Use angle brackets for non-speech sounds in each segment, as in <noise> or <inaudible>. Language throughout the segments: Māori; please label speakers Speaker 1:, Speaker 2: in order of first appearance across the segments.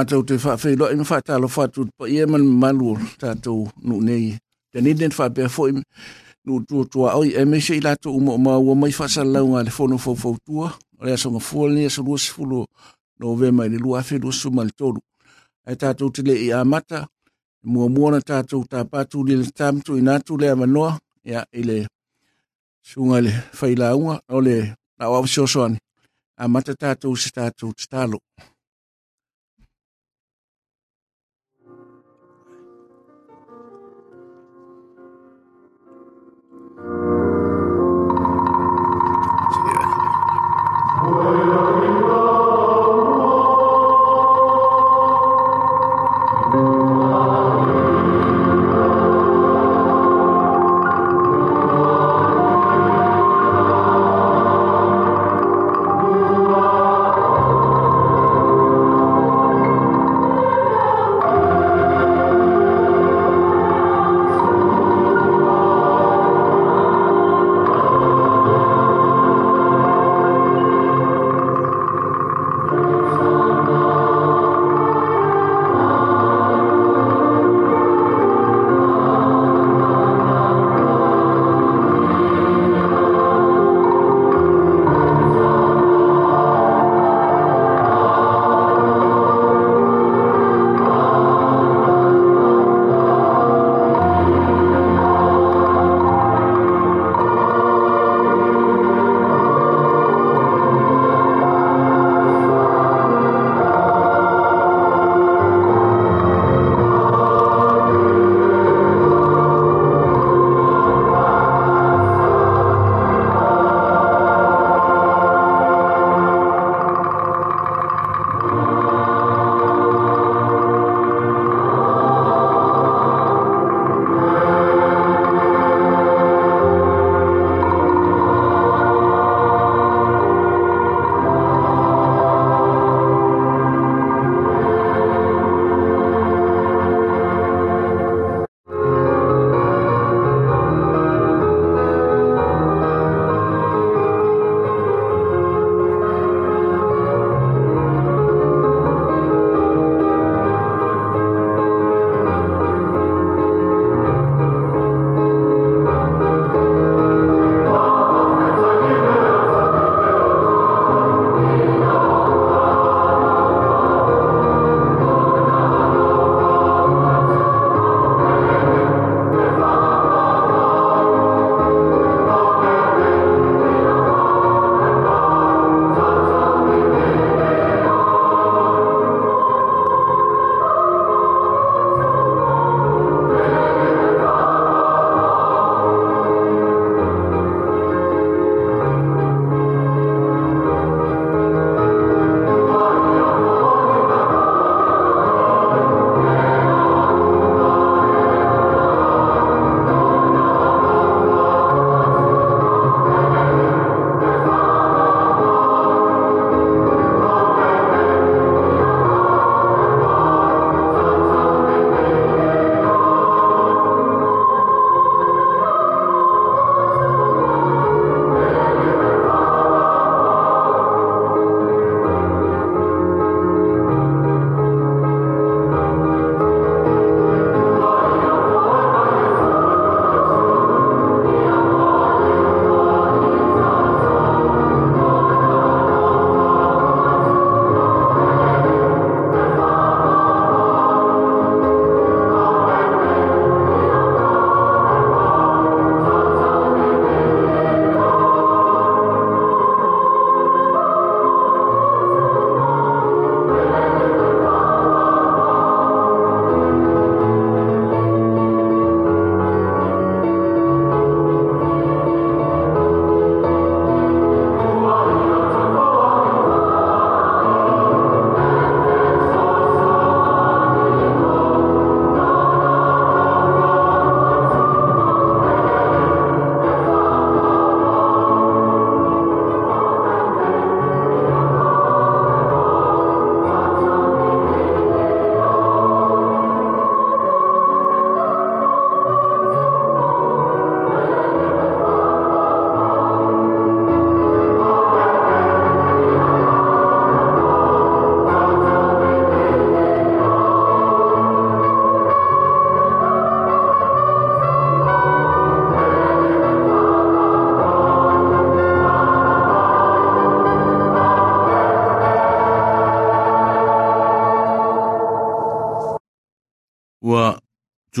Speaker 1: mātou te whawhiloa ina whātalo whātu pa ia man malu tātou nu nei. Tani den whapea fo im nu tua tua oi e mese i lato umo ma ua mai whasalau ngā le whono fau fau tua. Rea songa fuolni e sa lua sifulu no ve mai le lua whi lua suma le toru. Ai tātou te le i amata, mua muona tātou tā pātu li le tamtu i nātu le avanoa, ia i le sunga le whailaunga o le na wawasiosoani. Amata tātou se tātou te talo.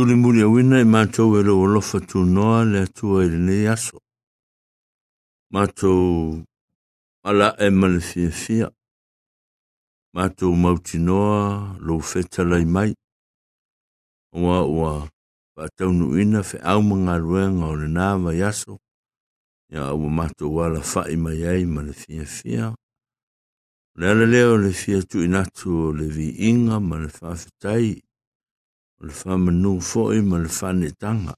Speaker 1: tuli muli awina i mātou e loa lofa tū noa le atua i rene i aso. Mātou ala e male fia fia. Mātou mauti noa lo feta lai mai. Oa oa pātau nu ina fe au mga ruenga o le nāma i aso. Ia ua mātou wala fai mai ai male fia fia. Lele leo le fia tu inatu le vi inga male fafetai i le whamanu fo'i ma le fane tanga.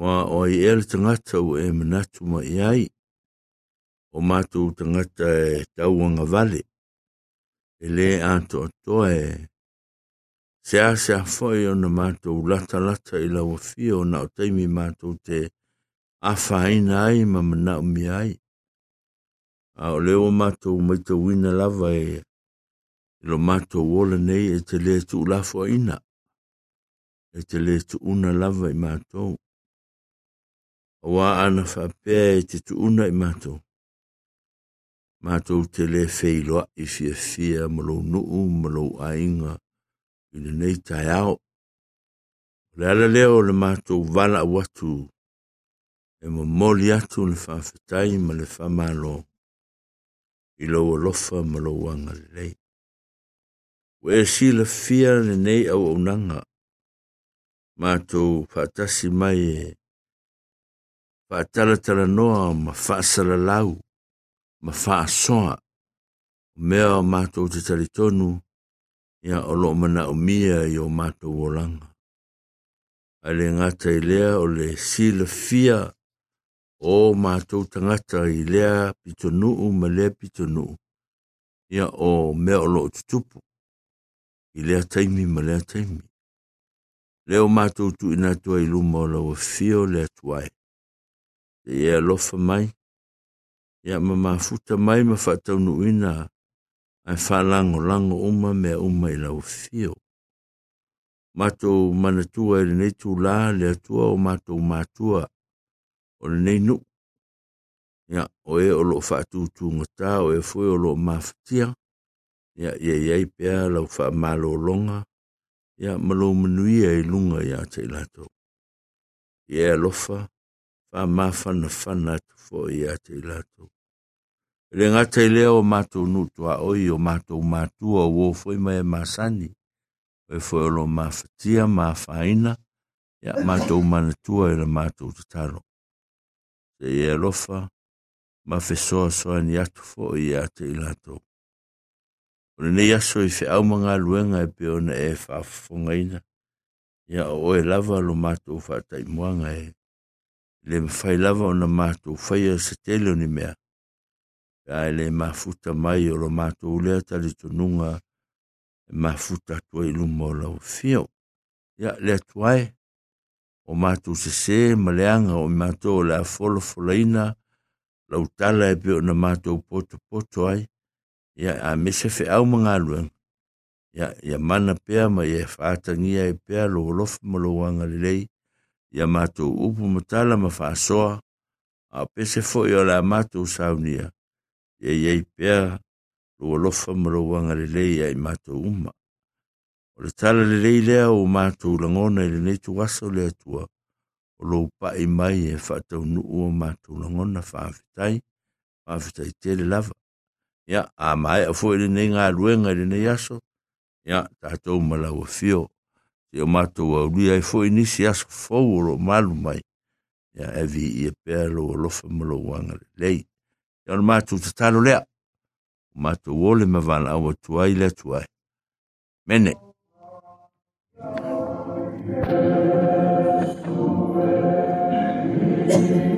Speaker 1: Wa o oi el tangata u e manatu ma ai, o mātou tangata e tauanga vale, e le ato to e, se a se a fo'i o na mātou lata lata i lawa fio na o teimi matu te a whaina ai ma manau mi ai. A o leo mātou maita wina lava e, lo mato wola nei e te lea tu lafo ina. E te lea tu una lava i mato. A wā ana whapea e te tu una i mato. Mato te lea fei loa i fia fia malo nuu malo ainga i le nei tai au. Le ala leo le mato wala watu e mo moli atu le whawhetai ma le whamalo i loa lofa malo wanga lei o e sila fia le nei au au nanga. Mātou whātasi mai e whātalatala noa ma whāsala lau, ma whāsoa, mea o mātou te taritonu, ia o lo mana o mia i o mātou o langa. A le ngata i lea o le sila fia o mātou tangata i lea pitonu ma lea pitonu, ia o mea o lo tutupu. i lea taimi ma lea taimi. Leo mātou tu ina tua i luma o lawa fio lea tuai. Te ea lofa mai, ia ma mafuta mai ma whātaunu ina ai whalango lango lango uma mea uma i lawa fio. Mātou manatua i lenei tu la lea tua o mātou mātua o lenei nuku. Ia, o e o loo whātūtū ngatā, o e fwe o loo mawhitia. ya ya ya pia lo fa malo longa ya malo mnui ai lunga ya tilato ya lo fa fa ma fa na fa na tu fo ya tilato le nga tele o mato nu to a o yo mato mato o wo fo ma ma sani e fo lo ma fa tia ma fa ina ya mato ma na tu e le mato tu taro ya lo fa ma fe so so ni atu fo ya tilato Ona nei aso i whiau mga luenga e peo na e whafunga ina. Ia o e lava lo mātou whātai muanga e. Le mwhai lava o na mātou whai a sa telio ni mea. Ia e le mafuta mai o lo mātou ulea tali tonunga e mafuta tua i luma o lau fio. Ia le atuai o mātou se se maleanga o mātou o le afolofola ina lau tala e peo na mātou poto poto ai. ya a mese fe au manga lu Ya, ya mana pēr ma ia whātangia e pēr lo lof ya lelei, ia mātou upu matala ma whāsoa, a pese fo yo la mātou saunia, ia ye pēr lo lof malowanga lelei ia i mato umma. O le tala lelei lea o mātou langona i le neitu waso lea tua, o lo i mai e whātau nuu o mātou langona whāwhitai, whāwhitai tele lava. ya a mai a fo ni nga ruenga ni ne yaso ya ta to mala o fio te o mato o ri ai e fo ni si as fo o malu mai ya e vi e perlo o lo fo mulo wanga lei ya o mato te talo le mato o le ma vana o tuai le tuai mene thank you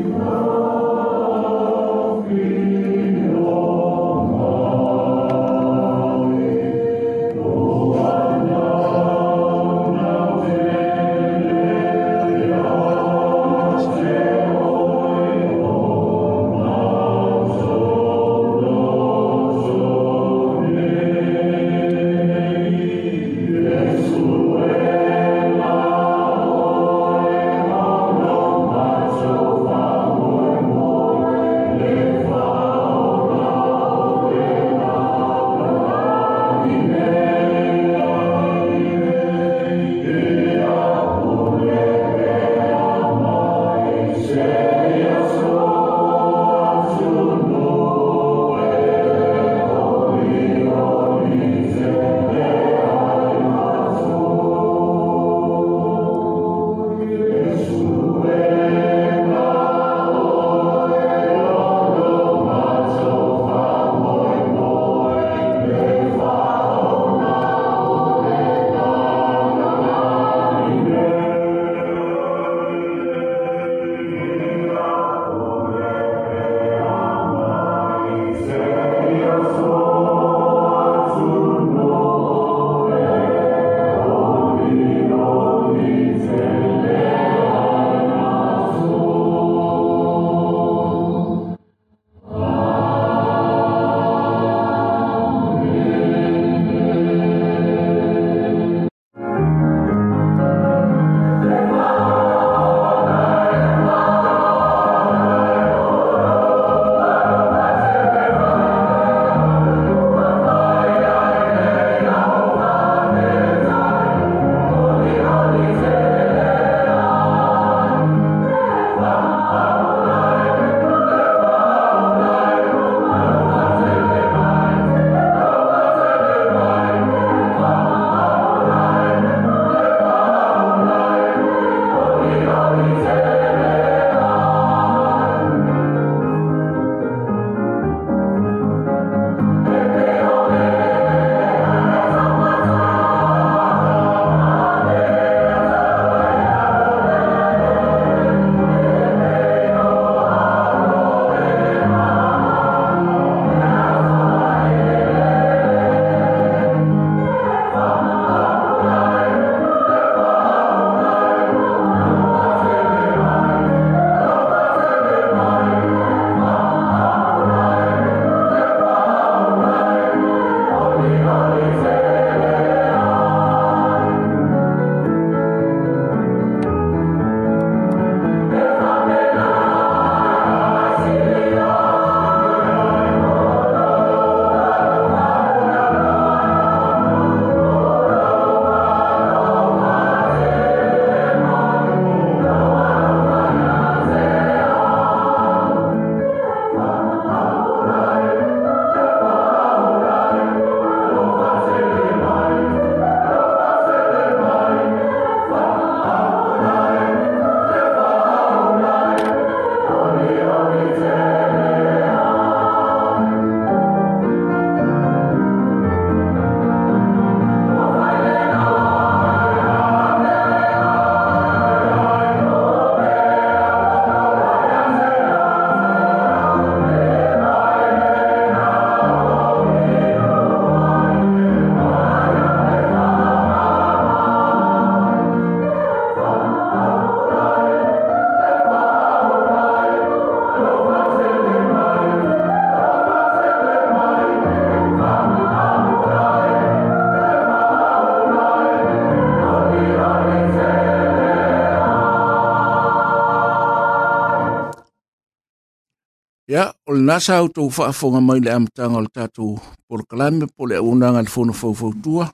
Speaker 1: nasa au tau whaafonga mai le amtanga o le tātou porokalame po le aunanga le fono whauwhautua,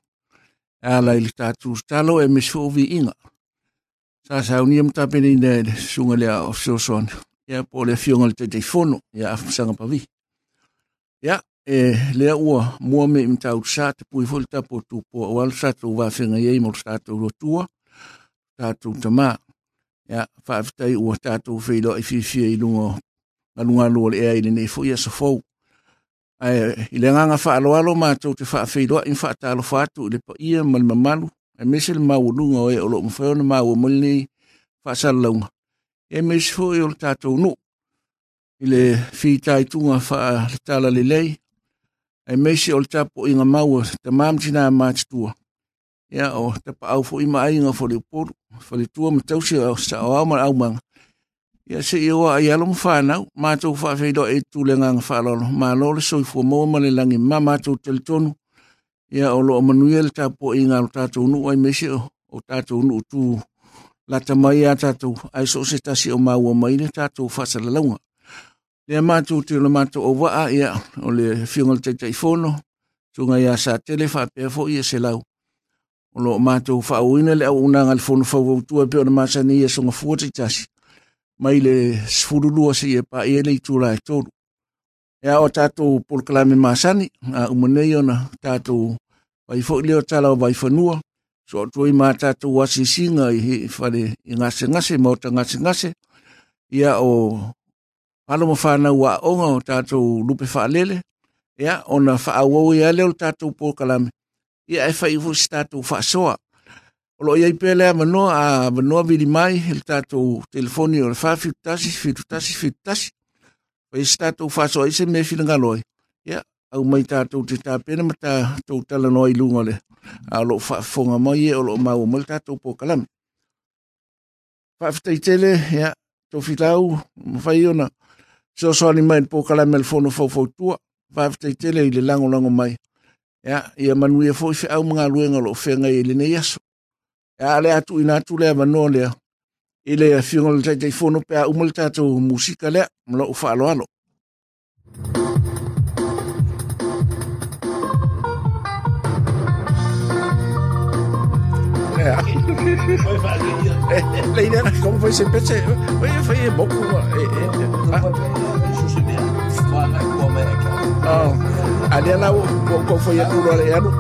Speaker 1: a lai le tātou stalo e misfovi inga. Sa ta mtapene ina e sunga le o so ia po le fionga le te whono, ia afsanga pavi. Ia, e lea ua mua me mtau sa te pui fo le tapo o al sa tau wawhinga iei mo le tātou rotua, tātou tamaa. Ia, whaaftai ua tātou whilo e e i whiwhia i lungo ngalunga lo le ai nei fo ia so fo ai ile nga nga fa lo lo ma to te fa fe do in fa ta lo fa tu le ia mal mamalu e mesel ma u lunga o e lo mo fo na ma u mo ni fa sa lo e mes fo yo ta to no ile fi ta i tu nga fa le ta la le e, le e mesi o ta po inga ma u te mam tina ma tu ia o te pa au fo i ma ai nga fo le po fo le tu mo tau si o sa o ma au Ia se iwa ai along whanau, mātou whawhido e tūlenga ngā whalolo. Mā lole soifua mō male langi mā mātou teltonu. Ia o loo manuel tā po i ngā tātou nu ai mese o, o tātou nu tū. Lata mai a tātou, ai so se tasi o māua mai ne tātou whasala launga. Lea mātou te lo mātou o ia, o le whiungal te taifono. Tunga ia sa tele whapea fo ia se lau. O loo mātou whaawina le au unanga le whono whawautua pe ona na māsani ia songa fuote mai le sfurulua si e pa ele i tūra e tōru. E a o tātou polkalame māsani, a umanei ona tātou waifo ili o tāla o waifanua, so atu i mā tātou wasi singa i whare i ngase ngase, mauta ngase ngase, i a o paloma whānau a onga o tātou lupe whaalele, e a ona whaawau i a leo tātou polkalame, i a e whaifo si tātou whaasoa, Lo ia i pele manoa a vanoa vili mai el tatou telefoni o le wha fitutasi, fitutasi, fitutasi. Pa isi tatou whaso ise me whilangaloi. Ia, au mai tatou te tāpena ma tatou tala noa i lunga le. A lo whafonga mai e o lo mau mal tatou po kalami. Whaftai tele, ia, tau filau, mwhai ona. So soani mai po kalami el fono faufotua. Whaftai tele i le lango lango mai. Ia, ia manuia fo i whiau mga luenga lo whenga i le nei aso. E a le atu ina atu le mano le i le fiunga le tai tai fono pe <laughs> e e, a umal tatou musika le mlo ufa alo alo Lei era como foi sempre foi foi bom ali ela qual foi a cura ano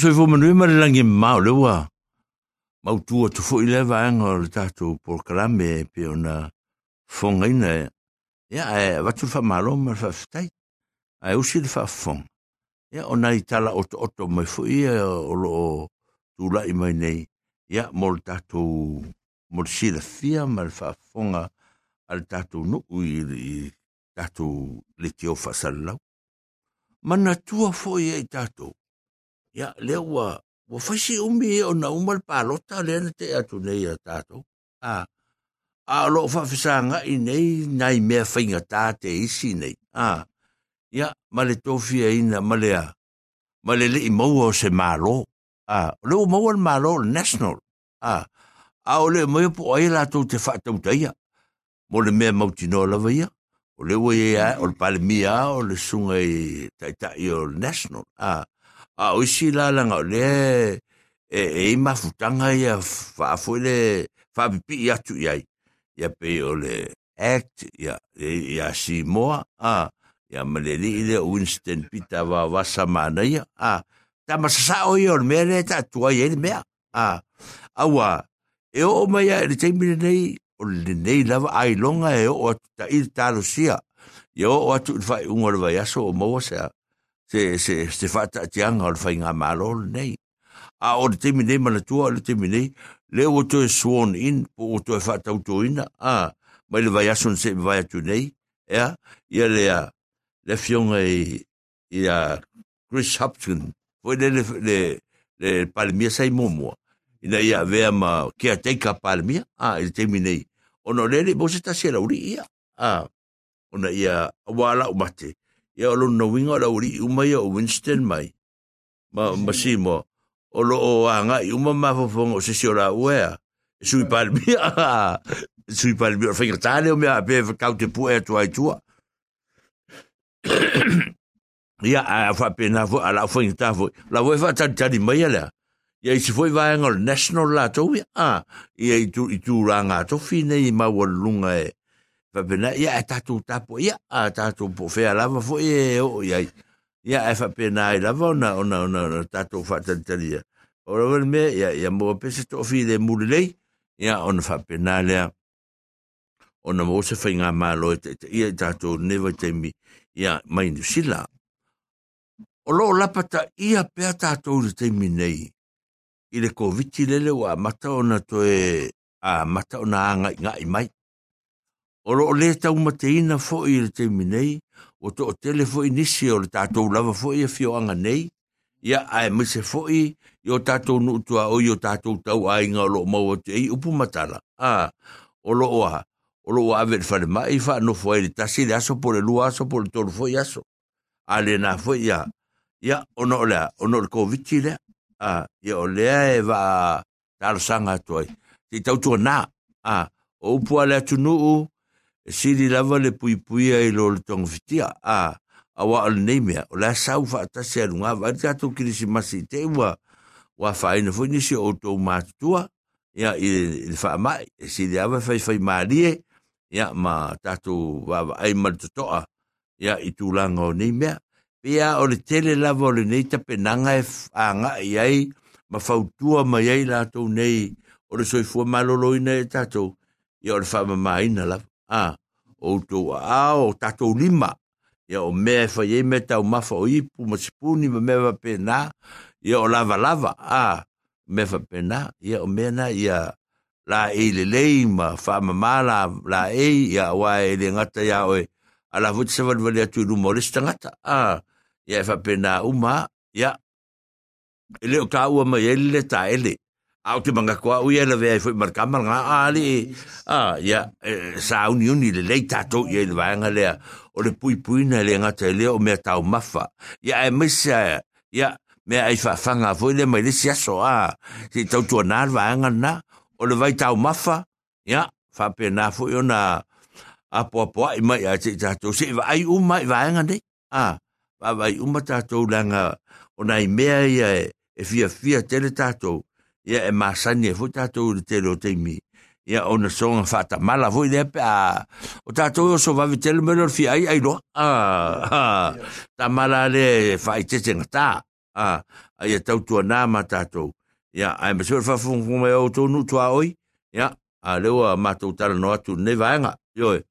Speaker 1: so fo manu ma le langi ma le wa ma tu tu fo ile va nga le ta tu por kalame pe ona fonga ina ya e va tu fa malo ma fa stai ai o sil fa fong ya ona itala ot ot ma fo i o lo tu la i mai nei ya mol ta tu mol sil fia ma fa fonga al ta tu no i ta tu le tio fa salau mana tua fo ia le ua ua faisi umi e ona uma le palota lea na te atu nei a tatou a a lo faafesaga'i nei nai mea faigatā te isi nei a ia ma le tofiaina ma le a ma le le'i maua o se mālō a o le ua maua le mālō le national a a o le mai po ai latou te faatautaia mo le mea mautinoa lava ia o le ua ia o le palemia o le suga i taʻitaʻi o le national a à, a o si la la nga le e e ma futanga ia fa fo le fa pi ia tu ia ia pe o le act ia ia si mo a ia maleli le Winston pita va vasa mana ia à. a ta masasa o ia me le ta tua ia me a awa e o mai ia le taimi nei o le nei lava ai longa e à, o ta il talosia ia o atu fai ungor vai aso o mo sa se se se fata tianga o fainga malo nei a o te mine mana tua o te mine le o to swan in po o to fata to in a mai le vai asun se vai atu nei ya ia le a le fiona i ia Chris Hopkins foi le le le, le palmia sai momo ina ia vea ma kia teika palmia a il te mine ono le le bo se ta sera uri ia a ona ia wala o mate ia o lona winga la uri uma ia Winston mai. Ma masimo, o lo o anga i uma mafofonga ah. o sisi o la uea. Sui palmia, sui palmia, o whinga tāne o mea ape kau te pua e tua i tua. Ia a whapena fo, a la whinga tā fo, la ue whatani tani mai alea. Ia i se foi vaenga o national la tau, ia, ia i tūranga, tau whine i maua lunga e. fa bena ya e ta tu ta po ya ta tu po fe ala va fo ye o ya ya e fa pena e la vona ona ona ona ta tu fa ta ta ya ora ver me ya ya mo pe se to fi de mulle ya on fa pena le ona mo se fa inga ma lo e te ya ta tu ne va te mi ya mai ni sila o lo la pa ta ya pe ta tu te mi nei i le covid le le wa mata ona to e a mata ona nga nga mai Oro o le tau mateina fo'i i le te minei, o to o tele fo'i nisi o le tātou lava fo'i e fio anga nei, ia ae mese fo'i, i o tātou nuutua o i o tātou tau a inga o lo mau o te ei upu matala. A, o lo oa, o lo oa ave le fale mai, fa no fo'i le tasi le aso po le lua aso po le tolu fo'i aso. A le na fo'i ia, ia ono o lea, ono le koviti lea, a, ia o lea e va tālo sanga atuai. Ti tau tua nā, a, o upu a lea tunu'u, siri lava le pui pui ai lo le tong fitia a awa al nei mea o la sau fa ta se lunga va ta to krisi masi te wa wa fa ina fo ni si o to ma tua ya il fa ma siri lava fa fa ma ri ya ma ta to va ai mal to toa ya i tu langa o nei mea pia o le tele lava o le nei ta penanga e anga iai ma fautua mai ai la to nei o le soifua malolo ina e tatou ia o le faamamaina lava a o to a o tato lima e o me fa ye meta o mafa o ipu mo spuni me me va pena e o lava lava a me va pena e o me na ya la e le le ma fa ma mala la e ya wa e le ngata ya o e ala vut se va le tu lu mo le stangata a ya fa pena uma ya ele o ka u ma ele ta ele au te manga koa ui ele vea i fwoi markama ngā ali a ia e, sa au ni le lei tatou ia i le vaenga lea o le pui pui na le ngata i e lea o mea tau mafa ia e mesa e, ia mea ai whawhanga fwoi le mai le siaso a si tau tua nā le vaenga na o le vai tau mafa ia whape nā fwoi o na apo apo ai mai a te tatou se va ai umai vaenga nei a va vai umatatou langa o nai mea ia e fia fia tele tatou ya e masani e foi tatou le tele o teimi ia ona soga faatamala foi lea pe a o tatou e oso vavi tele mele ole fiai ailoa tamala le faaitese gatā ia tautuanā ma tatou ia ae masi ole faafogofogo mai outou nuutu aoi ia a le ua matou talano atu nei vaega ioe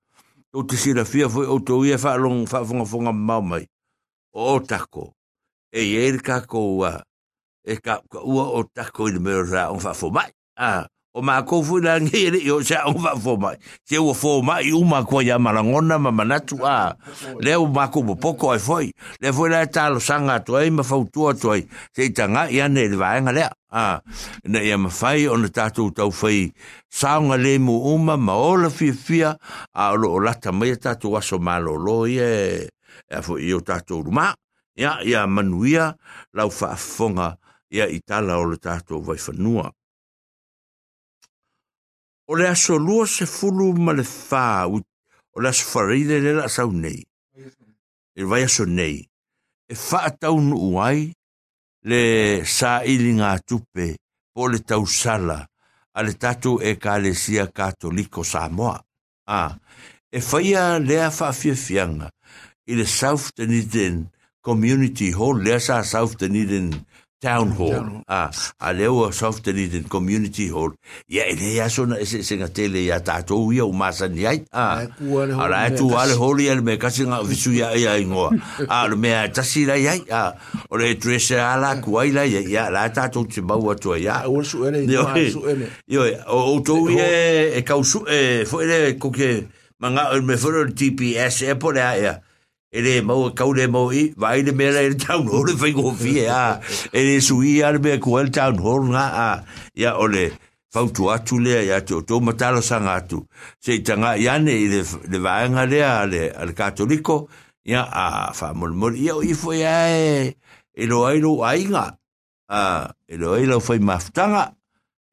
Speaker 1: tou te silafia foi outou ia faalogo faafogafoga mamao mai o o tako e iai le kakou a e ka ka ua o tako i le mero sa on fa fo mai. Ah, o ma ko fu la ngi le yo sa on fa fo mai. Se o fo mai u ma ko ya malangona ma manatu a. Le o ma ko poko ai foi. Le foi la ta lo sanga to ai ma fau tua to ai. Se tanga ya ne le vai ngale. Ah, na ya ma fai on ta tu tau fai. Sa nga le mu uma ma ola fi fia a à, lo la ta mai ta tu aso malo lo ye. E fo yo ta tu ma. Ya ya manuia lau fa fonga. À. ia i tala o le tātou vai whanua. O le aso lua se fulu ma le whā, o le aso whareire le la sau nei. E vai aso nei. E wha tau nu uai le sā ili ngā tupe po le tau sala a le tātou e ka le sia katoliko Samoa. Ah, e whaia lea whawhiawhianga i le South Dunedin Community Hall, lea sa South Dunedin town hall. Town ah, a leo a soft and community hall. Ia ene ia sona ese se e nga tele ia tātou ia o māsa ni ait. Ah, ala etu ale holi ale me kasi nga visu ia ia ingoa. <laughs> Ah, ale mea tasi ah, lai ai. Ah, ole etu ala kuai lai ia la tātou te mau atua ia. Ah, ole su ene, ia su ene. Io, o outou ia e, e kau e fo ele kuke manga ole me fono TPS e pole a ia. e le mau kau le mau i vai le mera i town hall fai ko fi a e le sui a le mea kua le town hall nga a ia o le fautu atu lea ia te o tō matala sanga atu se i tanga iane i le, le vaenga lea le, le katoliko ia a fa molimori ia o i fo ia e e lo ai lo ainga a e lo ai lo fai maftanga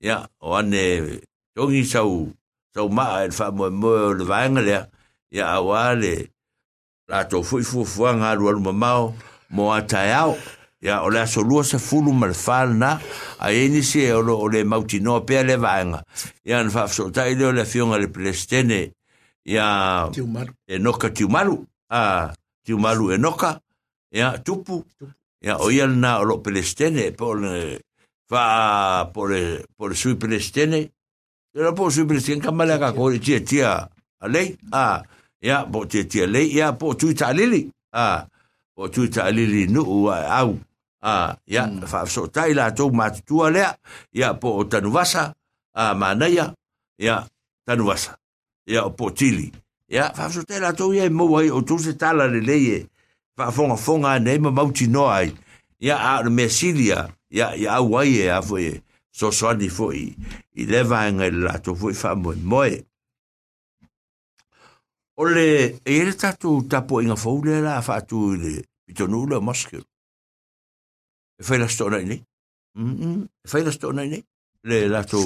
Speaker 1: ia o ane tongi sau sau maa e fa molimori le vaenga lea ia a wale rātou fui fuafua ngā rua luma mau mō atai au. Ia, o lea so lua sa fulu ma le whāle nā, a e nisi e olo o le mauti noa pia le vāenga. Ia, na whāfso tai leo le fionga le plestene, ia, e noka tiumaru, a, tiumaru e noka, ia, tupu, ia, o ia nā olo plestene, po le, fa, po le, po le sui plestene, e la po sui plestene, kamalea ka kore tia tia, a lei, a, ia po te tia le ia po tu ta lili a po tu ta lili nu ua au a à, ia fa so tai la to ma tu ale ia po tanu vasa a à, manaia ia tanu vasa ia po chili ia fa so tai la to ia mo wai o tu se tala le le ia fa fonga fonga nei ma mau chino ai ia a me silia ia ia au wai ia foi so so ni foi i leva ngai la to foi fa mo moe O le, e ele tatu tapo inga fōu la a whātu i le, i tonu le maskero. E whai la stona i nei. E whai la stona i nei. Le la tō,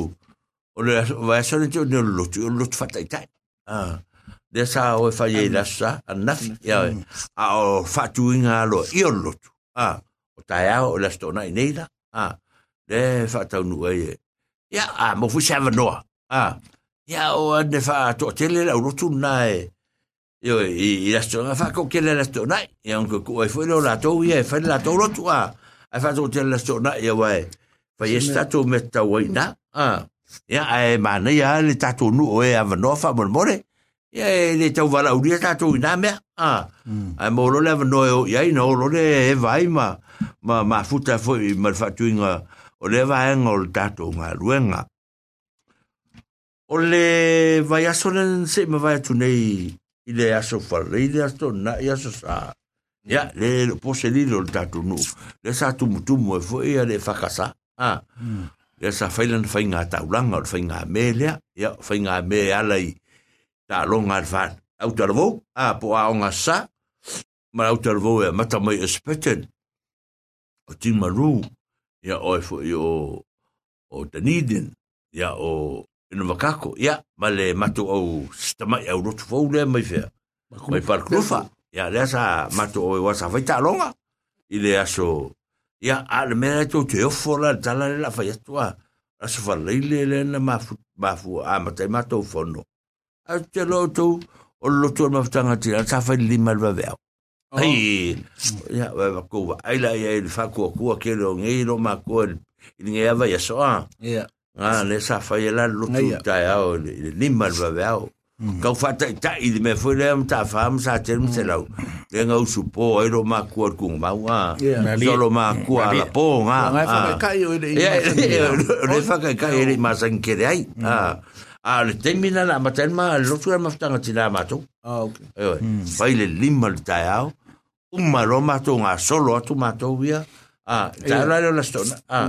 Speaker 1: o le, vai asana e te o ne lotu, o lotu whatai tai. Le ah, sa o e whai e la sa, a nafi, a o whātu inga alo, i o lotu. Ah, o tai au, o la stona i nei la. Le ah, whātau nua e. Ia, a, mo fusava noa. Ia, o ne whātua tele la, o lotu nai, Yo i la stonga fa ko kele la stona e anko ko e foi la to e fa la to lo tua. Ai fa to te la stona e wai. Fa e sta to me ta wai na. Ah. Ya ai mana ya le ta to nu e ava no fa mo more. Ya le ta va la uria ta to na me. Ah. Ai mo lo le ava no ya i no lo le e vai ma ma ma futa foi ma fa tu inga o le va en o ta to nga luenga. O le vai a sonen se ma vai tu nei. i le aso fala i le aso na i aso sa ia le lo pose lilo le tatunu le sa tumutumu e foi ia le fakasa a hmm. le sa faila na taulanga o le fainga me lea ia fainga me ala i talonga al fan au tarvo a po a onga sa ma au tarvo e mata mai espeten o timaru ia oe foi o o Dunedin ia o ina vakako ia ma le matu au sitamai au rotu fou lea mai fea mai parkulufa ia lea sa matu au ewa sa fai taaloga i le aso ia a le mea lai e tou te ofo la le tala le la fai atua aso falai le lea na mafu amatai matou fono a te lo tou o le lotu ona mafutaga tila sa fai lima le vaveao oh. ai ia vai vakou ai la ia i le fakuakua kele o gei lo makoa i le gei ava i asoa ia Ah, le sa fai la lutu tai au, le lima le vawe au. Kau fatai tai, me fai le am ta fam sa tenum se lau. Le ngau po e lo makua kung mau, ah. So lo makua la po, ah. Ngai fakai kai o ele ima Le fakai kai ele ima san kere ai, ah. Ah, le temina la maten ma, le lotu al maftanga tina mato. Ah, ok. Fai le lima le tai au. Umma lo mato ngā solo atu mato wia. Ah, tai la le la stona. Ah.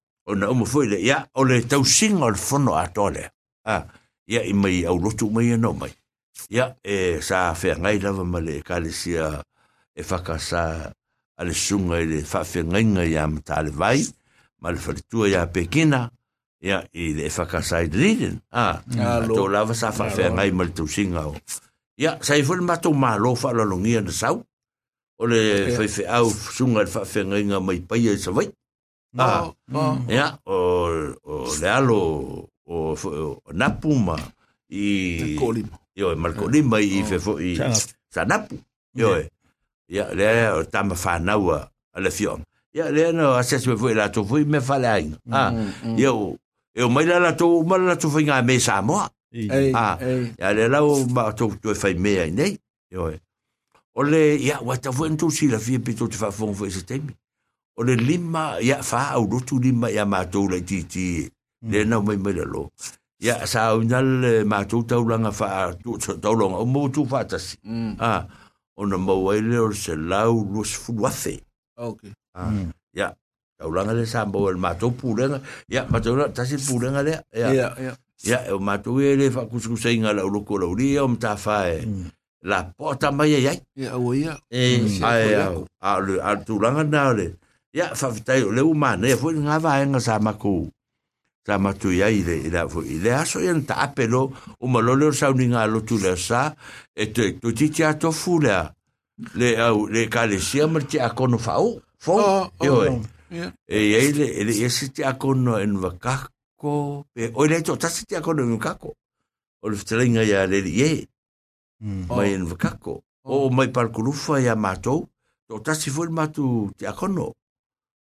Speaker 1: o na umu fwile, ya, o le tau singa o le fono a tole. Ha, ya, i mai au lotu mai e no mai. Ya, e sa fea ngai lava ma le kare sia e whaka sa ale sunga i le whawhia ngai ngai am ta le vai, ma le wharitua ia Pekina, ya, i le e whaka sa i dridin. Ha, tō lava sa whawhia ngai ma le tau singa o. Ya, sa i fwile mato ma lo wha lalongia na sau, o le whaifea au sunga i le whawhia ngai ngai mai paia i sa vai. Ah, mm. ya, o, o Lealo, o, o Napuma, i... Malcolima. Yo, Malcolima, i, fefo, i, Sanapu, yo, yeah. ya, lea, o tama whanaua, ale fiong. Ya, lea, no, ases me fui lato, fui me fale ainga. Ah, yo, eu mai la lato, ma lato fai ngā me Samoa. Ah, ya, lea, lau, ma tau tue fai mea, nei, yo, e. Ole, ya, wata fui ntu sila, fia pito te whafong fai se temi o le lima ia fa au rotu lima ia mātou lai titi mm. le nau mai mai lalo ia sa au nal le mātou taulanga fa taulanga o mōtu fa atasi mm. ah, ona mauai le o se lau luas fuluafe
Speaker 2: okay. ah, mm. ia taulanga le sa mauai le mātou pūrenga ia mātou na tasi pūrenga le ia ia, ia. ia
Speaker 1: e o mātou e le fa kuskusainga la uloko la uria o mtafa e mm. la pota mai ai ai ia o ia e ai a le a tulanga na le ia faafetai o le uma anea foʻi le gavaega sa maku sa matui ai le la foʻi le aso ia na taape lo uma lo le o sauniga lotu le asā e toitiiti atofu lea le au le kalesia ma le tiakono faau fou ioe e iai le le ia se tiakono e nuvakako pe oe leai toʻatasi tiakono e nuvakako o le fetalaiga ia le liē mai e nuvakako o mai palukulufa ia matou toʻatasi foʻi le matu tiakono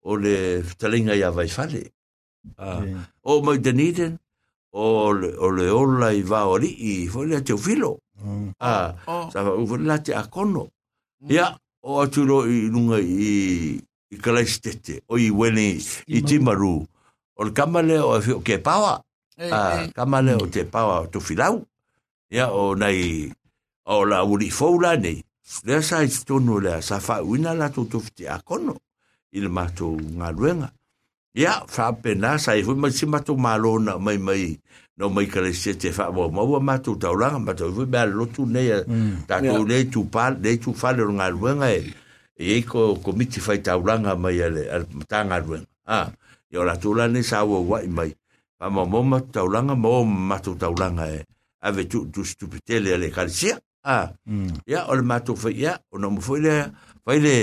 Speaker 1: o le talinga ia vai fale. Uh, yeah. O mai Dunedin, o le, ola i vao ali, i fole a te uwhilo. Mm. Uh, oh. Sa te a kono. Ia, o atu ro i nunga i, i Kalaistete, o i Wene, i Timaru. O le kamale o e fio, ke pawa. Kamale o te pawa o tu filau. Ia, o nai, o la uri fowla nei. Lea sa i tonu lea, sa fa uina la tu a kono. Mm. i le mātou ngā ruenga. Ia, whapena sai hui mai si mātou mālona mai mai no mai kare se te wha mo mo mātou tauranga mātou hui mea lotu nei mm. tātou nei tū pāle nei tū whale o ngā ruenga e e ko ko miti fai tauranga mai ale al tā ngā ruenga. Ah, yo la tula ni sa wo wai mai. Pa mo mo mātou tauranga mo mātou tauranga e ave tu tu stupitele ale kare sia. Ah, mm. ia, ole mātou fai ia, ono mo fai le fai le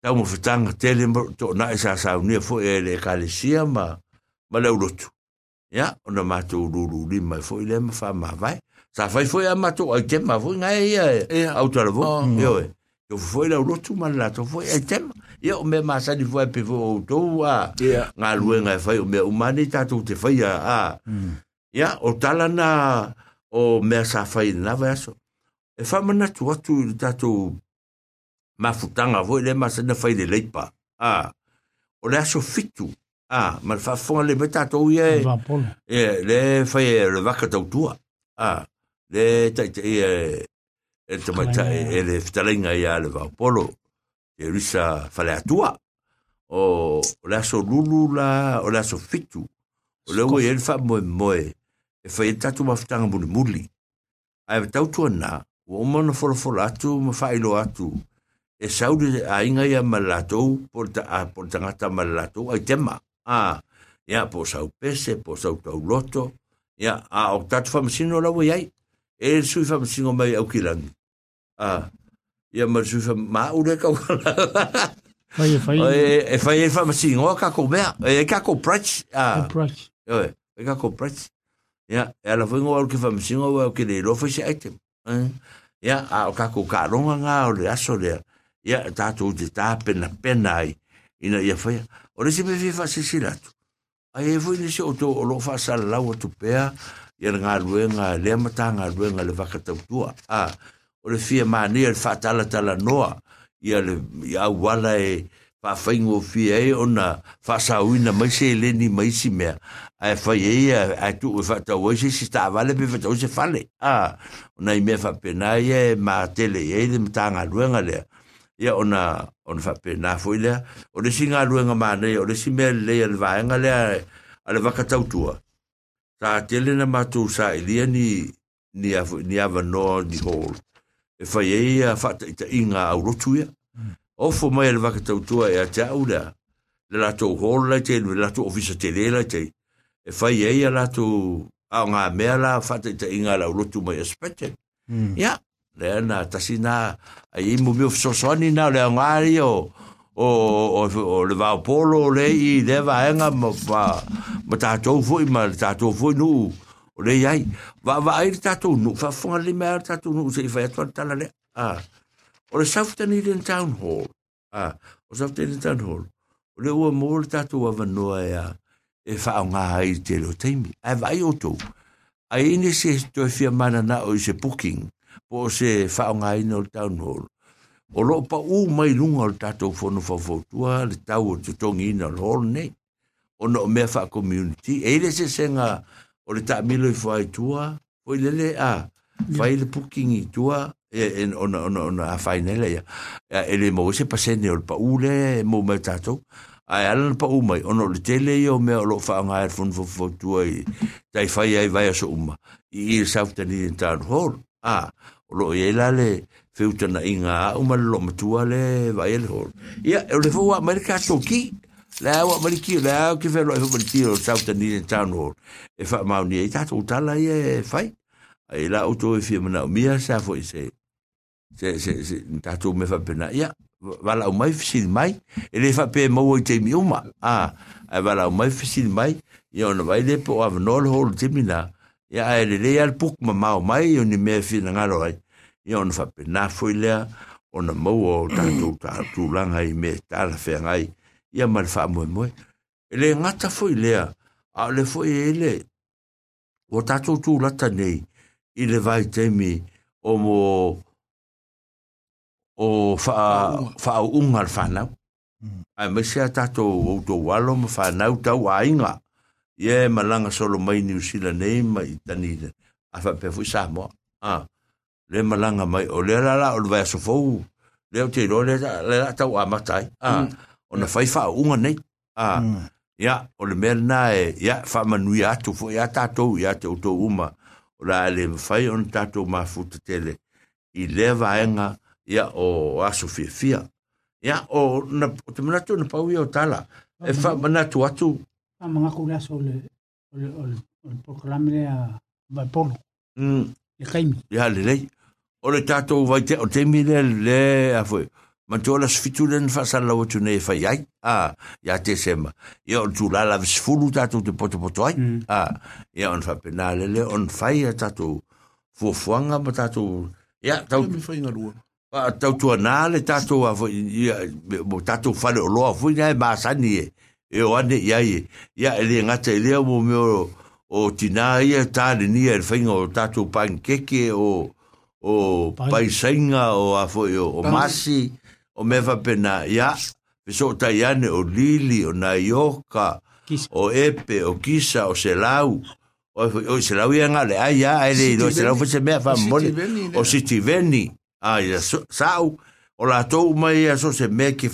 Speaker 1: tau mo fitanga tele mo to na isa e sa ni fo e le kalesia ma ma le lotu ya ona ma to lu lu ni ma fo ile ma fa ma vai sa fa fo ya e ma to ai tem ma fo nga e ya au to lo yo e yo fo oh. ile lotu ma la to fo e tem ya o me ma sa di fo e pe fo to wa nga lu nga fa o me o ma ni ta to te fa ya a ya mm. o tala na o me sa fa ile na va so e fa ma na to tu ta to mafutaga foi le masana faile leipa a o le aso fitu a ma fa faafofoga le mai tatou e le fai le vaka tautua a le taʻitaʻi e e ta e le ftalinga ya le vaopolo e risa le atua o le aso lulu la o le aso fitu o le ua ia le faamoemoe e fai e tatou mafutaga mulimuli ae tautuanā ua uma ona folafola atu ma faailoa atu e sauru se ainga ia malatou por, ta, por tangata malatou ai tema. Ah, ia po sau pese, po sau tau loto, ia a o tatu whamasino lau e iai, e sui whamasino mai au kilangi. Ah, ia ma sui whamaa ure kau kala. <laughs> Fai e fai. E, e fai e whamasino a kako mea, e, e kako prats. Ah, prats. Oe, e kako prats. Ia, e ala whingo au ki whamasino au ki leilo fai se item. Eh, ia, a o kako karonga ngā o le aso lea. ia e tātou te tā pena pena ai, ina ia whaia, o re sepe whiwha se siratu. Ai e fwine se o tō o sa lau atu pēa, ia na ngā rue ngā lea mata, ngā rue ngā le wakatau tua. A, o re fia mānei e whātala tala noa, ia le ia wala e whawhaingo fia e o na whasa uina maise e leni maisi mea. Ai e whai e ia, e ai tu ue whātau oise, si tā wale pe whātau se whale. A, o nei mea whapena ia e mā tele, ia e le mata ngā rue ngā lea ya ona ona fa pe na foi o le singa lu nga mane o le simel le le va nga le a le va ka tau ta tele na matu sa ilia ni ni a ni a va no di hol e fa ye ia fa ta ita inga au rotu ia hmm. o fo mai le va ka tau ia ta au da le la to hol la te le la to ofisa te le la te e fa ye ia la to a nga me la fa ta inga la rotu mai aspetet ya hmm le ana tasi nā, ai imu miu fisosoni nā le angari o, o, o, o le vāo polo le i le vāenga ma, ma, ma tātou fui, ma tātou fui nu, o le iai, va, va aire tātou nu, fa funga li mea aire tātou nu, se i fai atua tala le, a, o le sauftani i den town hall, a, o sauftani i den town hall, o le ua mōre tātou avanoa e a, e whao ngā hai te reo teimi, a vai o tō, a ine se tō e fia mana na o i se booking, po se fa nga ino town hall o lo pa u mai lunga o tato fono fa fo tua le tau o te tongi ina lor ne o no mea fa community e ile se se nga o le tak milo i fo ai tua o ile le a fa ile pukingi tua e ona e, ona ona a fa ile ya e le mo se pasene o pa u le mo e me tato a e ala pa u mai o no le tele yo mea o lo fa nga e fono fo fo tua i tai fa ai vai a so uma i i sa fta ni tan hol a lo e la le feu tana inga o mal lo matua le vai le hol ia o le fua mai ka soki la wa mai ki la ki fe lo fua ti o sau tani in town hall e fa mau ni ta to tala e fai ai la o to e fi mana mia sa fo i se se se se ta to me fa pena ia wala o mai fisil mai e le fa pe mo te mi uma a wala o mai fisil mai ia ona vai le po avnol hol timina ya ele le al puk ma ma mai un me fi na ngalo ai ya on fa pe na foi <clears throat> e le on a mo o ta tu ta tu lang ai me ta la fe ngai ya mal fa mo mo ele nga ta foi le a le foi e ele o ta tu tu la ta nei ile vai te mi o mo o fa fa un al fa na ai me sia ta tu o tu walo mo fa na tu ainga ai ye malanga solo mai ni usila nei ma i tani a fa pe fu sa mo ah le malanga mai o le la la o va so fo le te lo le le la tau a matai ah mm. ona fai fa unga nei ah ya mm. o le mer na e ya fa manu ya tu fo ya ta tu ya te uto uma o la le fai on ta tu ma fu te tele i le va enga ya o aso fi fi ya o na te mana tu na pau ya tala e fa mm-hmm. mana tu atu a mga mm. e kulas o le o le o le
Speaker 2: o le proklame le a baipono.
Speaker 1: Mm. Le
Speaker 2: kaimi.
Speaker 1: Ya le le. O le tato vai te o te mi le le a foi. Ma tu ala sfitu le nfa sa la watu ne fai ai. A. Ya te sema. Ya o tu la la sfulu tato te poto poto ai. Mm. A. Ya on fa pena le le on fai a tato. Fuafuanga ma tato. Ya. Tau mi fai ngarua. Tau tua nale tato a foi. Ya. Tato fale o loa foi ne ma sani e. Ya e o ane i aie. Ia e le ngata i lea mō meo o tina ia tāne nia e whainga o tātou pāng keke o o paisainga o afo o, o masi o mefa pena ia pe so tai ane o lili o naioka o epe o kisa o selau o, o, o selau ia ngale ai ia ai le o selau fese mea fa mole o siti veni ai ia so, sau o la tou mai ia so se mea ke,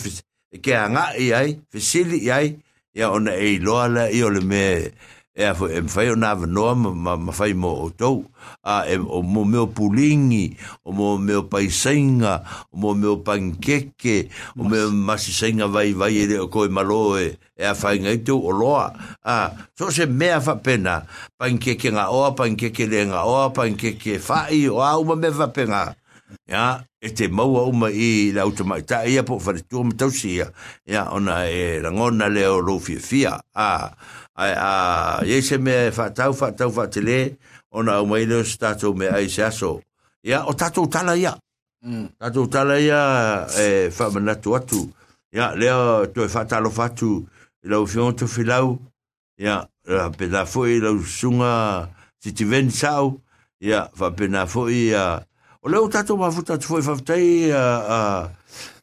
Speaker 1: ke anga i ai fesili i ai ya ona e lo ala i ole me e a foi em fai ona no ma ma fai mo to a e o mo meu pulingi o mo meu paisenga o mo meu panqueque o meu masisenga vai vai ele o coi maloe e a fai ngai tu o loa a so se me a fa pena panqueque nga o panqueque le nga o panqueque fai o a uma me va pena ya e te mau au mai i la uta mai ta ia po fare tu mo tau sia ia ona e rangona le o rofi fia a a ia se me fa e tau fa tau fa tele ona au mai lo stato me ai se aso ia o tato tala ia mm. tato tala ia e fa manatu tu atu ia le to fa talo fa tu e la fion tu filau ia la pena foi la sunga si ti ven sau ia fa pena foi ia uh, O leo tato wa futa tu foi faftai ya uh,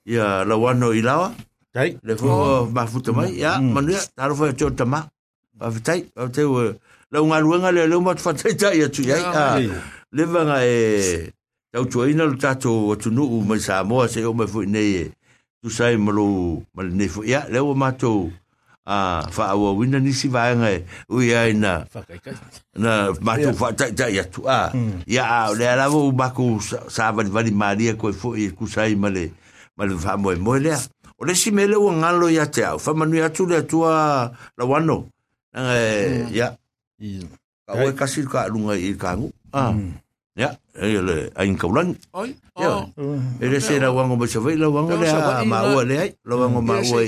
Speaker 1: ya uh, la wano ilawa.
Speaker 2: Tai.
Speaker 1: Le fo oh. ma futa mai ya mm. manu ya taro foi tio tama. Ba futai ba te o uh, la unga luenga le leo mat faftai tai ya tu ya. Le vanga e tau tu ina lo tato o tu nu u mai sa mo se o mai fo nei. E, tu sai malu mal nei fo ya leo mato. Tai. a fa o wina ni si vai ngai u ia ina na ma tu fa ta ta ya tu a ya le ala o ba ku sa va va di maria ko fo e ku sai male male fa mo mo le o le si mele o ngalo ya te au fa manu ya tu le tu a la wano ya ka o ka si ka lunga i ka ngu a ya ele ain kaulan oi ya ele se la wango mo se vai la wango le ma o le la wango ma o i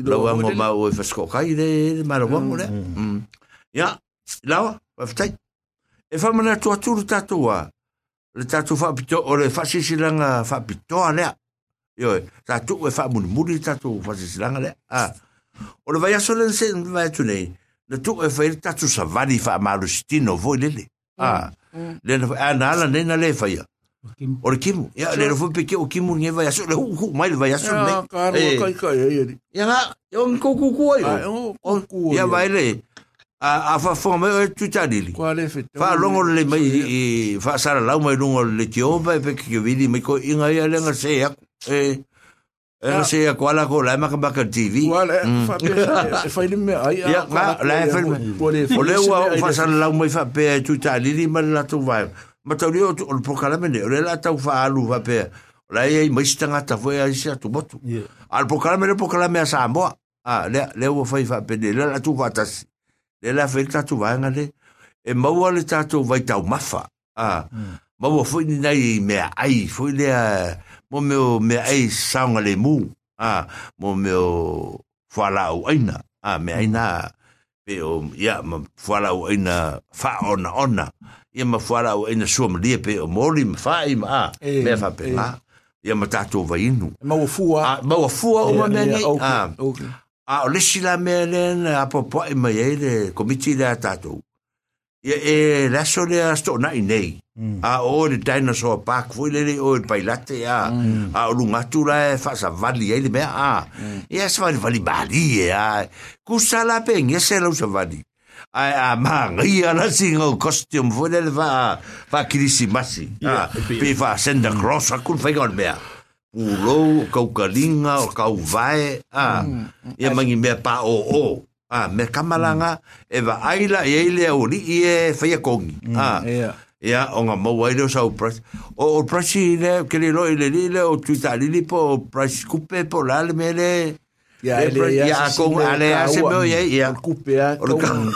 Speaker 1: lau ango mau e fasko kai re, re mara wango mm. re. Mm. Ia, lau, wafitai. E whamana tu atu le tatu wa, le tatu whapito, o le whasisiranga whapito e a rea. Io, tatu e whamunu muri tatu whasisiranga rea. O le vai aso lense, vai atu nei, le tu e whaere tatu sa vani wha amaru sitino voi lele. Ah, le na ala nena le whaia. O le kimu. Ya, le rofo peke o kimu nge vai aso. Le hu hu, mai le vai aso. Ya,
Speaker 2: karo, eh. kai kai, ya,
Speaker 1: ya. Ya, nga, ya, o nko kuku ai. Ya, o nko kuku ai. Ya, vai le, a, a fa fo mai o e tuta lili. Kwa le fete. Fa longo le mai, i, fa sara lau mai longo le ki opa, peke ki vili, mai ko inga ia le nga se ya, e, eh, e nga se ya kwa la ko, lai maka baka TV.
Speaker 2: Kwa le, mm. <laughs> e, e fa ili me ai. Ya, ma, lai
Speaker 1: fa, o le ua, o fa sara lau mai fa pe e tuta lili, ma le natu vai. Ya, ma tau o tu olu pokala mene, ole la tau wha alu wha pe, la ia i maista ngata fwe a isi atu motu. Yeah. Al pokala mene pokala mea sa amoa, a lea, lea ua fai wha pe ne, lea la tu wha tasi, lea la fai tatu wha le, e maua le tatu vai tau mafa, a, mm. maua fwe ni nai mea ai, fwe lea, mo meo mea ai saunga le mu, a, mo meo fwa lau aina, a, mea aina, mm. pe o, ia, fwa lau aina, fa ona ona, ia mafuara o ina sua malia pe o mori mawha i maa eh, mea whapengā eh. ia ma tātou vai inu e mauafua ah, mauafua o ma eh, mea nei a ah. ah, o lesi la mea lena a popoa i mai ei komiti lea tātou ia e laso lea sto na i nei mm. a o le dinosaur park foi lele o le pailate a mm. a o lungatu la e fasa vali ei le mea a mm. ia se vali vali bali e a kusala pe ngia se lau sa vali ai a ma ngi ana singo costume fo le va va kirisi masi a e pe va senda cross a kun fai gon bea u lo kau kalinga o kau vai a e mangi me pa o o a me kamalanga e va aila e ile o ri e fai a kongi a ia o nga mau ai leo sau pras o o pras i le kere lo i le li le o tuita li li po pras kupe po lale me le Ya, ele ya ya con ale a se meu ye ya coupe a con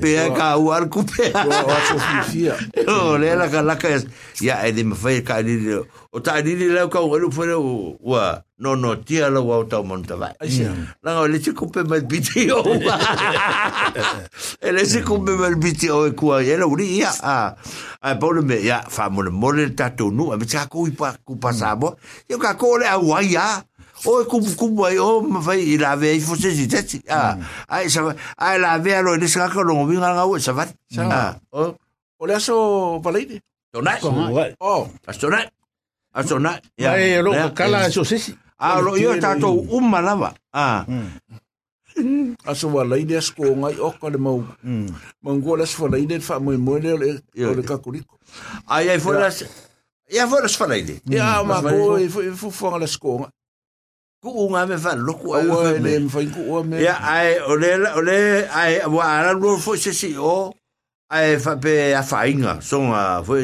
Speaker 1: pe a ka u al coupe a sofia. No, le la la ka ya e de me fai ka di o ta di di la ka u lu fo wa. No no tia la wa ta monta vai. Na le che coupe mal bitio. Ele se coupe mal bitio e ku ye la uri ya a. A bolo me ya fa mo le mo le ta tu nu a me ka ku pa ku pa sabo. Yo ka ko le a wa ya. o e kupu kupu ai o ma fai i lawe ai fose si tetsi a ai sa ai lawe alo ele saka ka longo winga nga ue sa vati o o le aso
Speaker 3: palaide tonai o aso
Speaker 1: nai aso
Speaker 3: nai ya e lo kala aso sesi
Speaker 1: a lo io tato umma
Speaker 3: lava a aso walaide aso ko ngai oka le mau mango le aso walaide fa mo mo le le kakuriko
Speaker 1: ai ai fo las Ya fo las falaide. Ya ma ko fo fo fo las ko ku unga me fa lo ku ai
Speaker 3: me fa ku
Speaker 1: o me ya ai ole ole ai wa ara lo fo se si o ai fa pe a fa inga son a fo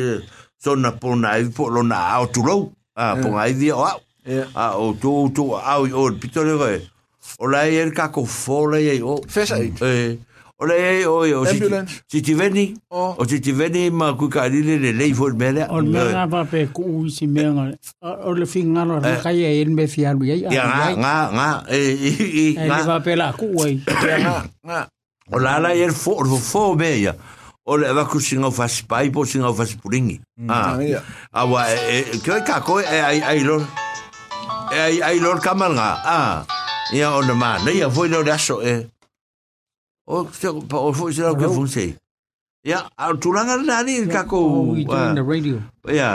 Speaker 1: son na po na i po lo na o tu lo a po ai vi o a o tu tu a o pitore ko ole el ka ko fo le
Speaker 3: o fesa e
Speaker 1: O le e o e
Speaker 3: o si
Speaker 1: si ti veni. O si ti
Speaker 3: veni
Speaker 1: ma ku ka ni le le fo mele.
Speaker 3: O me nga pa pe ku u si me nga. O le fin nga lo ka ye en me fi alu ye.
Speaker 1: Ya nga nga e e
Speaker 3: nga. E va pe la ku ai.
Speaker 1: Nga nga. O la la e fo fo me ya. o le va ku singa fas pai po singa fas puringi mm, ah awa ah, ke ka ko ai ai lor ai ai lor kamal nga ah ia ona ma nei a foi no daso e o se pa o foi será que funse ya a tulanga na ni ka ko ya ya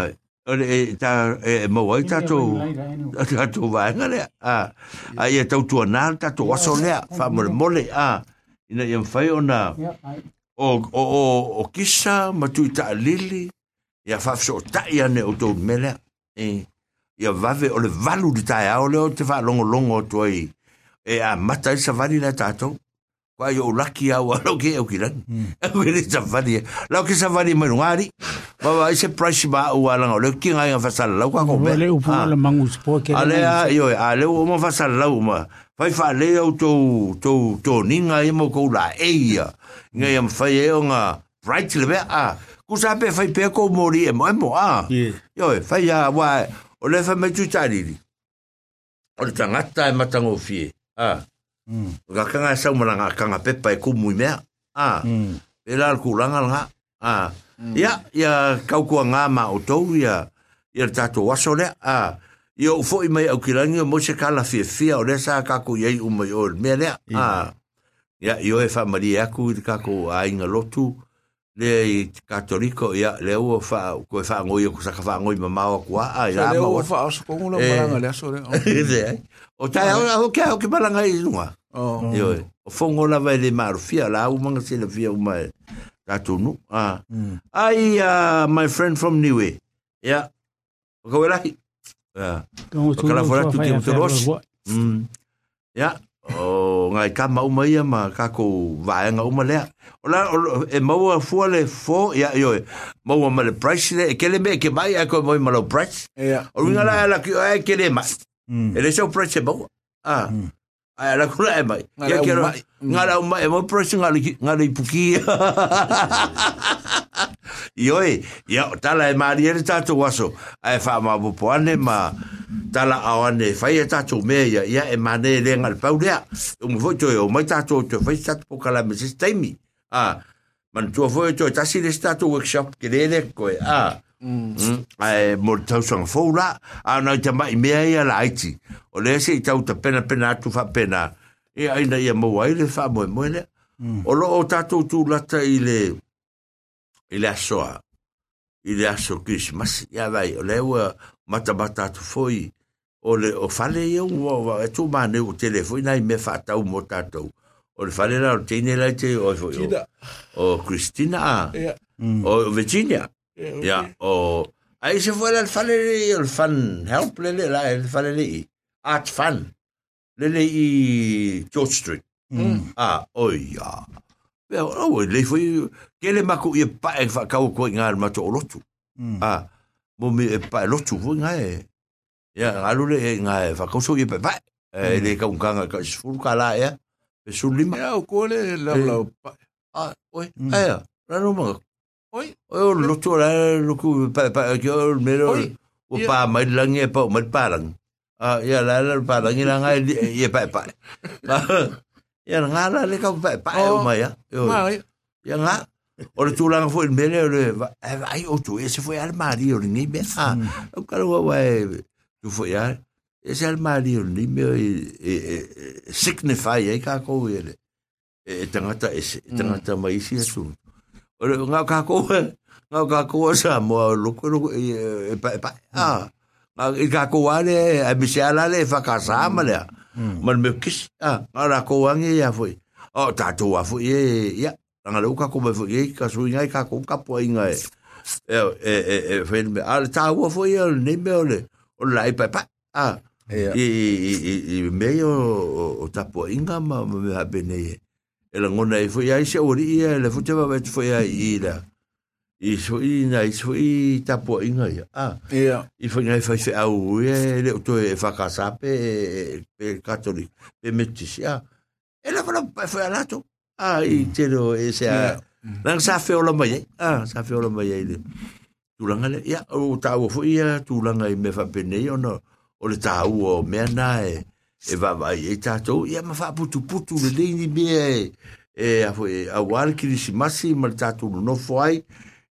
Speaker 1: o de ta mo wa ta to ta to va na le a a ye ta to na ta to wa so le fa mo mo le a ina yem fa o na o o o, o kisa ma tu ta lili ya fa so ta ya ne o to mele e ya vave o le valu di ta ya o le o te va longo longo to e a mata sa vali na ta to vai o raki au <laughs> alo ke au kiran.
Speaker 3: Hmm. <laughs>
Speaker 1: Au e re safari e. Lau ke safari mai nungari. Baba, ise praishi ba au alanga. Leo ki ngai ngai fasala lau
Speaker 3: kako bea. Leo upu ala ah. mangu sipo
Speaker 1: ke. Ale a, ah, yo e, ah, ale o ma fasala lau ma. Vai fa le au tou, tou, tou ninga e mo kou la eia. Ngai am fai e o nga bright le bea. Kusa pe fai pe kou mori e mo e mo a. Yo e, fai a wae. O le fai me tu tariri. O le tangata e matangofie. Ah. Mm. Ga kanga sa mo langa kanga pepa e kumu me. Ah. Mm. E la ku langa langa. Ah. Mm. Ya ya kau ku nga ma o to ya. Ya ta to wasole. Ah. Yo fo i mai au kirangi o moise kala fia fia o resa a kako iei o mai mea lea. Ah. Ya, yo e wha mari aku i te kako a inga lotu. Le i te ya, le
Speaker 3: ua
Speaker 1: wha, ko e wha ngoi o kusaka wha ngoi ma mawa kua. Ah,
Speaker 3: ya, ma Le ua wha asa kongula maranga le aso re.
Speaker 1: O tai, au kia, au ki maranga i nunga. Oh.
Speaker 3: Yo.
Speaker 1: O fongo la vai le marfia la u manga se le fia u mai. Ka tunu. Ah. Mm. Ai uh, my friend from Niue. Yeah. O ka wela.
Speaker 3: Yeah. O ka la
Speaker 1: fora tu ki mo ros. Mm. Yeah. O ngai ka mau mai ia ma ka ko vai nga uma le. O la e mau a fua le fo ya yo. Mau ma le price le ke le me ke mai a ko mo
Speaker 3: ma lo price.
Speaker 1: Yeah. O ringa la la ki ai ke le ma. Mm. Ele so price mau. Ah. Mm. Ai ara kula e mai. Ya kero ngara mm. uma e mo pressing ngari ngari puki. Yoi, <laughs> ya tala e mari e tatu waso. Ai fa ma bu poane ma tala awane fa e tatu me ya ya e mane e le ngal paulea. Um vo to e o mai tatu to fa tatu po kala me sistemi. Ah. Man tu vo to tasi le tatu workshop ke le ko. Ah. Hmm? ai mo tau sanga fola a na te mai me ai la aiti o le se tau te pena pena tu fa pena e ai na ia mo ai le fa mo mo le hmm. o lo o tatou tu lata i le i le asoa i le aso krismas ia vai o le ua mata mata atu foi o le o fale i un wawa e tu mane u telefoi nai me fa tau mo tatou o le fale la o teine lai te o, o, o Christina a o Virginia Ja, og ai se fue al fan el fan help le le la el fan le at fan le le i George Street. Ah, oi ya. Well, oh, le foi ke le maku i pa e fa ka ko nga ma to lotu. Ah, mo mi e pa lotu vo nga e. Ya, alu le nga e fa ko so i pa pa. E le ka un kanga ka sfur kala ya.
Speaker 3: Pe sulima. Ya, ko le la la. Ah, oi. Ah, ya. Ra Oi.
Speaker 1: O lo lo pa pa yo mero o pa mai lang e eh, pa parang. Ah ya la la parang ina ngai e pa pa. Ya nga la le ka pa pa o oh, ya. Ya nga. O le ai o tu ese fue almari o o tu ese almari o me signify e ka ko ele e tangata ese mai si Ore ngā kākoa, ngā kākoa sa mo loko loko e pa e pa. Ah. Ngā kākoa le, a misi ala le whakasā ma lea. Man me kis, ah, ngā rākoa ngi ia fui. O tātou a fui e, ia. Ngā leo kākoa fui e, ka sui ngai kākoa kapua i ngai. E, e, e, e, when me. Ale tāua fui e, nei me ole. O la e pa e pa. Ah. I, i, i, i, i, mei o, o, o tapua inga ma me hapene e. e la ngona e fwoi ai se ori e le futa va wetu foi ai i la i fwoi na i fwoi tapua inga ya a i fwoi ngai fwoi fwe au e le to e whakasa pe pe katolik e, e pe metis ia e la wala pae alato a i tero e se a lang sa fwe ola mai ai a sa fwe ola mai ai le tulanga le ia o tau fwoi ia tulanga i me fa pene i ono o le tau o me nae e va va e tato e ma fa putu putu le dei di me e e a foi e, a war ki di si massi ma tato no foi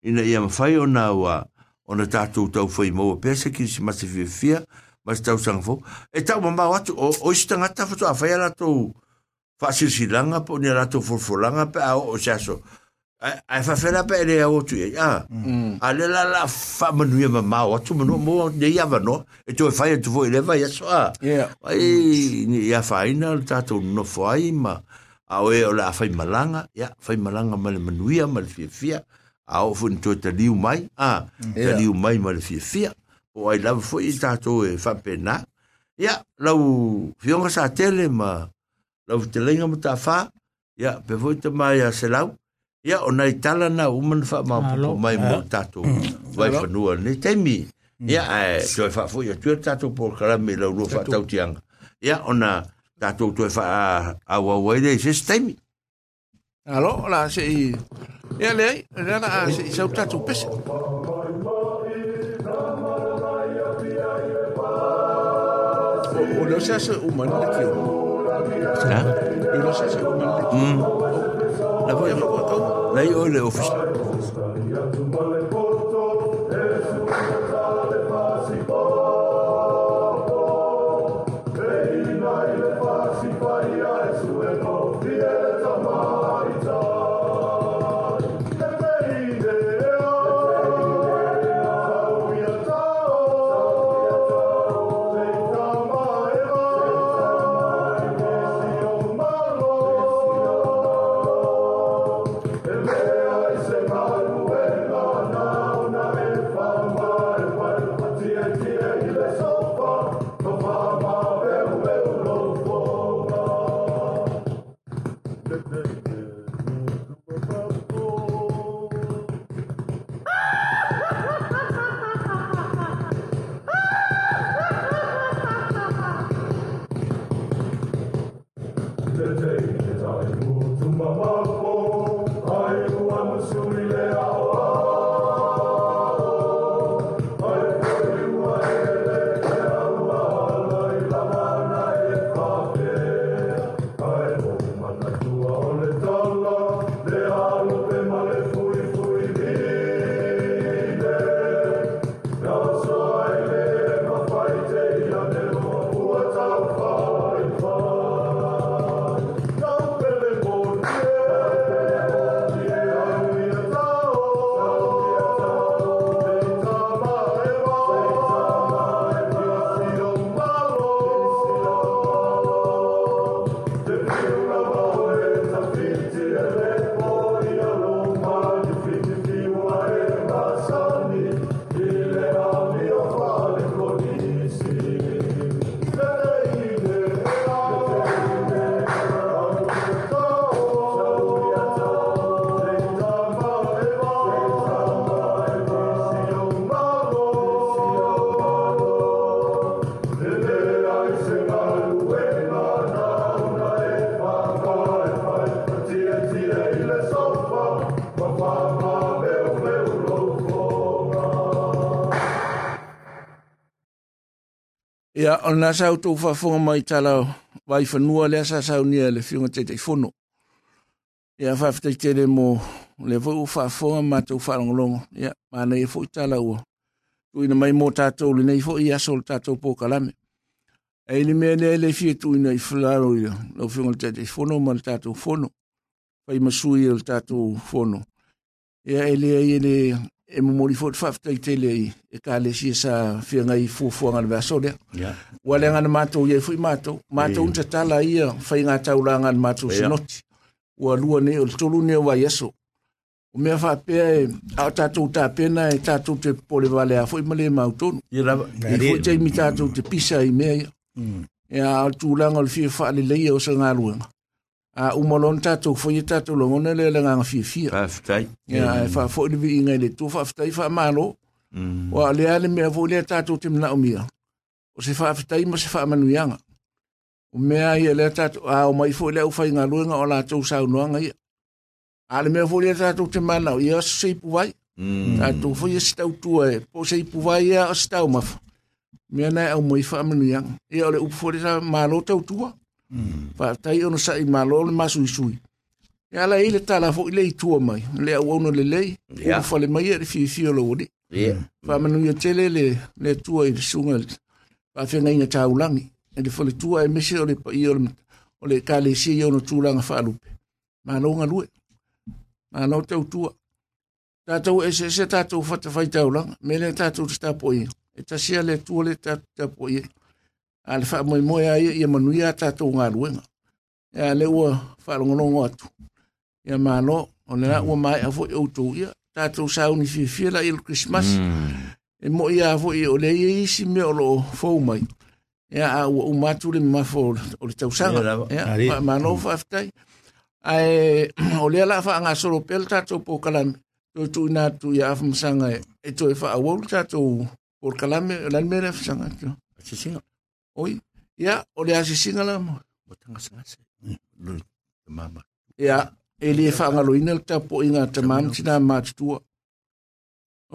Speaker 1: e ne ia fa io na wa ona tato tau foi mo pe se ki si massi fi fi ma sta u sang fo e tau ma wa o o sta ngata fo a fa ia la to fa si si langa po ne la to fo fo langa pe a o sa so ai eh, eh, fa fela pe le o tu ya e, ah. mm. a le la la fa manu e ma ma o tu manu mo de ne ya va no e tu e fa tu vo ile va ya so ah. ai ni ne ya fa ina ta tu no fa ai ma a o e o la fa malanga ya fa malanga ma le manu ya ma le fia fia a o fun tu te liu mai a te liu mai ma le fia o ai la fo i ta tu e fa pe na ya la u fionga sa tele ma la u te lenga mo ta fa ya pe vo te mai ya se lau Hmm. Hmm. ia ona i tala na uman fa ma po mai mo tatu vai fa nu ne temi ia e so fa fo yo tu tatu por kala mi lo lu fa tau tiang ia ona tatu tu fa a wa wa de se temi alo la se ia le na se so tatu pes o lo se hace humano que yo.
Speaker 3: ¿Ah?
Speaker 1: Yo lo se hace humano.
Speaker 3: Mm. La voy a Nei, ole, og forstå.
Speaker 1: Ia, yeah, ona sa utu fa fonga mai tala vai fa nua le sa sa unia le fiunga te te fono. Ia, yeah, fa te mo le vo u fa fonga ma te u fa longo longo. Ia, yeah, ma nei fo tala ua. Tu ina mai mo tato le nei fo ia sol tato po kalame. E ili mea nei le fie tu ina i flaro ia. Lo fiunga te te fono ma le tato fono. Fai masui e le tato fono. Ia, yeah, ili e ili e mo mori fot faf tai tele e ka e le si sa fia ngai fu fu ngal va so dia yeah. wale ngal mato ye fu mato mato un tala ia fa inga ta ula ngal mato yeah. sino wa lua ne o tolu ne wa yeso o me fa pe a ta tu ta pe na e ta tu te pole vale a fu ma le ma uton ye la e fu te mi ta tu te pisa
Speaker 3: i me ya mm.
Speaker 1: E tu la ngal fi fa le le o sa ngal lua a ah, umalon tatou foi e tatou logona le lagaga fiafia
Speaker 3: faafetai
Speaker 1: ia e faafoʻi le viiga mm. i le tua faafetai faamālō mm. ua lea le mea foʻi lea tatou te manaʻo mia o se faafetai ma se faamanuiaga o mea ia lea tatou o mai foʻi le ʻaufaigaluega o latou saunoaga ia nga le mea foʻi lea tatou te manaʻo ia aso se ipuvai mm. tatou foi e se tautua e po se ipuvai ia o se me mea na e aumai faamanuiaga ia o le o foʻi sa malo mālō tautua Fa mm. tai ono sa i malo le masu isu. E ala i e le tala fo i le i tua mai. Le au ono le lei. Yeah. Ufa le mai e fi fi olo wode. Yeah. Mm. Fa manu ye tele le, le tua i le sunga. fe fia na ngata ulangi. E le fo le tua e mese o le pa i ole o le ka le si i ono tūlanga wha alupe. Ma anau ngā lue. Ma anau tau tua. Tātou e se se ta tātou fata fai tau langa. Mele tātou te tāpo i. E tasia le tua le tātou ta tāpo i. ale fa mo mo ia ia manuia ta to nga ruenga ia le ua fa longo longo atu ia malo ona na ua mai afo o to ia ta to sa uni fi fi la il christmas e mo ia afo i ole ia si me o lo fo mai ia a ua umatu le mafo o le tau sanga ia malo fa aftai ai o le la fa nga solo pel ta to po kalam to tu na tu ia afmsanga e to fa awol ta to por kalame lan mere afsanga to oi ya o le asi singa la mo
Speaker 3: mo tanga singa se mm, mama
Speaker 1: ya ele fa nga lo inel ta po inga ta mam sina ma tu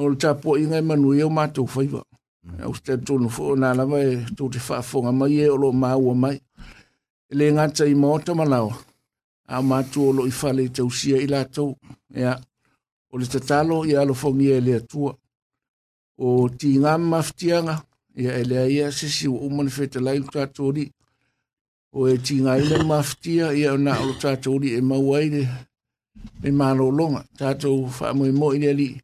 Speaker 1: o ta po inga ma e nu yo ma tu fa iba mm. o ste tu no fo na la ba e tu te fa fo nga ma ye o lo ma u ma e le nga tsa i mo to ma la o a ma tu o lo i fa le tu si e la tu ya o le ta talo ya lo fo nga le tu o ti nga maftianga ia e lea ia sisi ua uma na fetalai lo tatou alii o e tigaina mafitia ia o na o lo tatou alii e mau ai le le malologa tatou faamoemoi le alii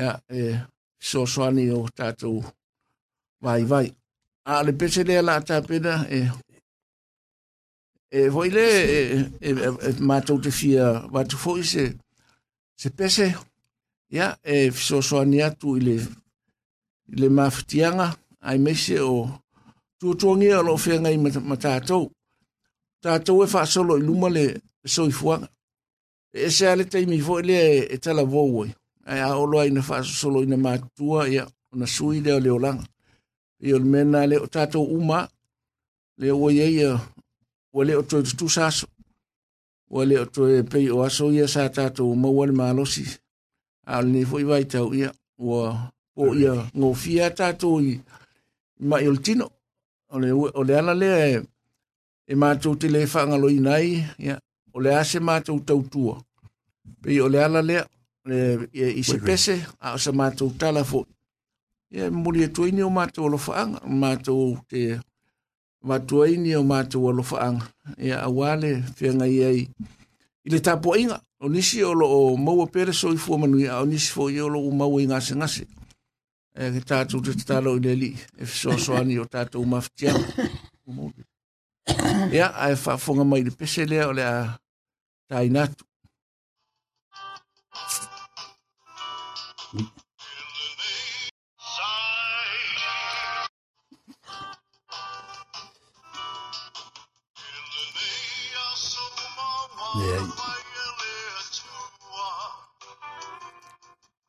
Speaker 1: ia e soasoani o tatou vaivai a o le pese lea la tapena e e foi le e, e, e, e matou te fia watu foi se se pese ia e soasoani atu i le i le mafitiaga ai mese o tuatuagia o loo feagai ma tatou tatou e faasolo i luma le soifuaga e ese a le taimi foʻi lea e talavou ai ae aolo ai na faasosoloina matua ia ona sui lea o le olaga ia o le mea na le o tatou uma le ua ia ia ua lē o toe tutusa aso ua lē o toe pei o aso ia sa tatou maua le malosi a o lenei foʻi vaitau ia ua po ia gofia tatou i ma il tino ole ole ala le e, e ma tu ti le fa ngalo inai ya ole ase ma tu tau tu pe ole ala le e, e i se pese a se ma tu tala fo ya muli e tu ini o ma tu lo fa ang ma tu te ma tu ini o ma tu lo fa ang ya awale fe ngai ai i le tapo inga o nisi o lo o mau pere so i fo manu ya o nisi fo i o lo mau inga se ngase ya e eh, ke tātou te tālo i leli, e fisoasoani o tātou maftia. Ia, a e mai le pese lea o lea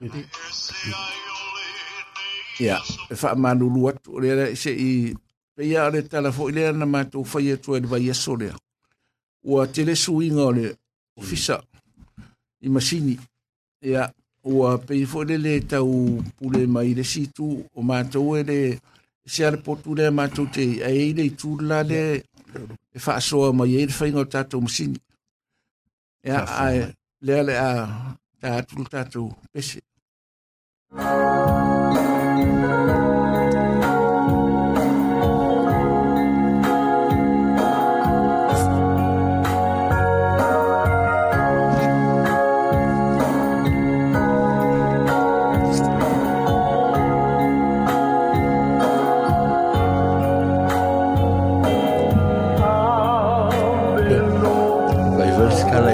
Speaker 1: Yeah. Ya, e fa manu luat o lea se i peia le tala fo ilea na mato fai atua ili vai aso lea. O tele suinga o le ofisa i masini. Ya, o a pei fo ilea le tau pule mai le situ o mato e le se ale potu lea mato te a eile i tūrla le e fa asoa mai eile fai ngau uh, tatou masini. Ya, a lea le a tatou tatou pese. Thank you.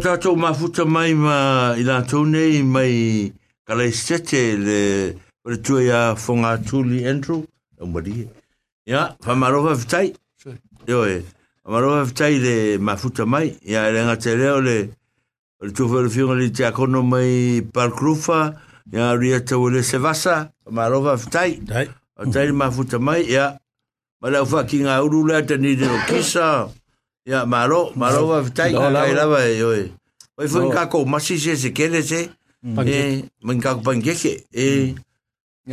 Speaker 4: tātou mafuta mai ma i nātou nei mai kalei sete le pere tue a whonga tūli Andrew. O mwari Ia, wha marofa vitai. Sure. Ioe, wha marofa vitai le mafuta mai. Ia, e renga te reo le pere tue whare whiunga li te akono mai Parkrufa. Ia, ria tau le Sevasa. Wha marofa vitai. Tai. Wha tai mafuta mai. Ia, ma leo wha ki ngā uru lea te nire kisa. Ia. Ya malo, malo va tai ka kai lava e oi. Oi fun ka ko masi se se kele se. E mun ka pangeke e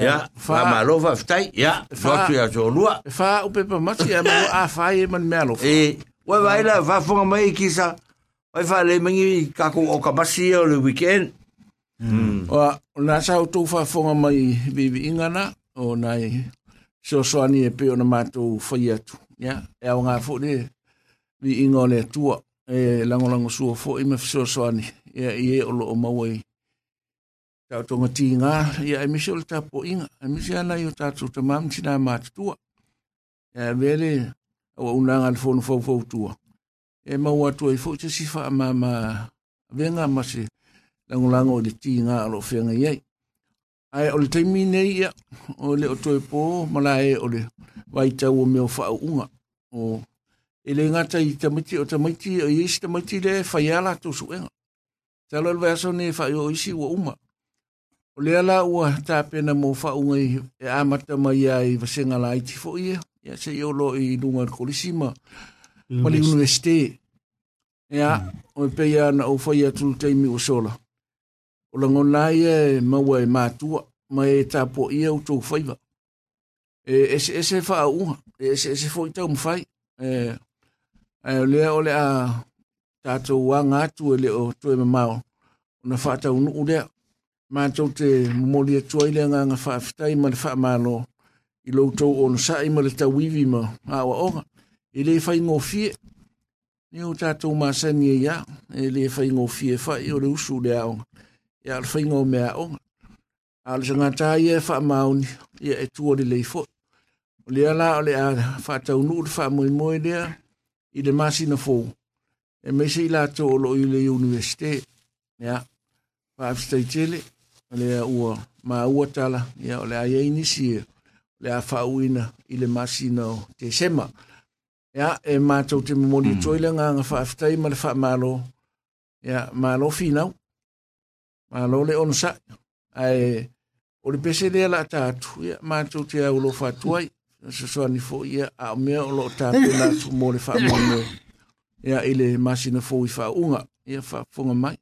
Speaker 4: Ya, fa malo va tai. Ya, fa tu ya zo lua.
Speaker 5: Fa upe pa masi ya malo a fa e man melo. E
Speaker 4: wa vai la va fun mai sa, Oi fa le mangi ka ko o ka masi o le weekend.
Speaker 5: Mm. Wa na sa tu fa fun mai bi ingana o nai. So so ani e pe ona matu fa yetu. Ya, e o nga fu ni ni inga le tua e lango lango suo fo i me fiso soani e i e olo o mawai tau tonga ti ngā i a emisi ole tapo inga emisi ana i o tatu ta mam tina e mātu tua e vele au unanga le fono fau fau tua e mau atua i fo i te sifa a mama venga masi lango lango o le ti ngā alo fenga i ei ai ole teimi nei ia ole o toi po malae ole vaitau o meo fau unga o e le ngata i tamiti o tamiti o isi tamiti le whaiala tō suenga. Tā lo alwa aso ne whai o isi ua uma. O le ala ua tā pena mō whaunga i e amata mai a i vasenga la iti fo ia. Ia se i olo i nunga kolisima. Pali unu este. Ia, mm. o i e peia na o whai atu teimi o sola. O la ngon lai e maua e mātua. Ma e tā po ia u tō whaiva. E, e se e se whaunga. E se e se fo tau mwhai. E, ai le ole a tato wanga tu ele o tu me mau una fata un ule ma te moli e tu ile nga nga fa fta i ma fa ma no i lo to on sa i ma le ta wivi ma a wa onga i le fa ingo fi ni o tato ma sa ni ya e i e le fa ingo fi fa i o le usu le a onga i al fa ingo me a onga a le sanga e fa mauni i e tu ole le i fo Lea la, lea, fa tau nuu, fa moi moi lea i le masina fou e mai se i latou o loo i le universite ia faafetaitele lea ua maua tala ia o le aiai nisi le a faauina e, i le masina o tesema ia e matou te momoli atoai hmm. le agaga faafetai ma le faamalo ia malo finau malo le onosaʻi ae o le pese lea la ata atu ia matou te aulo faatuai soasoani foʻi ia a o mea o loo tapena atu mo le faamoemoe ia i le masina fou i faauga ia faafofoga mai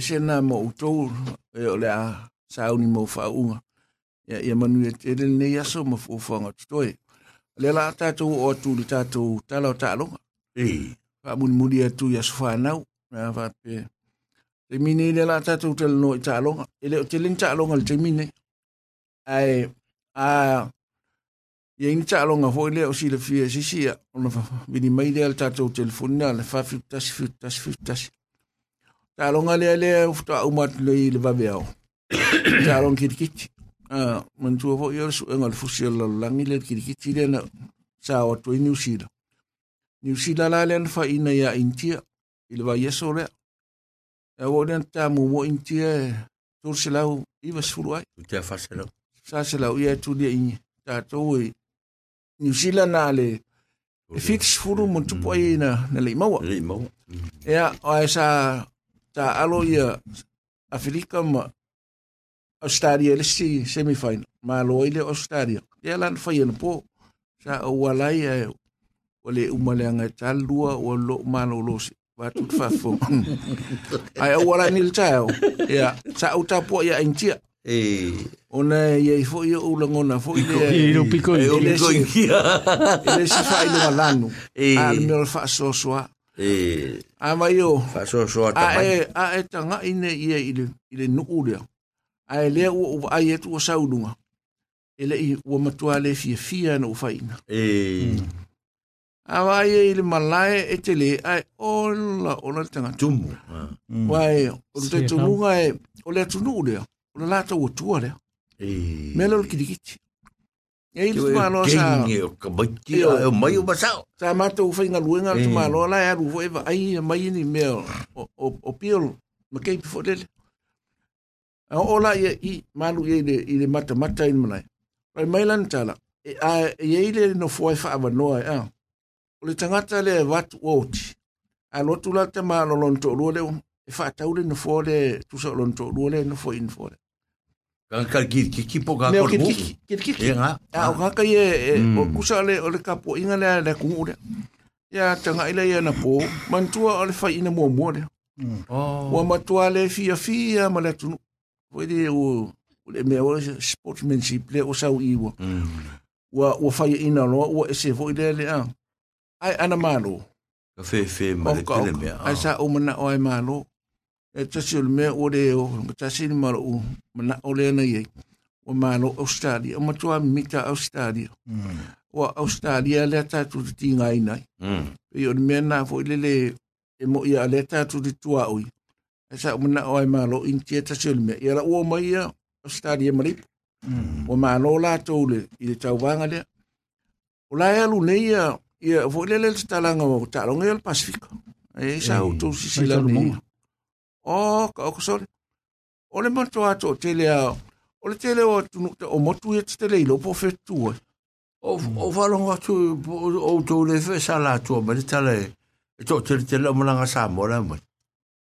Speaker 5: le sena mo outou e o le a sauni mo fa'auga ia ia manu e tele lenei aso ma fuafuaga totoe le la tatou o atu le tatou tala o taaloga ei faamulimuli atu i aso fanau na faape taimine i le la tatou talanoa i taaloga e le o teleni taaloga le taimine ae a ia ini taaloga foʻi lea o silafia e sisia ona vinimai lea le tatou telefoni na le fafifutasi fifutasi fifutasi talonga lea lea ufuta umat lei le vave au. Um Talong <coughs> kirikiti. Mantua po iora su engal fusi ala langi lea kirikiti lea na sa watu i New Zealand. New Zealand la lea nfa ina ya intia ili va yeso lea. E wode na ta mumu intia e tur silau iwa suru ai.
Speaker 4: Utea fa silau.
Speaker 5: Sa silau iya tu dia inye. Ta tau i New Zealand na lea e fitis furu mantupo ai na le imaua. Le imaua. Ea, oa e sa... ta alo ia Afrika ma Australia le si semifinal ma lo ile Australia ia lan fai na po sa o walai e o le umalanga ta lua o lo malo lo si va fafo. fa fo ai o walai ni tao ia sa o po ia intia
Speaker 4: e
Speaker 5: ona ia fo foi o langona foi le
Speaker 4: e o pico e o pico ia
Speaker 5: ele se fai no malano al mero fa so soa
Speaker 4: e a
Speaker 5: mai o fa so so a e a e tanga ine ie ile ile no ule a e le o a e tu sa u lunga ele i o matua le fi fi an o faina e a mai e ile malae e tele a e ola ola tanga
Speaker 4: tumu mm.
Speaker 5: wae o te tumu ga e o le tu no ule o la ta o tu ole e melo kidikiti E ilu tu malo
Speaker 4: sa. Kenge o kabaiti a e o mai o basao.
Speaker 5: Sa mata ufai nga luenga tu malo la e aru voeva ai e mai ni me o, o, o piolo. Ma kei pifo lele. O la i e, i malu e i le, i le mata mata in manai. Rai mai lan tala. E a e i eile no fuai fa ava noa e a. O le tangata le watu oti. A lotu la te malo lonto ruole o. E fa taule no fuole tu sa lonto ruole no fuole in fuole ka
Speaker 4: ki ki ki po ka ko ki
Speaker 5: ki ki ki ki nga a ka ka ye o ku sa le o le ka po inga le le ku ure ya ta nga ile ya na po man tu o le fa ina mo mo mm.
Speaker 4: oh. le o
Speaker 5: ma tu ale fi ya fi ya ma le tu o le o le me o sportsmanship le o sa u iwa
Speaker 4: wa
Speaker 5: wa fa ina lo o e se vo ile le a ai ana malo
Speaker 4: ka fe fe
Speaker 5: ma le pele me a ah. sa o mana o ai malo e tasi o le mea o le o, ma tasi ni mara u, ma na o le ana iei, wa ma lo Australia, o ma tua mita Australia, mm.
Speaker 4: wa
Speaker 5: Australia le atatu te ti ngai
Speaker 4: nai, mm. e o le mea na
Speaker 5: fo i lele e mo ia le atatu te tua ui, e sa o ma na o ai ma lo in tia e tasi o le mea, ia la ua mai ia Australia marip,
Speaker 4: mm. wa ma lo
Speaker 5: la tau le, i le tau vanga lea, o la e alu nei ia, ia fo i lele le talanga o talonga i al Pasifika, e sa o tu si si la nei, O, oh, kakoson. O le man to a tote le a. O le tete le o, omotu yeti tete le ilo pou fetu wè.
Speaker 4: Ou fa long wak tu, ou tou le fè salatou a meni tale, tote le tete le omolanga sa mwola mweni.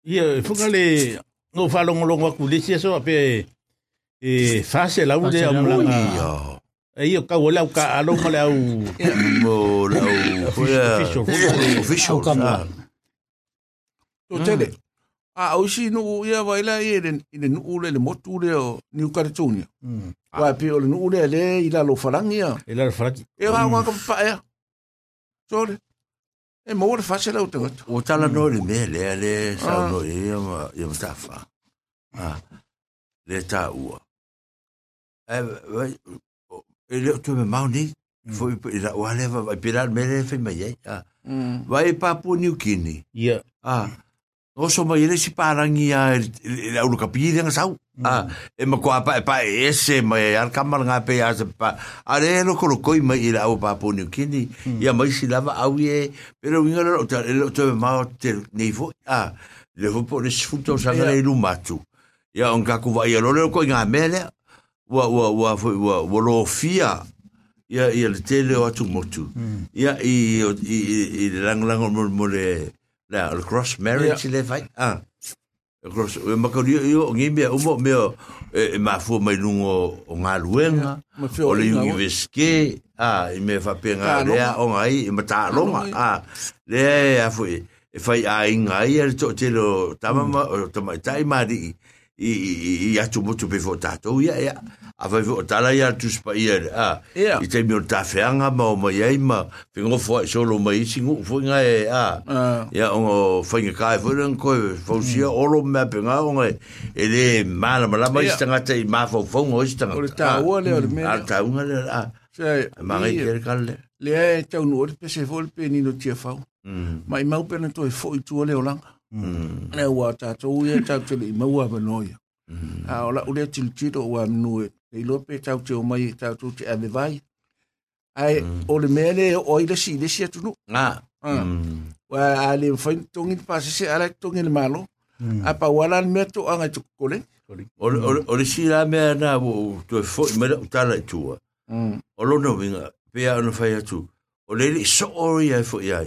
Speaker 5: Ye, fokan le, nou fa long long wak kulisye so apè, e, fase la ou de omolanga. O, ye yo. E, yo kawole wak alon kwa le a ou. Mwole a
Speaker 4: ou. Oficial. Oficial. Tote le,
Speaker 5: a o si no o ia vai la e den in den ule le motu le o ni ukare tuni mm. ah. pe o le
Speaker 4: no
Speaker 5: ule le i la lo farangi ia
Speaker 4: e la farangi e ra wa
Speaker 5: ka pa ia sole e mo le fasela o tengo o
Speaker 4: tala mm. no le me le le sa ah. no e ma e ma tafa ah. le ta u e vai e le to me mauni mm. foi i la o le va pirar me le fe me ye ah. mm. vai e pa pu ni ukini
Speaker 5: ia yeah. ah
Speaker 4: o so mai le si parangi a le au ka pide nga sau mm. a ah, e ma kwa pa pa ese ma e al kamar nga pe as pa a le lo ko ko mai ila au pa po ni kini mm. ya mai si lava au ye pero winga lo to to ma te nevo a le vo po le sfuto sa le lu matu ya on ka ku va ya lo le ko nga mele wa wa wa wa wa lo fia ya ya le tele o atu motu mm. ya i i i, i, i, i lang lang mo mo le, langlang, le, le le le cross marriage yeah. le vai ah cross e ma ngi me o mo me e, e ma fu mai lungo o nga luenga o le universite ah, ah e me fa penga le o ngai e mata longa ah le a fu e fai a ingai e to te lo tama o tama tai ma di i i i i i atu motu pe fo tatou ia ia a vai fo tala ia tu spa ia ah ia yeah. i te ta fianga ma o mai ai ma fingo fo so lo mai singu fo nga e a ia o fo nga kai fo ren ko fo sia mm. o lo ma pe nga o nga e de ma la ma la mai sta nga te ma fo fo nga sta nga o ta o le o mm, me a ta un le a sei ma ngai ker kal le le e te un
Speaker 5: ur pe se fo pe ni no tia fo mm. mai mau pe na to e fo i tu le o langa Mm. Ne wa ta to ye ta to le ma wa no ya. Mm. Ah ola ule til ti do wa no e. E lo pe ta to o mai ta to ti ave vai. Ai mm. o le mele o ile si le si tu no. Na. Ah. Mm. Wa ale fo to ngi pa se ala to ngi le malo. Mm. A pa wala le
Speaker 4: meto anga to kole. Ole ole ole si la me na wo to fo e me ta la tu. Mm. Ole no vinga pe ano fa ya tu. Ole so ori ya fo ya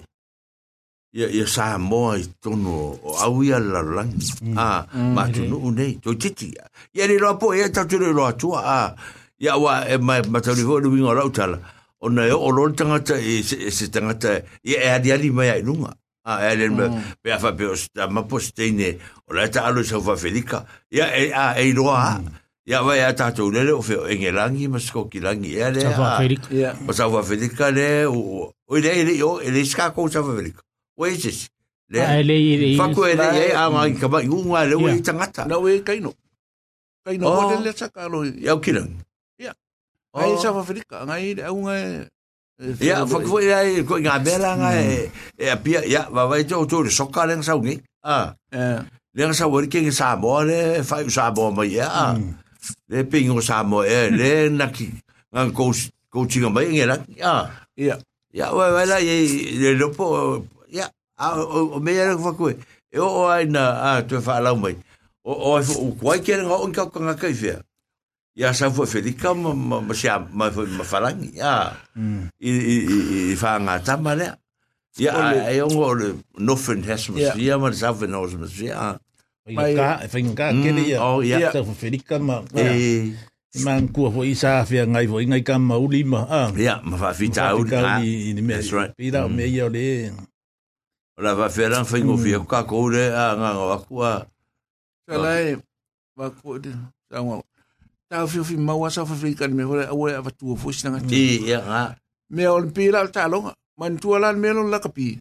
Speaker 4: ya ya sa mo ai tonu o au ia la lang ah, ma mm. tu no ne to titi ia ni lo ia ta tu lo tu a ia wa e ma ma tu ho lu ngora uta la o nei o lo tanga ta e se, se tanga ta ia e ia ali mai lunga a ah, ele mm. be a fa be o sta ma postene o la ta alu sa fa felica ya e a e lo a ia vai a ta tu le o fe en el angi ma sco ki langi ya le ya sa fa felica
Speaker 5: ia sa fa
Speaker 4: felica le o ile ile yo ile ska ko sa fa felica wages le ele faku ele ye ama ka ba ngu nga le we tangata na
Speaker 5: we kai no kai
Speaker 4: no ole le saka lo ya kilang
Speaker 5: ya ai sa fa frika ngai au ngai ya
Speaker 4: faku ele ko nga bela ngai e pia ya va vai jo jo le soka le sa ngi ah le sa wor ke sa bo le fa sa bo ma ya le pingo sa mo e le na ki ngan ko ko chinga mai ngela ya ya ya wa wa la ye le lopo a o me era ko ko e o ai na a tu fa la mai o o o kwai ke nga on ka ka ka fe ya sa fo fe di ka ma ma sia ma ma falang ya i i i fa nga ta ma le ya e on o no fen hesmus ya ma sa fen hesmus ya
Speaker 5: Mai ka, e whainga ka, kere ia. Oh, ia. Sa whawherika ma. Eh. Man kua fo isa fe ngai fo ngai ka mauli ma.
Speaker 4: Ia, ma whawhita au.
Speaker 5: That's right. Pira o ừ. mea ia o le.
Speaker 4: Ora va fera fa ingo fi ka ko mm. re a ah, nga wa ku a.
Speaker 5: Sa la e va ku de sa wa. Ta fi fi ma wa sa fa fi ka me ho re a wa va tu fu sina nga. Ni
Speaker 4: ya nga.
Speaker 5: Me ol pi la ta lo ma ntu la me lo la ka pi.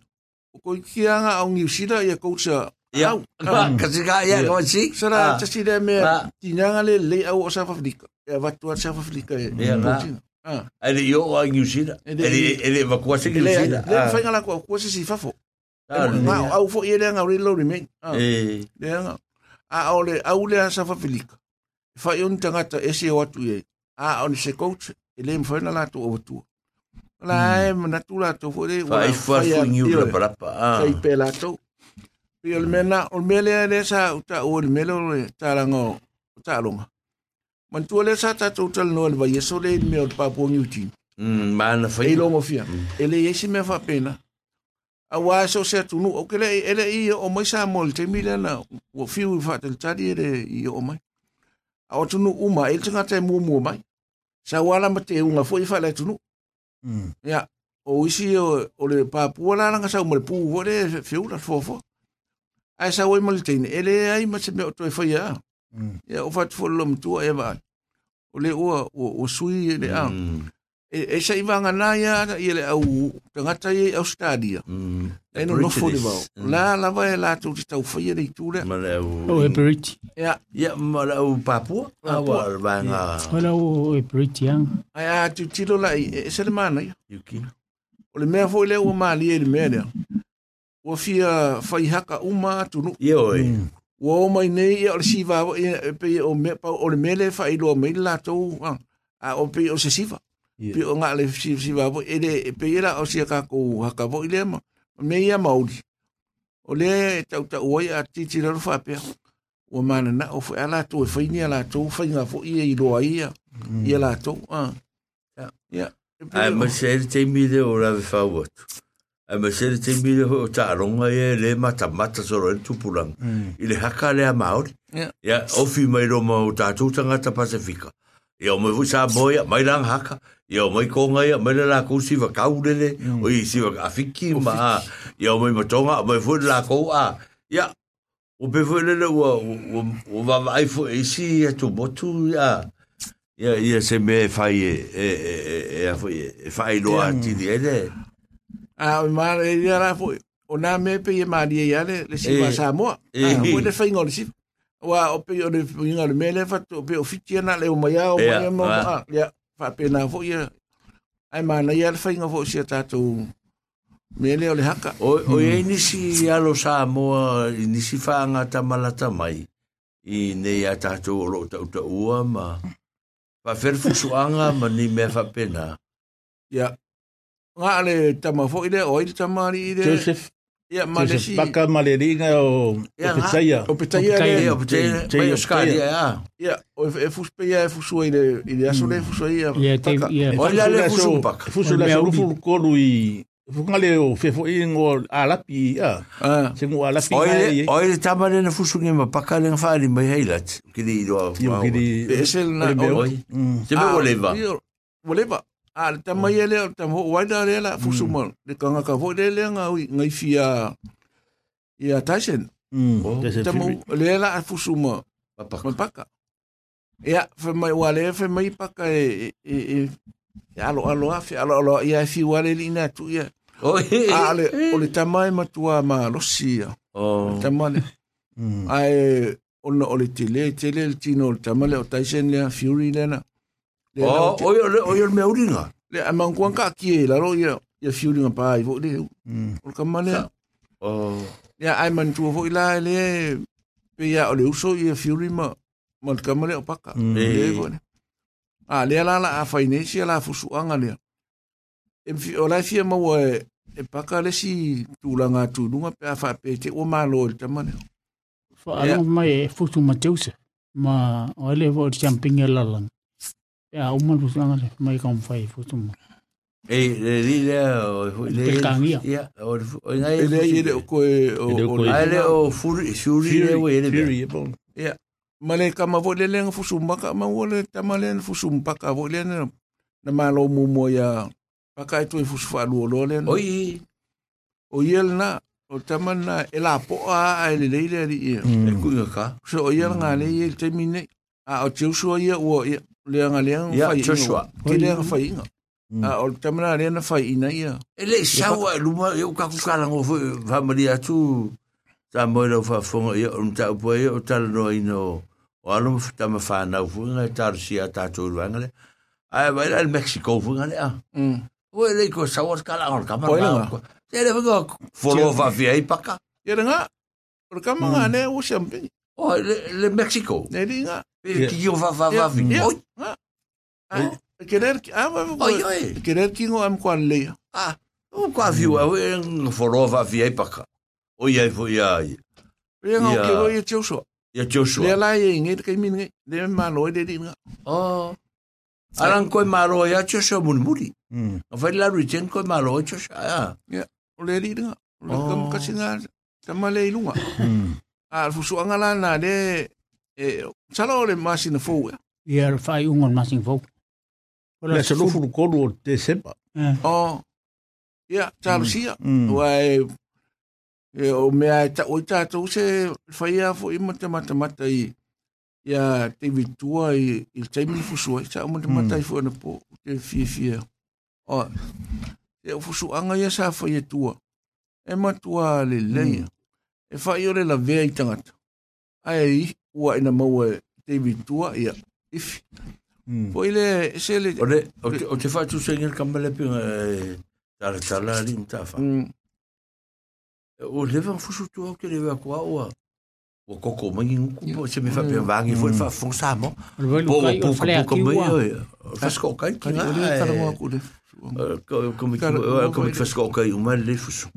Speaker 5: O ko ki a nga au ngi si
Speaker 4: da ya
Speaker 5: ko sa. Ya.
Speaker 4: Ka mm.
Speaker 5: si ka ya ko si. Sa la ah. ta si de me ah. ti nga nga le le a wa sa fa fi ka. Ya va tu sa fa fi ka. Ya
Speaker 4: nga.
Speaker 5: Ah. Ele yo a ngi si da. Ele
Speaker 4: ele va ku sa ngi si da. Le
Speaker 5: fa
Speaker 4: nga
Speaker 5: la ku ku si fa fo. Ah. A ou fok ye de an a ou li lori men ah, eh. A ou ah, li an safa filik Fa yon tangata e se watu ye A ah, ou ni sekout E le mwen fay nan lato ou vatou La hmm. e mwen natu lato Fa yon
Speaker 4: fay nan lato Faye
Speaker 5: pe lato On hmm. me le an e le sa On me le an le sa Man tou a le sa tatou tal nou an vay Yeso le yon me yon papou nyoutin E yon mou fiyan E le yesi men fapen la a wā so e se tunu o kele e le i o mai sa mo te mila na o fiu i fa tel tari e i o mai. A o tunu uma e tunga te mua mua mai. Sa wala ma te unga fo i fa le tunu.
Speaker 4: Mm.
Speaker 5: Ia, o isi o, o le pāpua la langa sa umare pū o le fiu la fo fo. Ai sa wai mali teine, e le ai ma se mea o toi fai a. Ia, hmm. o fa tu fo lo mtua e vaa. O le ua, o, o sui e le a. Mm. E, e sa iwa nga nā ia ata i ele au tangata i au stadia. Mm.
Speaker 4: E no no
Speaker 5: fo mm. Nā lawa e lātou te tau whai e reitūre. Ma le
Speaker 4: au... Au oh, e periti.
Speaker 5: Ia. Ia, ma le au
Speaker 4: Papua. Awa. Awa. Ma
Speaker 5: le au oh, e periti ang. Ai a tu tiro lai. E, e sa le mana
Speaker 4: ia. Iuki.
Speaker 5: O le mea fwoi leo o maali e le mea nea. Ua fia whai haka uma atu nu.
Speaker 4: Ia oi. Mm. Ua
Speaker 5: o mai nei ia o le siva. Ia e, pe o mea pau. O le mea le fai lo o mei lātou. A o pe o se siva. Ia pe o nga le si si va ele e pe ira o si ka ku ha ka bo ile ma me ia ma uli o le ta ta o ia ti ti ro fa pe o mana na o fa ala to fa e ni ala to fa nga fo ia i e lo ia ia la to a ya ya mm. ai ma se
Speaker 4: te mi o la fa wat ai ma se te mi o ta ro nga le ma ta ma ta so ro tu pu mm. i le ha le ma o o fi mai ro ma o ta tu ta nga ta pasifika Ya, mwe vusa boya, mailang haka. ia mai ko ngai mai la ko si va kau dele o i si va afiki ma ia mai matonga mai fu la ko a ia o pe fu le o o va vai fu e
Speaker 5: si
Speaker 4: tu motu ia ia ia se me fai e e e fai lo a ti dele a ma ia la fu o na me pe ia ma dia ia le si va
Speaker 5: sa mo o le fai ngol si wa o pe o le ngol me le fa o pe o fiti na le o mai o mai mo ya whapena fo ia ai mana ia alfa vo fo
Speaker 4: si a
Speaker 5: tatou mele o le haka o,
Speaker 4: o e hmm. nisi alo sa moa i nisi whanga tamalata mai i nei a tatou o loo tauta ua ma whawhere fusuanga ma ni me whapena
Speaker 5: ia yeah. nga ale tama fo i le, oi tama ali i le. Joseph Ya malesi. Ya baka malelinga o pitaya.
Speaker 4: O pitaya ya, o pitaya. Ya skali
Speaker 5: ya. Ya, o e fuspe ya fusu ile ile aso le fusu ya. Ya, ya. O ya le fusu pak. Fusu
Speaker 4: la fusu kolu i. Fuka le o fe fo ingo ala pi ya. Ah. Se ngo ala pi ya. O ile tama le fusu ngi ma paka le fa ali mai hailat. Ki do. Ki di. Ese na o. Se me voleva.
Speaker 5: Voleva. Ah, le tamai ele, le tamai hoa waida ele la, fusu mo, le kanga ka hoa ele lea ngai, ngai fi a, i a Tyson. Le tamai ele la, fusu mo,
Speaker 4: papaka. Papaka.
Speaker 5: Ea, whamai, wale, whamai paka e, e, e, e, alo alo afi, alo alo, ia e fi wale li ina tu ia. Ale, o le tamai matua ma losi ia. Oh. Tamai le. Ai, o le tele, tele, le tino, le tamai le, o Tyson le, Fury le na. Mm.
Speaker 4: Oh, yo o yo me uringa
Speaker 5: le ma un kwanka ki e la ro yo yo fiuringa pa i vo mm. le o ka male o ya oh. ai man tu vo ila le pe ya o le uso yo fiurima ma ka male opaka
Speaker 4: le vo mm. e ne
Speaker 5: a le la la a financial la fusu anga le em fi o la fi ma wo e pa ka le si tu la nga tu nu ma fa pe te o ma lo te ma ne
Speaker 4: fa ma e fusu ma teuse ma o le vo champagne la la Ya, umur tu sangat ni, mai kau mai itu mu. Eh, ni le, oh,
Speaker 5: le, ah. ya, orang
Speaker 4: ni
Speaker 5: le, ni le, ko, ni
Speaker 4: le, o furi, furi le, we le, furi
Speaker 5: ya bang. Ya, malay kau mau le le, ngaku sumpah kau mau le, tama le, ngaku sumpah kau mau le, nama lo mu mu ya, pakai itu ngaku sumpah lu lo le.
Speaker 4: Oi,
Speaker 5: oi le na, o tama na, elapo a, le le le, ni,
Speaker 4: ni
Speaker 5: kau. So oi le ngan le, ni termine, ah, o cewa oi le, leanga leanga yeah, fai Joshua. ino. Ke leanga fai inga. Mm. Ah, ol tamana leanga fai ina ia.
Speaker 4: E le sawa e luma e uka kukala ngo fai famari atu. Ta moira ufa fonga ia un ta upua ia utala no ino. O alo mfa tama fana ufua ngai taro si a tato ulua ngale. Ai wai lai Mexico ufua
Speaker 5: ngale a. Mm.
Speaker 4: Ue leiko sawa kala ngol kamar ngal. Poi lenga. Tere fai ngol. Folo
Speaker 5: fai fia ipaka. Ia renga. Ur kamar ngane mm. ua siampingi.
Speaker 4: Oh, le, le Mexico.
Speaker 5: Ne ringa. Ki o va va va vi. Oi. Querer que ah, oi oi. Querer que não am quan lei. Ah,
Speaker 4: o qua viu, eu não forova vi aí para cá. Oi aí foi aí.
Speaker 5: Eu não que eu ia tio só.
Speaker 4: Ia tio só. Le
Speaker 5: lá e ngai que min ngai. Le ma loi de ringa.
Speaker 4: Oh. Aran koi maro ya tio só mun muri.
Speaker 5: Mm.
Speaker 4: Vai lá retain koi maro tio só. Ah.
Speaker 5: Yeah. O le ringa. O le kam kasinga. Tamale ilunga. Mm. Ah, fusu angala na de eh sala ole masina fo. Ya e?
Speaker 4: yeah, fa yung on masin fo. Ola se lo fulu kolu o te
Speaker 5: sepa. Eh. Oh. Ya, yeah, tsalo sia. Mm, mm. Wa e e o me ai e ta o ta to se fa ia fo i mata mata mata i ya te vitua i il taimi fusu ai sa mata mata i fo mm. na po te fi fi. Oh. E fusu anga ya sa fo ye tua. E matua le leia. Mm. e whai ore la vea i tangata. Ai ua ina maua te tua, ia.
Speaker 4: if, Mm. Po ile
Speaker 5: e se le...
Speaker 4: Ore, o te whai tu sengen kamale pinga e tala tala ni mtafa. Mm. O lewa fusu tu au ke lewa kua oa. O koko mangi nguku po se me wha pe vangi hmm. fo fa hmm. fo sa mo. Po o pu pu ko me ia. Fasko kai ki na. Ole eh. tala mo ku le. Eh, como que eh, como que fasko kai o mal le
Speaker 5: fusu.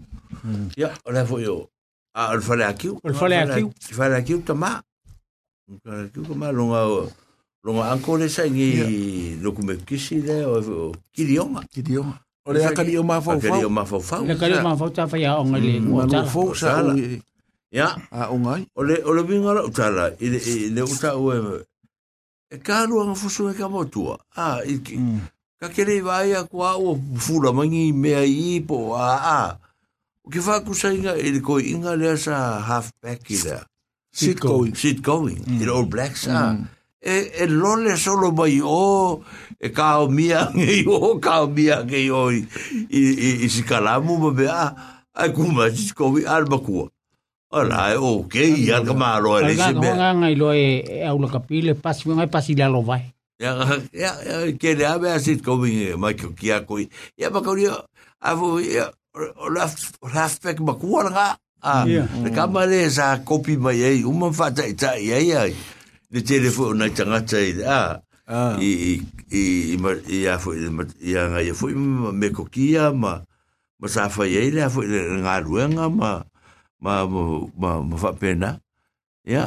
Speaker 5: Ya, ole fo yo.
Speaker 4: Ah, el fale aquí. El
Speaker 5: fale aquí.
Speaker 4: El fale aquí está más. El fale aquí está más. Longa, longa, ancora esa en el documento que sí de o el idioma.
Speaker 5: Idioma. O le
Speaker 4: acá idioma fa fa. Le idioma fa fa. Le
Speaker 5: idioma fa fa fa ya on el
Speaker 4: lengua. Fa fa. Ya,
Speaker 5: a un ay.
Speaker 4: O le o le vino la otra y le le usa o e kālua ngā fusu e kā motua. Ā, ah, mm. ka kere i vāia kua au fula mangi mea i ipo, ā, ah, ā. Ah. O ke whaku sainga, e le koi inga lea sa half back i lea.
Speaker 5: Sit going.
Speaker 4: Sit going. Mm. It all blacks are. Mm. E, e lole solo mai o, oh, e kao <laughs> mia ngei o, oh, kao mia ngei o, oh, i, i, i si kalamu ma be a, a ah, kuma sit going, ar makua. O la, e o ke, i ar kama aro e lese
Speaker 5: mea. Kaka ngai lo e, e au la kapile, pasi, ngai pasi la lo vai.
Speaker 4: Ya, ya, ya, ke le ame a sit going, e, mai kia koi. Ya, makau ni, avu, ya, raf pek bakuan kua nga. Le kama sa kopi mai umum uman fa tai tai ei ei. Le tere fu unai tanga tai ei.
Speaker 5: Ah. I, i,
Speaker 4: i, i, ma, i, a fu, i, a ngai a fu, me kokia ma, ma sa fa ei le a fu, le ngā ruenga ma, ma, ma, ma, ma fa pena. Ia. Ya.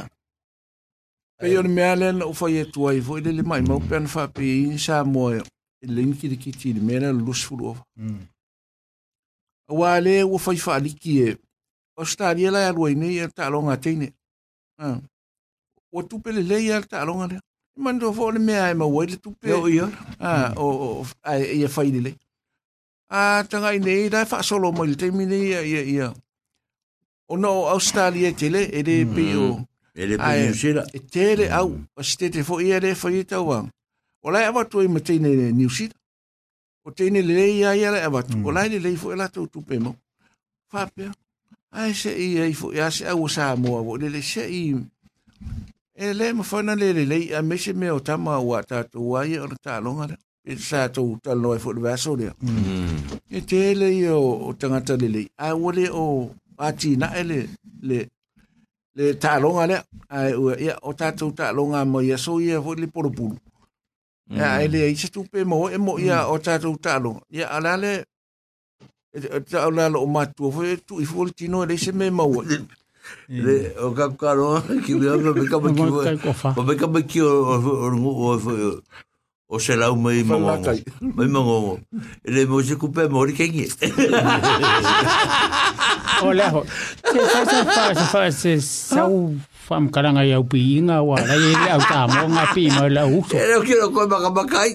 Speaker 5: Pei on mea le na ufa ye tua i fu, le le mai mau mm. pen fa pe i, sa mo e, le inki de ki ti, le mea le lusfu lua. Mm. Wa e le wo fai fa li ki e. O sta ni la ya roi ni ta longa te ni. Ha. O tu pe le ya ta longa le. Man do fo le me ai ma wo le tu pe.
Speaker 4: Yo yo. Ha
Speaker 5: o o ai e fai le. A ta ga ni da fa solo mo le te mi ni ya ya ya. O no Australia te le e le e pe mm.
Speaker 4: E le pe E
Speaker 5: te mm. au. E o ste fo ia le fo ita wa. O ya va tu i me te ni ni o te ine lelei ai ala e watu. Mm. O lai lelei fo e latou tupe mo. Whapea. Ai se i ai fo e ase au sa moa wo. Lele se i... E le ma whana le lelei a mese me o tama ua tātou ai o ta longa le. E tātou talo e fo le
Speaker 4: vaso lea. Mm. Mm. E te le i o
Speaker 5: tangata lelei. A wale o atina e le le le tālonga lea. Ai ua ia o tātou tālonga mo ia so ia fo le poropulu. Ya ele isa tu pe mo e mo ya o ta tu talo. Ya alale ta alale o matu fo tu i fo ti no le se me mo.
Speaker 4: Le o ka ka ro ki we ka ka ki we. Ko ka ka ki o o o o o se la me mo. Me mo mo. Le mo se kupe mo ri kenge. O le ho.
Speaker 5: Se fa se fa se fa se sa fam karanga ya upi inga wa la ye ya ta mo nga pi mo la u so <laughs> ero kiro ko ba ka bakai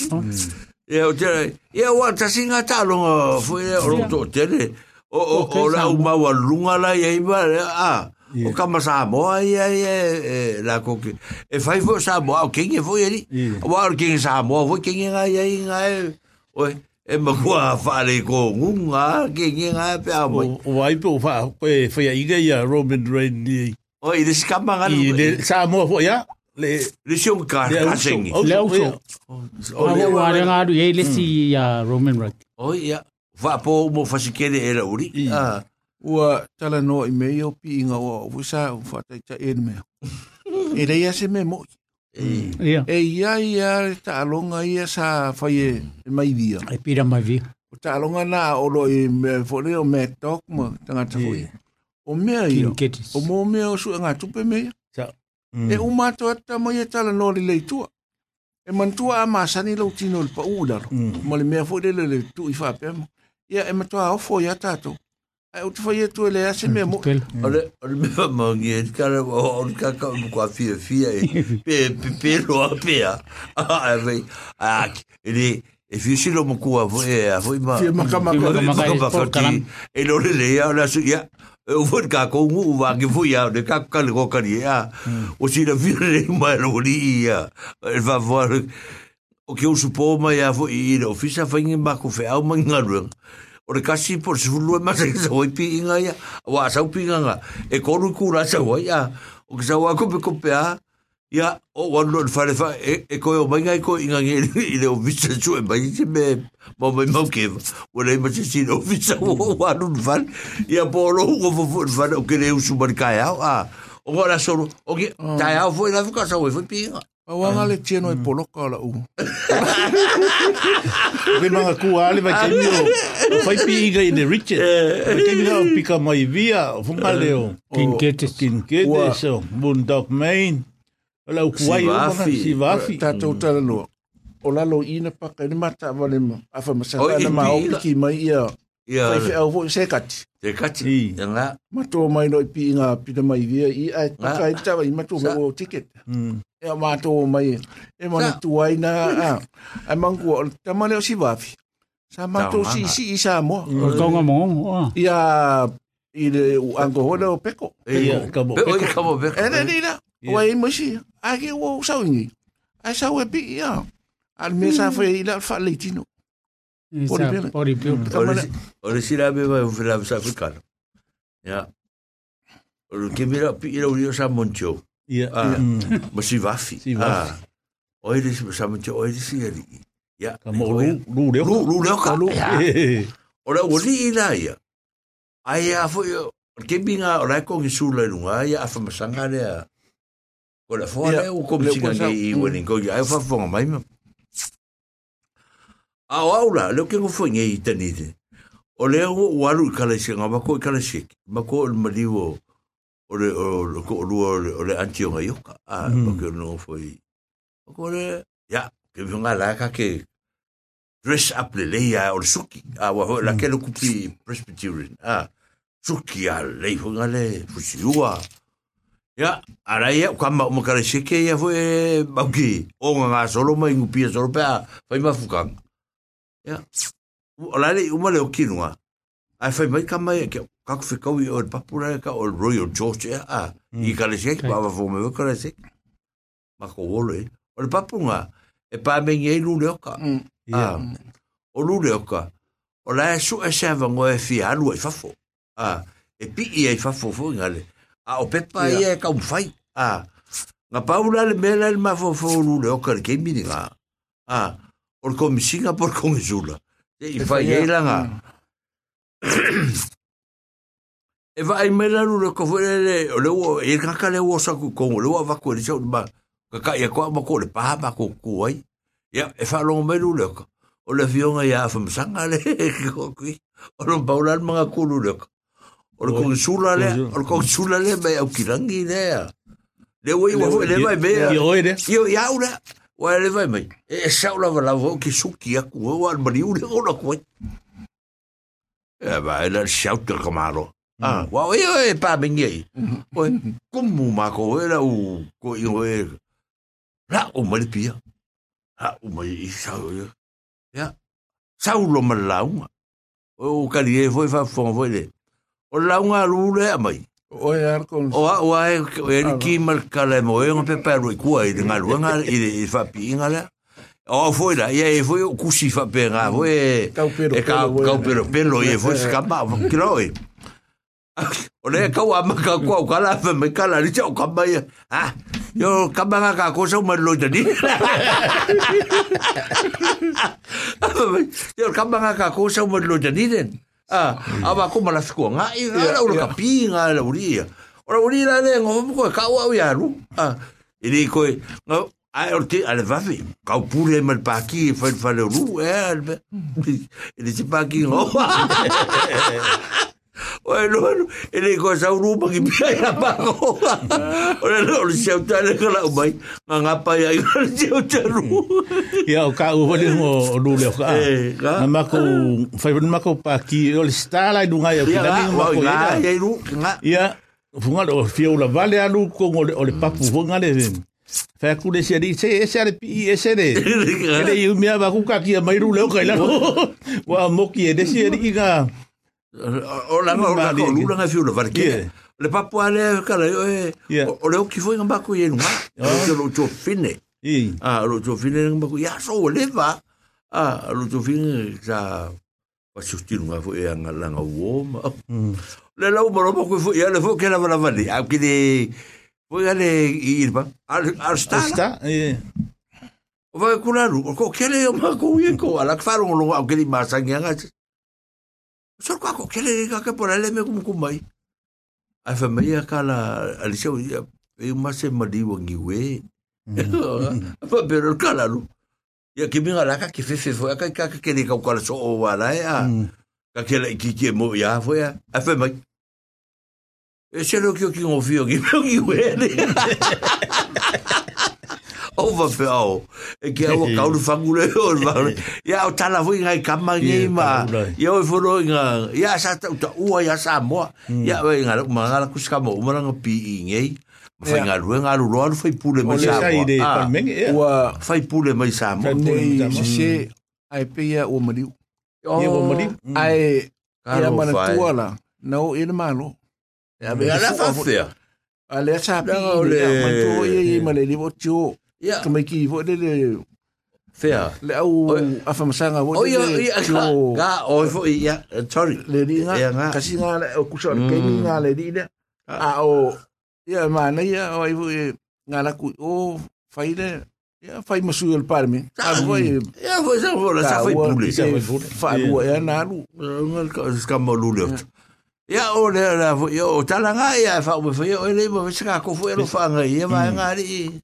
Speaker 5: <laughs> ya o tere ya wa ta singa ta lo fu ye o to tere o o o la u ma wa lunga la ye ba a o kama sa mo ya ya e, la ko ke e fai fo sa mo o ke ye fo ye ri wa o ke sa mo fo ke ye ga ye nga e o e ma kua whare ko ngunga ke ngi ngai pia mai. O waipo wha, koe whaia iga ia Roman Reign ni O i de skamba ngalo. I de e. sa mo fo ya. Le le sio ka Le uso. O le wa re ya Roman Rock. O ya. Va mo fasikele era Ah. Ua tala i me yo o vusa fo ta ta en me. <laughs> E ya se me e. e ia ia ta longa ia sa faie e mai dia. E pira na o lo i me fo le me tok mo tanga tawe. o mea ia o mo mea o su e ngā tupe mea e umato ata mai e tala nori lei tua e mantua a masani lau tino le pa ularo ma le mea fwere le tu i whapema ia e matua au fo ia tato ai e, utu fai tu le ase mm, mea mo mm. ole ole me fa mangi e kara o le kaka o kwa fia fia e <laughs> pe pe pe lo a pe <laughs> a a vai a ele e fi si lo mo kua e a foi ma fi ma kama kama kama e lo le le ia la su ia e, e hmm. o fuera com e o e <laughs> wa ki de ka rocaria. o si la vire ma Ele vai ya o que eu su po ma ya fu i le ofisa fa ngi ma ku fe au o le ka si por su lu ma se so i pi nga ya wa sa u pi nga e ko ru ku ra sa wa ya o ki sa wa ku ia
Speaker 6: o anu on fare fa e, e koe o mainga e koe inga ngere i leo visa su <laughs> e mai me mo mai ke o rei ma se sino a o o anu fare ia po lo o que usu mani kai au a o ngora soro o ke oh. tai au fo i lafu kasa o e fai pinga Ma wanga le tieno e poloka u. Ve ale vai kemi o. Fai piiga i de Richard. Vai eh. kemi o pika mai via. Funga eh. leo. Kinketes. Kinketes. Bundak Main. la ukuai o mana si wafi ta tau mm. tala no o la lo ina pa ni mata vale ma afa ma sa na ma o mai ia ia fa o vo se kat se kat nga ma to mai no pi nga pi de mai via i ai pa ka ita vai ma to vo ticket mm ia e ma to mai e ma tu ai na a ai man ko ta ma le si wafi sa ma to si si i sa mo mm, o to nga mo ia i le angohola o peko ia ka kamo peko ka mo peko ene ni na Oi, mochi. a ke hmm. hmm. o sau ni a sau e pi ia al me sa foi la fa le tino Pori piona. Ore sira be vai fila sa africano. Ya. Ore ke mira pi ira uri sa moncho. Ya. Ah, hmm. Ma si vafi. Si vafi. Ah, oire si sa moncho oire si ali. Ya. Kamo lu lu leo. Lu lu leo ka. Ore uri ila ya. Ai a foi ke binga ora ko ki sula lunga ya afa masanga le o la fo le o komisina nei i wene ko ia fa fo mai ma a aula le ke ko fo nei tenite o le o walu kala se nga ko kala se ma ko o mali o o le o ko o o le antio nga yo a ko ke no fo i ko le ya ke vinga la ka ke dress up le le ya o suki a wa la ke lo kupi presbyterian a suki a le fo nga le fusiwa Ya, ara ia, o kama o makara seke ia foi bauki. O nga nga solo ma ingu pia solo pia, fai ma fukang. Ya, o lale umale o kinua. Ai fai mai kama ia, kako whikau i o e papura ka o Royal George ia, a, i mm. kare seke, pa wafo me wakare seke. Ma ko wole, o le papunga, e pa me ngei lune oka. Ya, mm. o lune oka. O lale su e seva ngoe fi alu e fafo. A, e pi i e fafo fo ngale. Ya, A opet pa ye ka mw fay. Nga pa wala me lal ma fò fò wò lò. A fò lò kèl genmini nga. O lò kò mw mw singa pò lò kò mw zula. E fa ye lana. E fa ay me lal wò lò. Fò le wò. E lakalè wò sakou kong. O le wò avakwe li chò. Kè kèl yè kwa mw kò. Le pa ha mw akwò kò wò. E fa alon me lò lò. O le fion a ya fò mw sanga le. O lon pa wala mw akwò lò lò. o le kong sula le o le kong sula le mai au kirangi le le wei wa le mai me io ere io ia ora wa le mai mai e sa ola va la vo ki suki aku wa al mari u le ola ko e va ele shout ka maro ah wa io e pa bengi o como ma ko era u ko io e la o mari pia ha o mai sa ya sa o lo malau o kali e foi fa fon foi le o unha lule a mai. O e arkon. O a o a e ki mal kala mo e ngpe pa ru ku e nga lu nga e i fa pinga la. O foi la, e foi o kusi fa pe nga foi e ca ka pero pelo e foi skapa ki lo e. O le ka wa ma ka ku ka la fa me kala ri cha o ka mai. Ha. Yo ka ma ka ko so ma lo tani. Yo ka ma ka ko so ma lo tani den. Ah, aba kuma la sku nga i la u ka pi nga la uri. Ora uri la le ngo mu ko ka wa ya ru. Ah, i ri ko nga a orti ti al va Ka pure mal pa ki fa e fa le ru Eh, al. I pa ki ngo. o <laughs> <laughs> ya, eh, lah, lah. ya, hmm. e loa lu e lei koe sauru maki pia i rapako o e loa lu seo tane ka lau mai ma ngā pai ai o le seo taru
Speaker 7: ia o ka ua wale mo o lu leo ka na mako fai wale mako pa ki o le stala i dungai au ki lami ngā
Speaker 6: mako ia
Speaker 7: ia funga lo fia ula vale alu kong o le papu funga le vim Fai kule se ri, se e se ale pi, e se re. Ele i umia wakuka ki a mairu leo kailano. Wa moki e desi e ri ki ka.
Speaker 6: O la o la o lula em ah. e. ah, em ah, nga fiu varke. Le papo ale kala yo e o le o ki foi ngamba ko yenu ma. O lo cho fine. Ah lo cho fine ngamba ko ya so le va. Ah lo cho fine sa pa sustinu nga foi nga la nga wo ma. Le la o mo um ko foi ya le foi ke la la vali. A ki de foi ale ir pa. Al al sta.
Speaker 7: Sta.
Speaker 6: O va kula lu. Ko kele yo ma ko yeko ala kfaro lo au ke di masanganga. so ka ko kele ka ka pora le me kum kum mai a fa mai ka la ali se ia e ma se ma di wangi we mm. <laughs> fa pero ka la lu ia ki mi la ka ki fe fe fo ka ka ka kele ka ka so o wala ya mm. ka kele ki ki mo ya fo ya a fa mai e se lo ki ki ki <laughs> me we <laughs> over pe au e ke o ka u fangu le o ma ya o tala fu ngai kama ngi ma ya o fu ro nga ya sa ta u ya sa mo ya we nga ma nga ku ska mo ma nga pi i ngai ma fa nga ru nga lu ro fa pule ma sa mo wa pule ma sa
Speaker 7: mo se se ai pe ya o mari o ai ya mana tuala no ilma lo ya be ala fa fa Ale sa pi, ale mantu ye ye male libo
Speaker 6: chu.
Speaker 7: Kamay ki yi fote de de Le ou oh, afamasa oh, <laughs> oh, uh, nga fote O yo
Speaker 6: yo O yi fote ya
Speaker 7: Kasi nga la A o Ya manay ya Nga la kou Fai masuyo l parme
Speaker 6: Fai mwole ah, Fai mwole
Speaker 7: Fai mwole
Speaker 6: Ya o Ya o e, mm.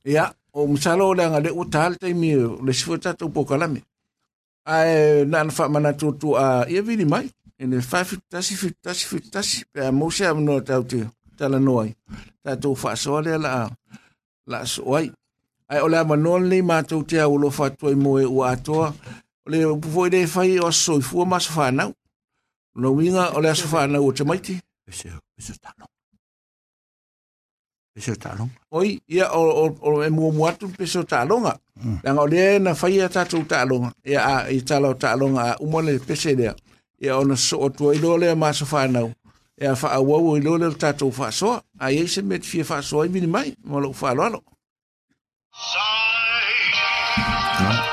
Speaker 7: Ya o o musala o le agale ua taale taimi le sifua tatou pokalame ae na ana faamanatua a ia vili mai ele faafitutasi fitutasi fitutasi pe amou se amanoa tau te talanoa ai tatou faasoa lea la laasoo ai ae o le amanoa lenei matou te aualofa atu ai mo e ua atoa o le upu foʻi lē fai o asosoifua ma aso fanau lona uiga o le aso fanau o tamaiti
Speaker 6: Pese talonga.
Speaker 7: Oi, ia o, o, o e mua muatu pese o talonga. Mm. Langa o lea na whaia tātou talonga. Ia a, i tala o talonga a umole pese lea. Ia ona so o tua ilo lea maso whanau. Ia wha a wawo ilo lea tātou whasoa. A iei se met fia whasoa i mini mai. Malo whaloalo. Sai! Mm.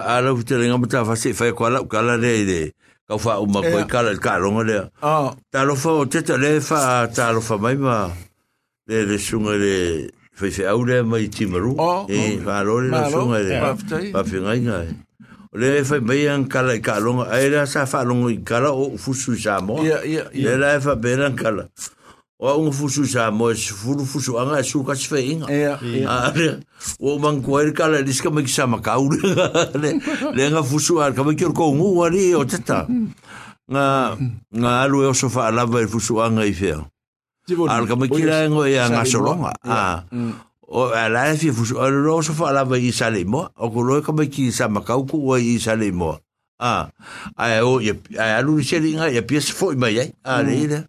Speaker 6: ka ala u te ringa mata fa se fa ko ala ka ala re re ka fa u ma ko ka ala ka ro ngale ah ta ro fa o te te le fa ta ro fa mai ma le le sunga le fa se au le mai ti ma ru e fa ro le le sunga le pa fi ngai ngai le fa mai an ka ala ka ro ngale sa fa ro ngai ka ala o fu su sa
Speaker 7: mo ya ya
Speaker 6: le fa be ran ka ala o un fusu sa mo fulu fusu anga su ka sfe inga o man koer ka la diska me sa ma le nga fusu ar ka me kir ko ngu wari o tata nga nga alu e o sofa la ve fusu anga i fe ar ka me kir ngo ya nga solonga a ah. mm. o ala e fi fusu ar lo sofa la ve i sale mo o ko lo e ka me ki sa ma ka ku wa i sale mo ah. a ai o ai alu ni sele nga ya pies fo mai ai a ah, le ile mm.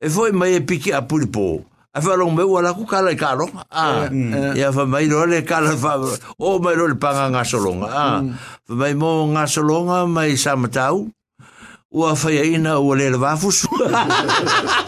Speaker 6: e foi mai e piki a pulipo. A fa long meu ala ku kala e ka lo. Ah. Eh, eh. E a fa mai lo le e kala fa o mai lo le panga nga solonga. Ah. Mai mo nga solonga mai sa matau. O a fa ina o le va fu. <laughs>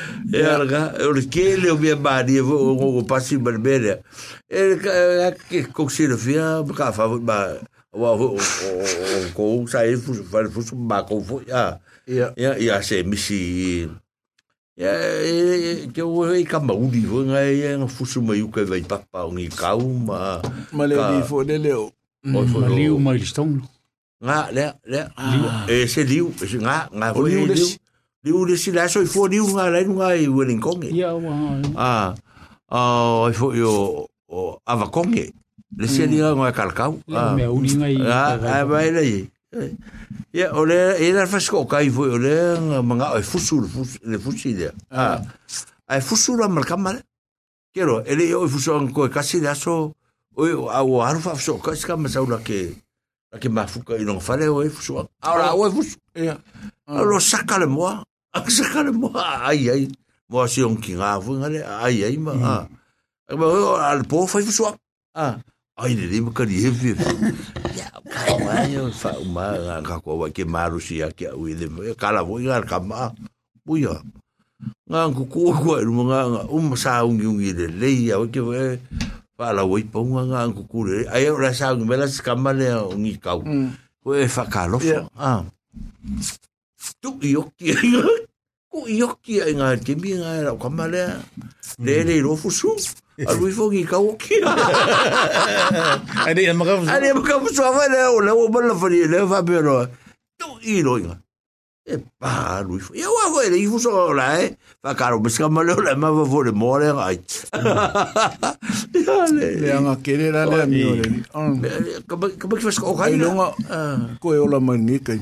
Speaker 6: É, né? né? erga ele o me mari o o pasi ele é que coxira via ka fa ba o o ko sai fu fa fu ba ko fu ya ya ya se misi ya que né? o e ka o uni fu ngai nga fu su que ka vai papa o ngi ka uma ma
Speaker 7: le di fu le le
Speaker 6: o ma liu ma listong nga le le ese liu ese nga nga fu liu liu le sila so fo liu nga lai nga i weling konge ia wa a a i fo yo o ava konge le se dia nga kalkau a me uni nga i a vai le ia ole era fasko kai fo ole manga e fusul le fusile a ai fusula mal kamale kero ele yo fusun ko kasi da so o au aru fa so kasi kam saula ke ke mafuka i no fale o fusun ahora o fusun ia lo saca le moa a sa kare mo ai ai mo si on ki nga fu ngale ai ai ma a e ma al po fai fu swap a ah. ai ne lim ka ri hevi ya ka wa yo fa ma ka ko wa ke maru si a ke u de ka la vo e, ngar ka ma bu ah. yo nga ku ku ku ru nga um sa un yung ile le ya o ke e, fa la woi po nga nga ku ku le ai ra sa un bela skamale un i kau hmm. ko e fa ka lo fa a tukiyokiaiga kuiyokiaiga timiga lau kamale lele lo fusu alui fogi kaokia
Speaker 7: ane makafusu
Speaker 6: ane makafusu avale o lau bala fani le va pero tukiyoiga e pa alui fogi eu avo ele ifuso la e va caro pesca male la ma va vole more gai le anga kere la le mi ole kaba kaba kifas ko kai longa ko e ola mangi kai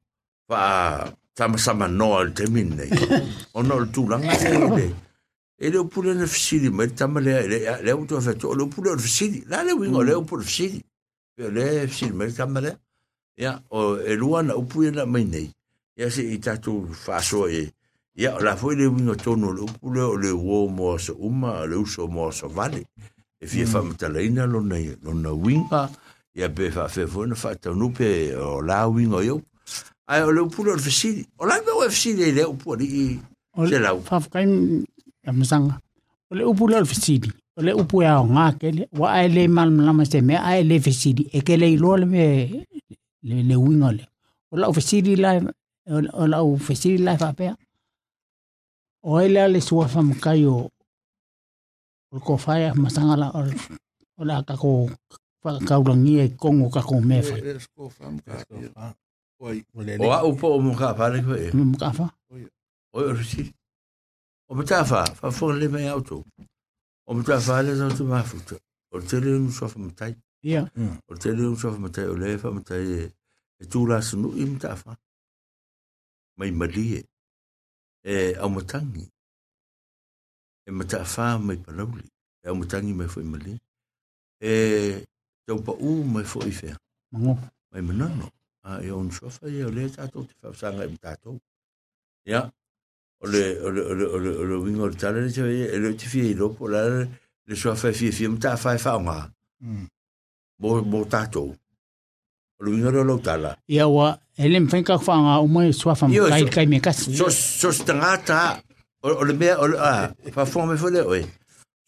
Speaker 6: fa tamasama sama <laughs> e le temin nei ona o le tulaga ele e le pulo na fesili mai le tama lea lea ua le upule o le fesili la le uiga o lea mm. upu le fesili pe o lea e fesili mai le tama lea ia o e lua na upu ia na mai nei se i fa faasoa e ia la foi le uiga tonu o le pulo o le uō moa so uma le uso moa so vale e fia faamatalaina mm. lona lona uiga ia pe faafea foi na faataunuu pe o la uiga o Ai o le upulo le
Speaker 7: fesili. O lai me o fesili i le upu ali i se lau. O le upulo le fesili. O le upu e o kele. Wa ai le malamalama se mea ai le fesili. E kele i le me le, le winga le. O lau fesili lai o lau fesili lai whapea. O ai lea le sua whamakai o o ko whaia masanga la o la e e kako whakaurangia i kogo kako mewhai. O a upo o
Speaker 6: muka fa le koe. Muka fa. O o rusi. O muka fa fa fo le me auto. O muka fa le zo tu mafuta. O tele un so fa muka.
Speaker 7: Ia. Mm. O tele
Speaker 6: un so fa muka o le fa muka e e tu la sunu i muka fa. Mai mali e e a muka ni. E muka fa mai palauli. E a muka ni mai fo i mali. E tau pa u mai fo i fea. Mangu. Mai manano. Mangu. a e on sofa ia le tatou te whawsanga im tatou. Ia, o le, o le, o le, o le, o le wingo le tala le tawe, e le te fia i lopo, la le, le sofa fia fia mta whae whaonga. Mo, mo tatou. O le wingo
Speaker 7: le
Speaker 6: lau tala.
Speaker 7: Ia wa, e le mwhenka whaonga umai sofa mkai
Speaker 6: kai me kasi. Sos, sos tangata, o le mea, o le, a, whafonga me fwele oe.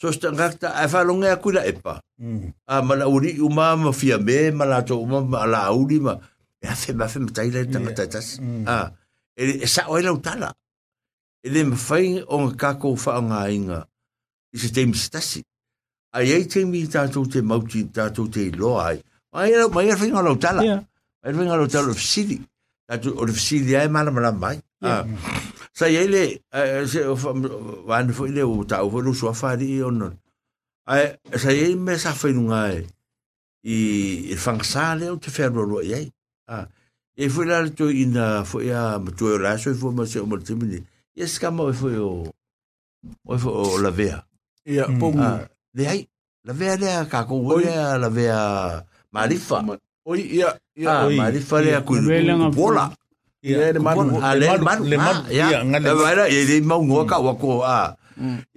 Speaker 6: so sta ngakta a fa longa ku la epa a mala uri uma ma fia me mala to uma mala uri ma e a fema fema tai lai tanga tai tasi. Mm. Ah, e, e sa oe lau tala. E le mawhai o ngā kako wha o ngā inga i se teimi se tasi. A iei teimi i tātou te mauti, tātou te loa ai. Ma i a whainga lau tala. Ma i a whainga lau tala o fisiri. Tātou o fisiri ai mana mana mai. Ah. Sa iei le, eh, eh, wāne fwoi le o tāu wharu sua whāri i ono. Sa iei me sa whainu ngā e i whangasā leo te whērua roa iei. a à, e à, foi la to ina foi a to la so foi ma se o multimini e ska mo foi o o foi o la vea
Speaker 7: e a pom
Speaker 6: de ai la vea le ka ko o le la vea marifa oi ia ia oi marifa le ku bola ia le manu le manu le manu ia ngale era e de mau ngo ka wa ko a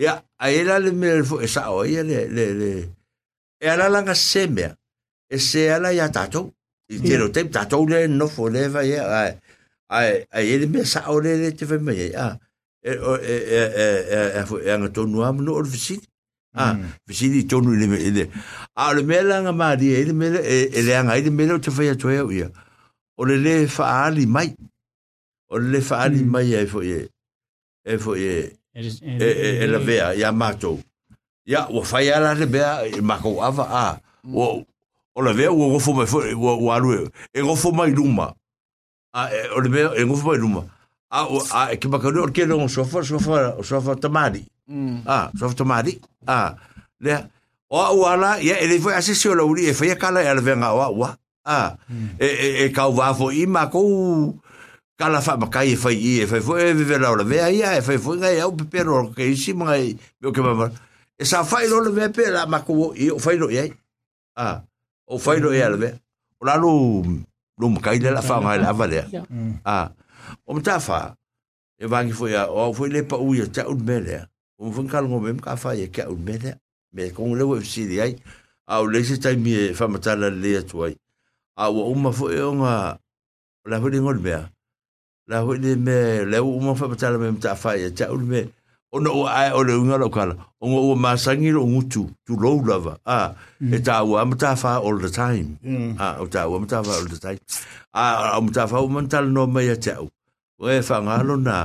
Speaker 6: ia a era le me foi sa o ia le le le era langa semea e se ala ia tatou i te ro te ta to le no fo le va ye ai ai ai ele me sa o le te fe me ya e o e e e e e e, e nga to no am no o fisi a fisi di to no le me ele a le me la nga ma di ele me ele e, e nga ele me no te fe ya to ya ya o le le fa ali mai o le le fa ali mm. mai e fo ye e fo ye e e e la vea ya ma to ya o fa ya la le be ma ko ava a o mm. o la vea ua gofo mai foi ua ua alu e gofo mai luma a o le vea e gofo mai luma a a e ki makaru o ke longo sofa sofa sofa tamari mm. a sofa tamari a le o ua ala ia e le foi asesio la uri e foi a kala e ala venga o ua a e e e kau wafo i makou kala fa ma kai fa i fa fo e vive la ve ia e fa fo ngai au pepero ke isi mai o ke ma e sa fa i lo le ve pe la ma ko i fa i lo ia ah o failo e alve o la lu lu mo kai la fa ma la va le ah o mta fa e va ki foi o foi le pa u ya ta un mele o fun kal ngo mem ka fa ye ka un mele me kon le we si di ai a o e le se tai mi fa ma ta la le tu ai a o o ma foi e o nga la ho di ngol be la ho di me le o ma fa ta la mem ta fa ye ta un mele ona ua ae o le uiga lau kala oga ua masagi lo utu tulou lava a mm. e tāua matafā all the time mm. o tāua matafā all the time a o matafā ua manatala noa mai a te au ua e faagalo na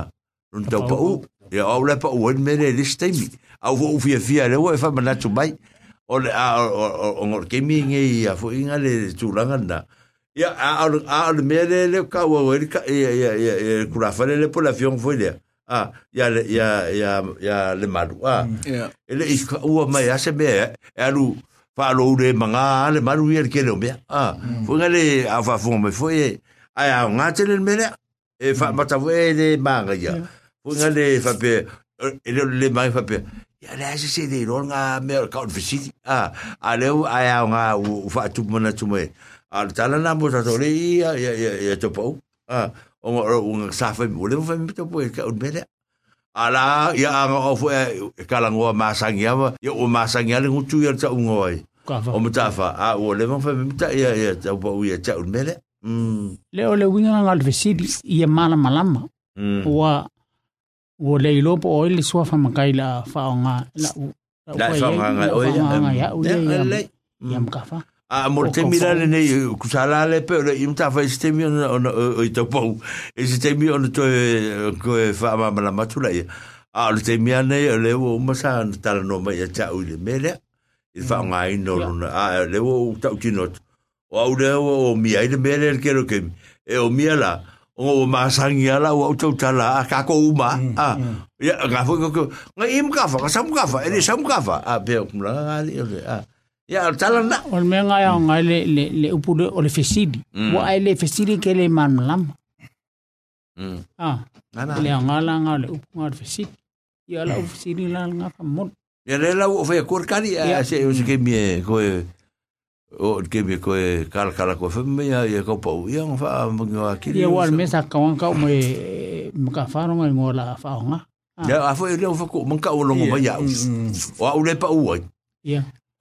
Speaker 6: lona taupaʻu ia au le paʻu ani me lelisi taimi au fou via le ua e faamanatu mai o le oga ole kemiga ia foʻi ga le tulaga lna ia aʻole mea lele kauauai kulafa lele po le afioga e e, e, foi lea ah ya ya ya ya le malu a ah. hmm. ya. ele is ka u ma ya se be e alu fa lo de manga le malu yer ke lo be a fo ngale a hmm. fa fo me fo ye a ya le me e fa ma ta ve de manga ya fo ngale fa pe ele le mai fa pe ya le ah, a se de ro nga me ka un fisiti a a le a ya nga u fa tu mona tu me a tala na mo sa so le ya ya ya to pau a ah, o nga o nga sa fa mo le fa mi to po ka un bele ala ya nga o fo e ka lango ma sang ya ya o ma sang ya le ngutu ya tsa ungo ai o mo ta fa a o le fa mi ta ya ya ta po ya tsa un bele
Speaker 7: le o le winga nga le vesibi ia mala malama wa o le ilo po o le sua fa makai la fa nga la u
Speaker 6: la fa nga o ya ya ya ya
Speaker 7: ya ya
Speaker 6: a mo te mira le nei ku sala le pe le im ta fai ste mi on ona o to pou e ste mi on to ko e fa ma la matula ia a le te mi ana le o ma sa ta no ma ia cha u le mele i fa nga i no luna a le o ta ki no o au le o mi ai le mele ke lo ke e o mi ala o ma sang ia la o to ta la a ka ko uma a ia nga fo ko nga im ka fa ka sam ka fa e sam ka fa a pe o mla
Speaker 7: a Ya,
Speaker 6: tala na.
Speaker 7: Ol me nga yang nga le le le upu de ol fesidi. Wa hmm. ai le fesidi ke hmm. ha. lah le man lam.
Speaker 6: Mm. Ah.
Speaker 7: Na na. Le nga la nga le upu nga fesidi.
Speaker 6: Ya la
Speaker 7: upu fesidi la nga ka mon.
Speaker 6: Ya le la ofe kor kari ya se yo se ke mi ko e o ke mi ko e kal kal ko fe me ya ye ko pa u ya nga fa mo nga ki. Ya
Speaker 7: wal me sa ka wan ka mo e mo ka fa no nga la fa nga. Ya
Speaker 6: afo
Speaker 7: e le
Speaker 6: ofe ko mo ka wo lo mo ba ya. Wa u le pa u ai.
Speaker 7: Ya.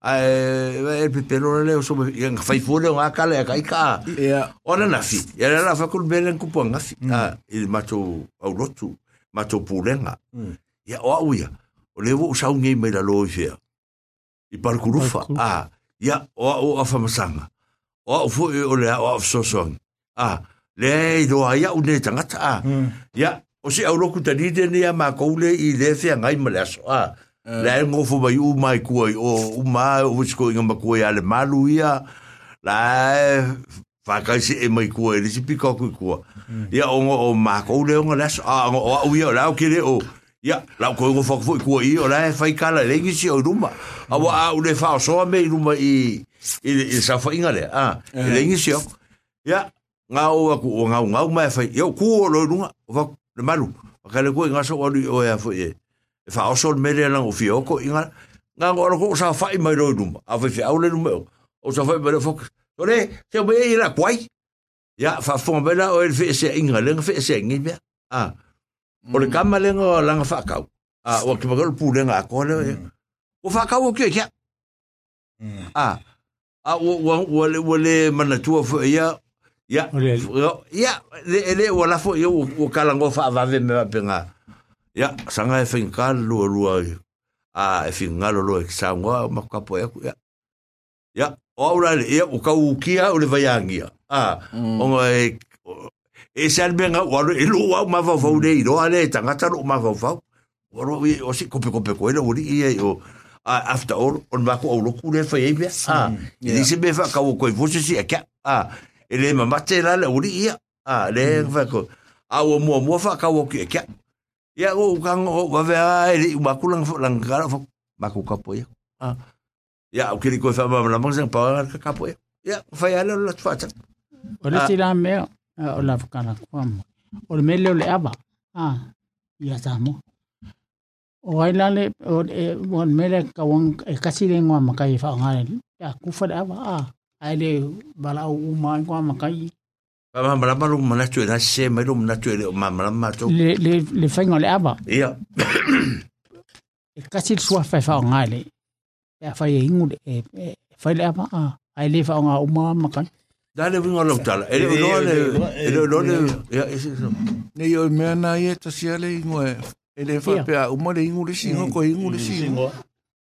Speaker 6: ai pe pe lorale o so ia
Speaker 7: ngai
Speaker 6: fai fole o kale ka ka ya ona na fi ya la fa kul bele ku po ngasi na mm. ah, il macho au rotu macho pulenga ya mm. o au ya o le vo sa ngi me la lo i fer i par kurufa a ah, ya o o afa masanga o fo o le o so so a le do ai au ne tanga ta ya ah, mm. o si au roku ta ni de ne ya ma ko le i le fe ngai ma la so a Eh. la e ngofu mai u mai kuai o u mai wish wisko inga ma kuai ale malu ia la e whakaisi e mai kuai risi pika kui kua mm. ia o ngo o mako u leonga nasa a ngo o au ia lau kere o ia lau koe ngofu kufu i kuai o la e fai kala lengi si o ruma a wa u le fa so me i i i sa fo inga le a i eh. lengi si o ia ngā o a ku o ngau ngau mai fai ia o kuo lo i runga o fa le malu Kale koe ngasa wali o ya fo ee. e fa o sol mere lang o fioko inga nga ngoro ko sa fai mai roi numa a fe au le numa o sa fai mere fok ore se me ira kwai ya fa fon bela o el fe se inga leng fe se ngi be a o le mm. kama leng o lang fa kau a o ke bagol pu leng a ko le e. mm. o fa kau o ke ke mm. a a o o le o le mana tua fo e ya ya ya le le wala e fo yo o kalango fa va ve me va penga ya sanga e finka lu lu a a e finga lu lu e sanga ma ka po ya ya ya ora le ya u ka u vayangia a mm. o nga e e sel benga wa lu e lu wa ma va va u ale tanga ta lu ma va va wa e o si ko pe ko pe ko e lu e o a after all on va ko u lu ku le fa mm, e a e di se be fa ka u ko e si a ka a ele ma ma te la le u a le fa mm. ko a o mo mo fa ka u ki e ka ya o oh, kang o oh, wa vea eh, ele ma kulang fo lang kala fo ma ku kapo ia ah ia o kiri ko fa ma la mangsa pa ka kapo ya
Speaker 7: ia
Speaker 6: fa ia la tfa tsa
Speaker 7: o le tira me o la fa kana ko am o le mele le aba ah ya sa mo o ai la le o le mele ka won e kasi le ngwa ma kai fa ngale ia ku fa aba ah ai le bala o ma ngwa ma kai Pa
Speaker 6: mamarama lu mana tue na se mai lu
Speaker 7: mana tue le mamarama tau. Le, le, le whainga le aba. Ia. e kasi le sua whai whao ngai le. Pea whai e ingu le. E whai le aba a. Ai le whao ngā umama
Speaker 6: makan. Da le winga lau tala. E le ulo le. E le ulo le. Ia e se so. Ne yo mea na e tasia le ingu e. E le whai pea uma le ingu le singo ko ingu le singo.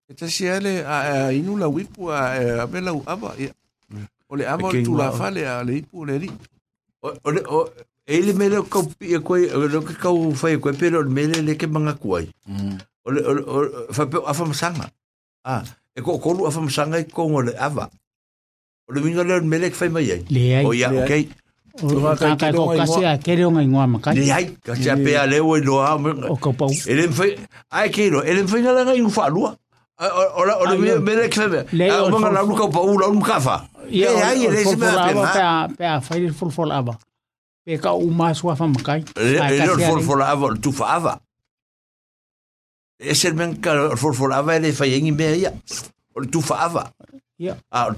Speaker 7: E tasia le a inu la wipu a. A pe lau aba. Ia. O le aba tu la whale a le ipu le ripu.
Speaker 6: o o ele me lo copi
Speaker 7: e
Speaker 6: coi lo
Speaker 7: que
Speaker 6: ca foi coi pero me le que manga coi o o fa a fam sanga ah e co colu a fam sanga e con o ava o le vinga e le me le que mm. e fai mai
Speaker 7: ai
Speaker 6: o ya ok
Speaker 7: o va ca ca co casi a quere un ngua ma ca
Speaker 6: le ai ca se pe a le o lo a
Speaker 7: o copa
Speaker 6: ele fai ai quiero ele fai nga la ngai un fa lua o o o le me le que fai mai o manga la lu copa u la un cafa
Speaker 7: يا
Speaker 6: el
Speaker 7: بتاع بتاع فايل الفلفل أبا بيكا وما سوافا مكاي le
Speaker 6: a o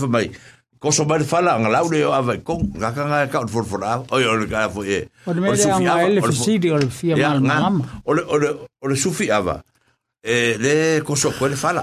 Speaker 6: fava o e le o ava le ka fo le le le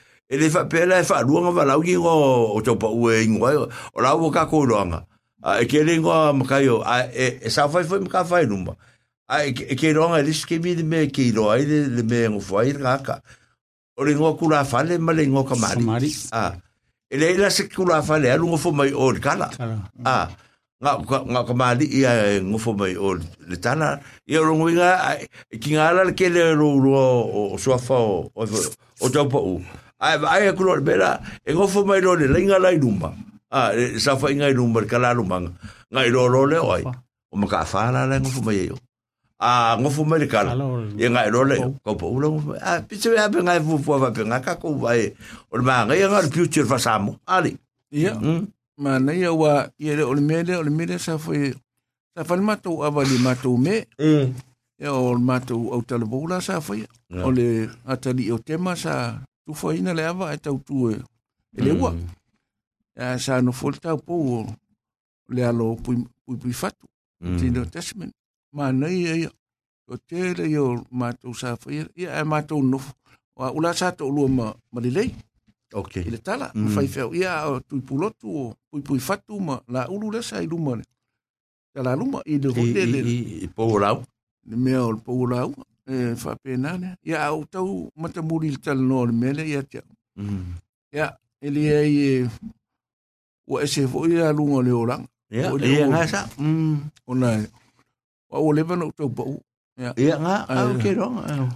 Speaker 6: e le fa'apeala e fa'aluaga falaugigo o taupa ue iguai o lau o kakoiloaga e keleigoa makaio e saufai foi makafai luma e keiloaga e, e, e lesi kemi leme keiloa ai le me agofo ai legaka o le goa kulafale ma le igoa kamali e leai lasi kulafale a lugofo mai o le kala nga ka mali ia ngofo mai o le tala ia ro nguinga ki ngala le kele ro ro o soafa o o tau pa ai ai ku lo bera e, e go fo mai lo le lenga lai luma a e, sa fa inga luma ka la luma ngai lo lo le oi o ma ka fa la le go fo mai e yo a go fo mai ka la e ngai lo le ko po lo a pi se be ngai fu fu va pe ngai ka ko vai o ma ngai ngai future fa samo ali
Speaker 7: ya hmm? ma na ya wa ye le o le mele o le mele sa fo sa fa matou ava li matou me e o matou au talabou la sa fai o le atali o tema sa tu foi na leva e tau tu e le ua a sa no fol tau po le alo pui pui fatu tino testament ma nei e o te le yo ma tu sa foi ia e ma tu no o ula sa to lu ma ma le lei
Speaker 6: okay
Speaker 7: ile tala mm. fai feo ia o tu pulotu o pui pui fatu ma la ulu le sa iluma ne la luma
Speaker 6: i de hotel i po lau me o po
Speaker 7: lau e whapenane. ya au mata matamuri tal tala noa le mele ya ya au.
Speaker 6: Ia,
Speaker 7: ele ia i ese fo
Speaker 6: a
Speaker 7: le oranga.
Speaker 6: ya ya ngā sa.
Speaker 7: Ona e. Wa o lewa na ya ya
Speaker 6: nga ngā, au ke ronga.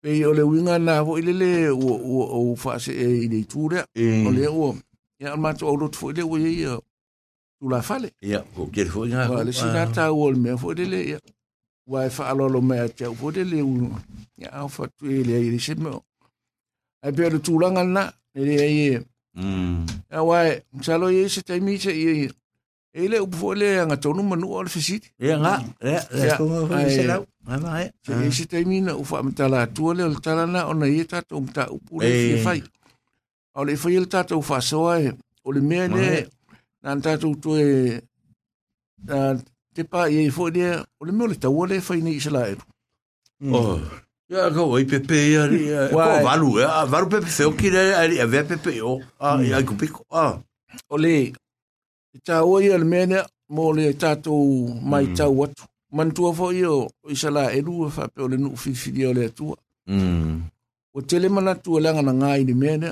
Speaker 7: Pei o le winga na fo ile le
Speaker 6: o
Speaker 7: o e se ile tura O le o, ya ma to rotu fo i le øh, o ye ia. la fale. ya
Speaker 6: o kere
Speaker 7: fo i Wa le sinata o le mea fo i ya ua e whaalolo mea te au fode le unga. Ia au fatu e lea i le seme o. Ai pia le tūlanga na, le
Speaker 6: lea i e. Mm. Ia
Speaker 7: wae, msalo i e se taimi se i e. E le upufo le anga tonu manu o le fesiti. E e, e. Ia
Speaker 6: nga, lea, lea kongo fai se lau. Mama e. Se
Speaker 7: e se taimi na ufa amtala atua le o le talana o na i e tato umta upu le fie fai. O le fai le tato ufa soa e. O le mea le, na tato utu e, te pā i ei fōi lea,
Speaker 6: o le
Speaker 7: mea le tau ale whaine i sela eru.
Speaker 6: Mm. Oh, ia kau ai pepe ia ni, ko walu e, a walu pepe feo ki rea, a rea vea pepe o, a i mm. ai kupiko,
Speaker 7: O le, e i tā oa ia le mea mō le tātou mai mm. tau atu. Mantua fō i o i sela eru, a whape o le nuk fifiri o le atua.
Speaker 6: O
Speaker 7: tele mana tu langa na ngai ni mea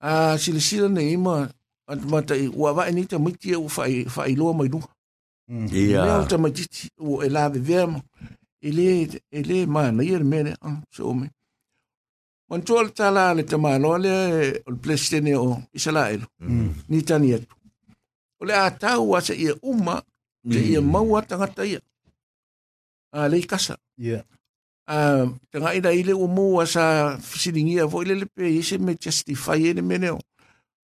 Speaker 7: a sila sila ne ima, Atumata i wawae ni te mwiti e u fai loa mai nuka.
Speaker 6: Ia. Leo
Speaker 7: ta matiti o e lawe vea mo. E le, e le mana i mene. Se ome. Mantua le tala le tamano le o le plestene o Israel. Ni tani atu. O le atau a se ia uma, se ia maua tangata ia. A le kasa. Ia. A tanga ina ile o mua sa fisilingia vo ile le pe ise me justify ele meneo.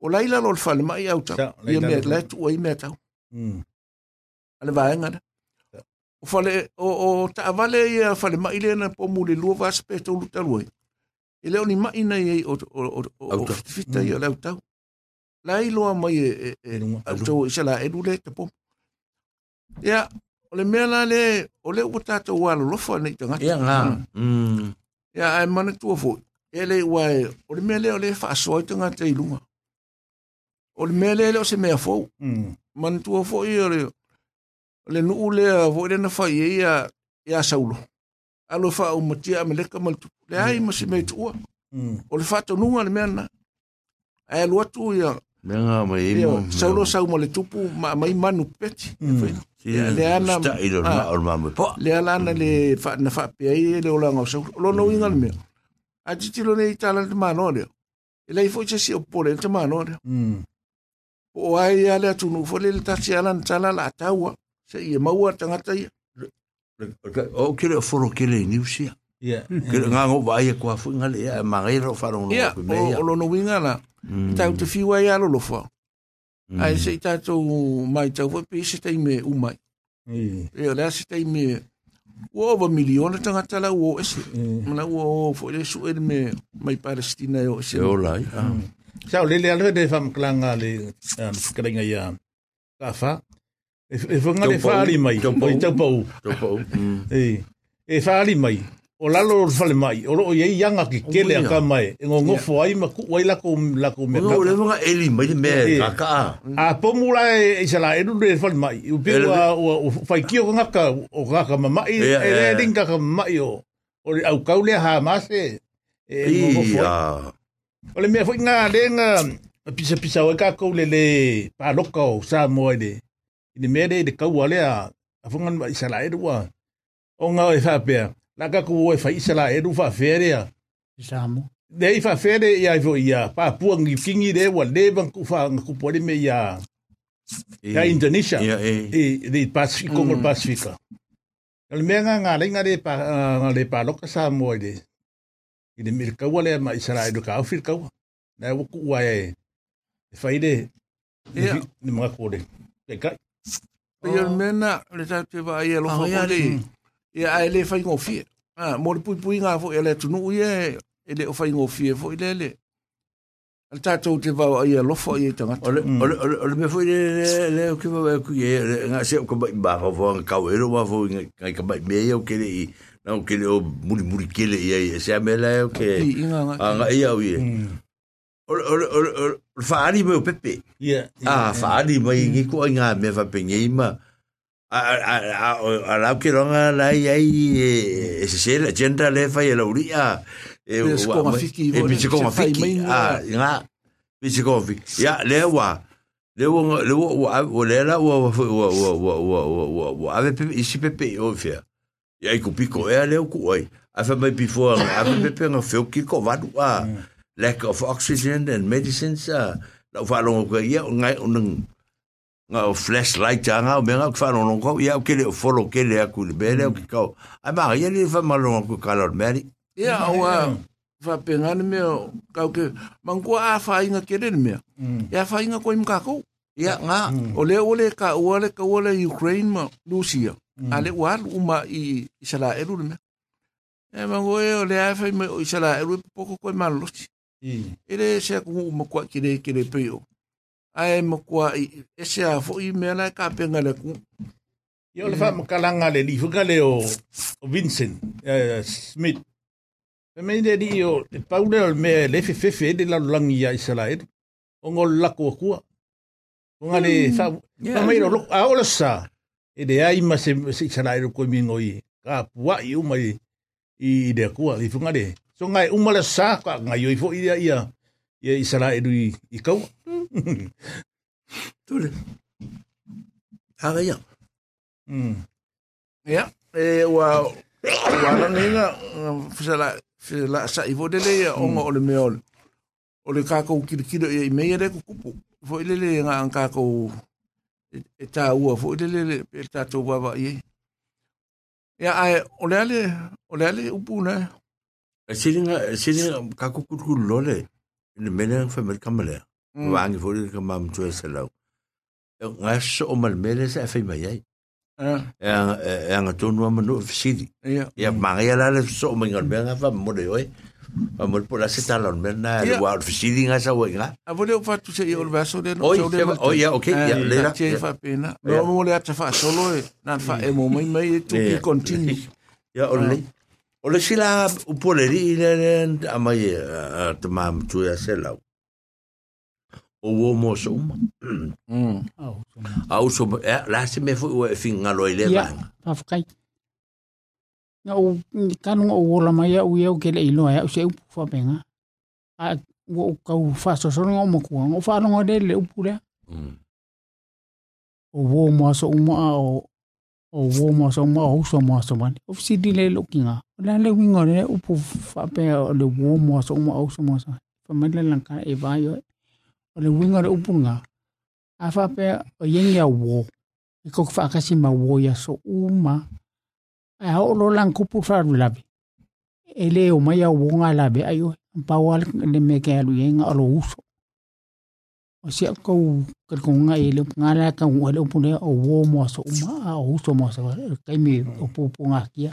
Speaker 7: O laila lol fale mai au tau. Ia mea le tu o i mea tau. Mm. ale vaenga na o fale o o taavale ia fale mai le na po mule lua va spe to luta lua e leo ni mai na i o o o fita ia le tau la i loa mai e auto i sala e lule te po ia o le mea la le o le ua tatou wa lolofa nei tagata ia ga ia ae manatua foʻi e lē ua e o le mea lea o lē faasoa i tagata i luga o le mea lea le o se mea fou manatua foʻi o le le nu ule a vo le na fa ye ya ya saulo alo fa o mo tia me le ka mal tu le ai mo mm. se me tu mm. o le fa to nu al mena ai lo tu ya
Speaker 6: menga ma ye mo
Speaker 7: saulo sa mo le tupu ma ma i manu pet mm.
Speaker 6: le ana sta i lo ah. ma o po
Speaker 7: le ana le fa na fa pe ai le o la ngo so lo no inga le me a ti ti lo ne e i tala le ma no le e le fo che si o po le te ma no le o ai ya le tu nu fo le ta ti ala ta la ta se ia maua tangata i.
Speaker 6: O kere foro kere ni usia.
Speaker 7: Kere
Speaker 6: ngā ngō vāia kua fui ngale ia, ma ngai rau
Speaker 7: wharo ngō kui me ia. O lono winga na, mm. tau te fiwa ia lolo fua. Mm. Ai se i tātou mai tau fua, pi se teime umai. Mm. Ia lea se teime ua ova miliona tangata la ua ese. Mana ua o fua ele su ele me mai Palestina e o ese. E
Speaker 6: ola ia.
Speaker 7: Sao, lele alwe de famklanga le kerenga um, ia um, kafa e fa ngale fa ali mai to to po to po e e fa ali <laughs> e mai o la lo fa le mai o lo ye yanga ki
Speaker 6: kele ka mai
Speaker 7: e ngo ngo fo ai
Speaker 6: ma ku wai
Speaker 7: la ko la ko me o le mo nga eli mai me e, e ka ka a po mu la e se la e lu le fa le mai u pe wa o fa ki o nga ka o ga ka ma mai e le din ka ka mai o o le au ka le ha
Speaker 6: ma se e ngo ngo fo o le me fo
Speaker 7: nga le nga pisa pisa o ka ko le le pa lo ka o sa mo le Ini mere i te kaua lea, a whangan ma isa la eru wa. O ngā e whapea, laka ku e wha isa la eru whawherea.
Speaker 8: Isamu.
Speaker 7: Nei whawhere i aivo i a Papua ngi kingi re wa lewa ku wha ngakupore me i a Ya Indonesia. Ya e. E, di Pasifik, Kongol ừ. Pasifika. Nal à? mea ngā ngā renga re pa, ngā re pa à, loka sa moa i re. I re mire kaua lea ma isa la eru ka awhir kaua. Nai waku ua e. E whaire. Ia. Ni mga kore. Te kai. Ia ah. mena, le tā te wā e ah, ia lofa kore. Ia ai le whai ngō fie. Ah, mō le pui pui ngā fō, ia le tunu ia e, e le o whai ngō fie fō i le le. Le tā tō te wā ia e lofa ia i tangata.
Speaker 6: O le me fō i le le le o kiwa wā kui e, ngā se o kamai mā fō, ngā kau ero wā fō, ngā kamai mea i au kere i, ngā o kere o muri muri kele i ai, se a mela e o kere. Ia ngā ngā. Ia o ia. Ole, ole, ole, ole, faari me o pepe. Ia. Ah, faari mai ngi ko nga me va pengei ma. A a a la ke longa la ai e se se la gente le fa e la uria. E o e mi se koma fiki. Ah, nga. Mi se koma fiki. Ya le wa. Le wo le wo o le la wo wo wo wo wo wo wo ave pepe isi pepe o fia. Ya i kupiko e le ku oi. Afa mai before. Afa pepe nga fio ki ko vadu a. Mm. lack of oxygen and medicines a la fa lo ko ia ngai nung nga flashlight janga o menga fa lo ko ia ke le folo ke le aku le bele ke ko a ma ia le fa malo ko kalor meri
Speaker 7: ia o fa pengan me ka ke mangu a fa inga ke le me ia fa inga ko im ka ko ia nga ole ole ka ole ka ole ukraine ma lucia ale war uma i israel me e mangu e ole a fa me israel poco ko malo Mm. Ele se aku mo kwa kire kire peo. Ai mo kwa e se a fo i me na ka penga le ku. Yo le fa mo kalanga le li fuka le o, o Vincent uh, Smith. Pe me de di o le paule o me le fe fe fe de la langi ya Israel. O ngol la ko ku. O ngale mm. fa fa me lo a o sa. E de ai ma se se Israel ko mi ngoi. Ka puai u mai i de ku i fuka le. So ngai umala sa ka ngai yoi fo ia ia ia Israel i i kau. <laughs> Tule. Aga ia. Mm. Ia, e wa wa na ninga fisala fisala sa i fo dele ia onga ole me ole. Ole ka ko kirikiro ia i meia re kupu. Fo ile le nga ka ko e, e tā ua fo ile le e tātou wawa i. Ia ai ole ale ole ale upuna. Ia.
Speaker 6: Siringa uh, siringa um, ka ku ku lole ni mena fa mer kamale. Wa mm.
Speaker 7: angi
Speaker 6: fo ka mam tu selau. Nga so o mal mele sa
Speaker 7: fa mai ai. Ya
Speaker 6: ya nga tu no manu fisidi. Ya maria la le so mo ngal benga fa mo de oi. Fa mo po la seta lon mena le wa fisidi nga sa oi nga. A
Speaker 7: vole fa tu se o
Speaker 6: verso de no so de. Oi ya okay ya eh, le la. Che fa
Speaker 7: pena. No mo le ta fa solo na fa e mo mai mai tu ki continue.
Speaker 6: Ya ole. <laughs> O le sila upoleri i le le a mai eh, te māmutu e a se O wo mō se uma. Mm. A uso, eh, la se me fo ua e fin
Speaker 8: ngalo i e le vanga. Ia, pafakai. Nga u, kanu o wola mai au iau ke le ilo e au se upu whapenga. A ua u kau whasosoronga o makua. O whanonga le le upu
Speaker 6: mm.
Speaker 8: O wo mō se uma o o wo mō se uma o uso mō se mani. Ofisi di le lokinga la le wingo le upu fape o e le wo mo so mo au so mo so fa mai le lanka e va yo o le wingo le upu nga a fape o yen ya wo e ko fa ka si ma wo ya so uma a o lo lan ku pu fa labi e le o mai ya wo nga labi ayo pa wa le me ke alu yen o lo uso o si ko ka ko nga e le nga la ka wo le upu le o wo mo so uma a uso mo so e ka e mi o pu pu nga kia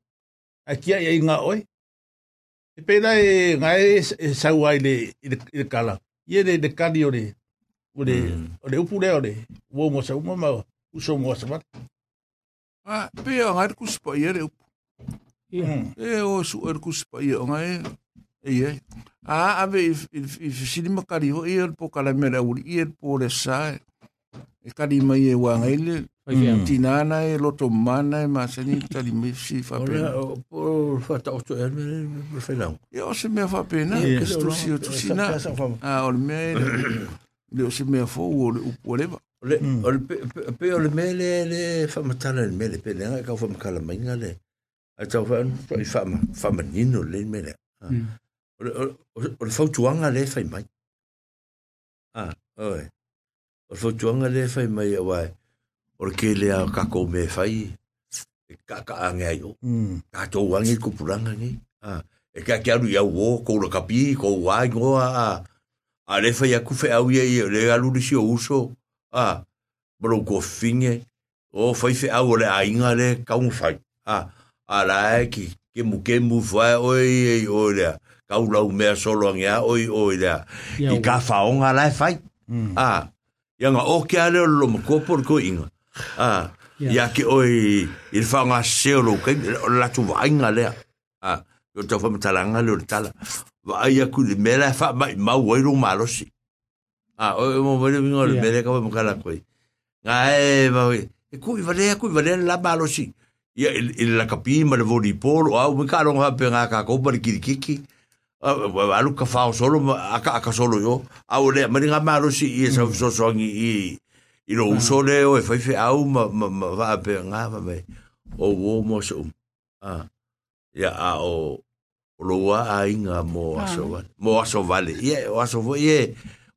Speaker 7: a kia ia inga oi. E pēnā e ngā e sau ai le ile kala. Ie le le kani o le, o le, mm. o le upure o le, uo mo sa umama o, uso mo sa mata. Ah, pē a ngā erku sipa e le upu. Mm. E o su erku sipa ia e o ngā e, e ia. Ah, ave, i fisini makari ho, i erpo kalamera uri, i erpo le sae e kari mai e wanga mm. ele, mm. tinana e loto mana e masani, kari mai si fapena.
Speaker 6: Ora, o fata oto e me fenao.
Speaker 7: E o se mea fapena, ke stusi o tusina. A ole mea ele, le o se mea fou o le upo leba.
Speaker 6: Pe ole mea le le famatala le mele, pe lenga e kau famakala mainga le. A tau fanu, i famanino le mele. Mm. Ole fautuanga le fai mai. Ah, oi. o fo tuanga le fai mai awai o ke le a kako me fai
Speaker 7: e kaka ange ai o ka to wangi
Speaker 6: kupuranga ngi e ka kia ru ia wo ko ra kapi ko wai ngoa a a le fai aku fe au ia ia le alu risi o uso a bro ko finge o fai fe au le ainga le kaung fai a a la ki ke mu ke mu fai oi oi le kau lau mea solo ange a oi oi le i ka faonga lai fai a ừ. à, ya nga o oh, ke ale lo mo ko por ko inga a ah, ya ke oi il fa nga se lo ke la tu va inga le a yo to fa mta la lo tala va ya ku de mela fa ma ma wo lo ma lo si a o mo mo mi ngol mele ka mo ka la ko e eh, ma oi e ku va e le ku va le la ma lo si ya il la kapi ma le vo di polo a mo ka lo pe nga ka ko ba ki ki alu ka fao solo aka aka solo yo au le mari nga maro si i e mm. sa so so ngi i i lo uso mm. le o e fai au ma ma ma va pe nga va me o wo mo so a ya a o o lo wa a inga mo ah. aso vale mo aso vale ye o aso vo ye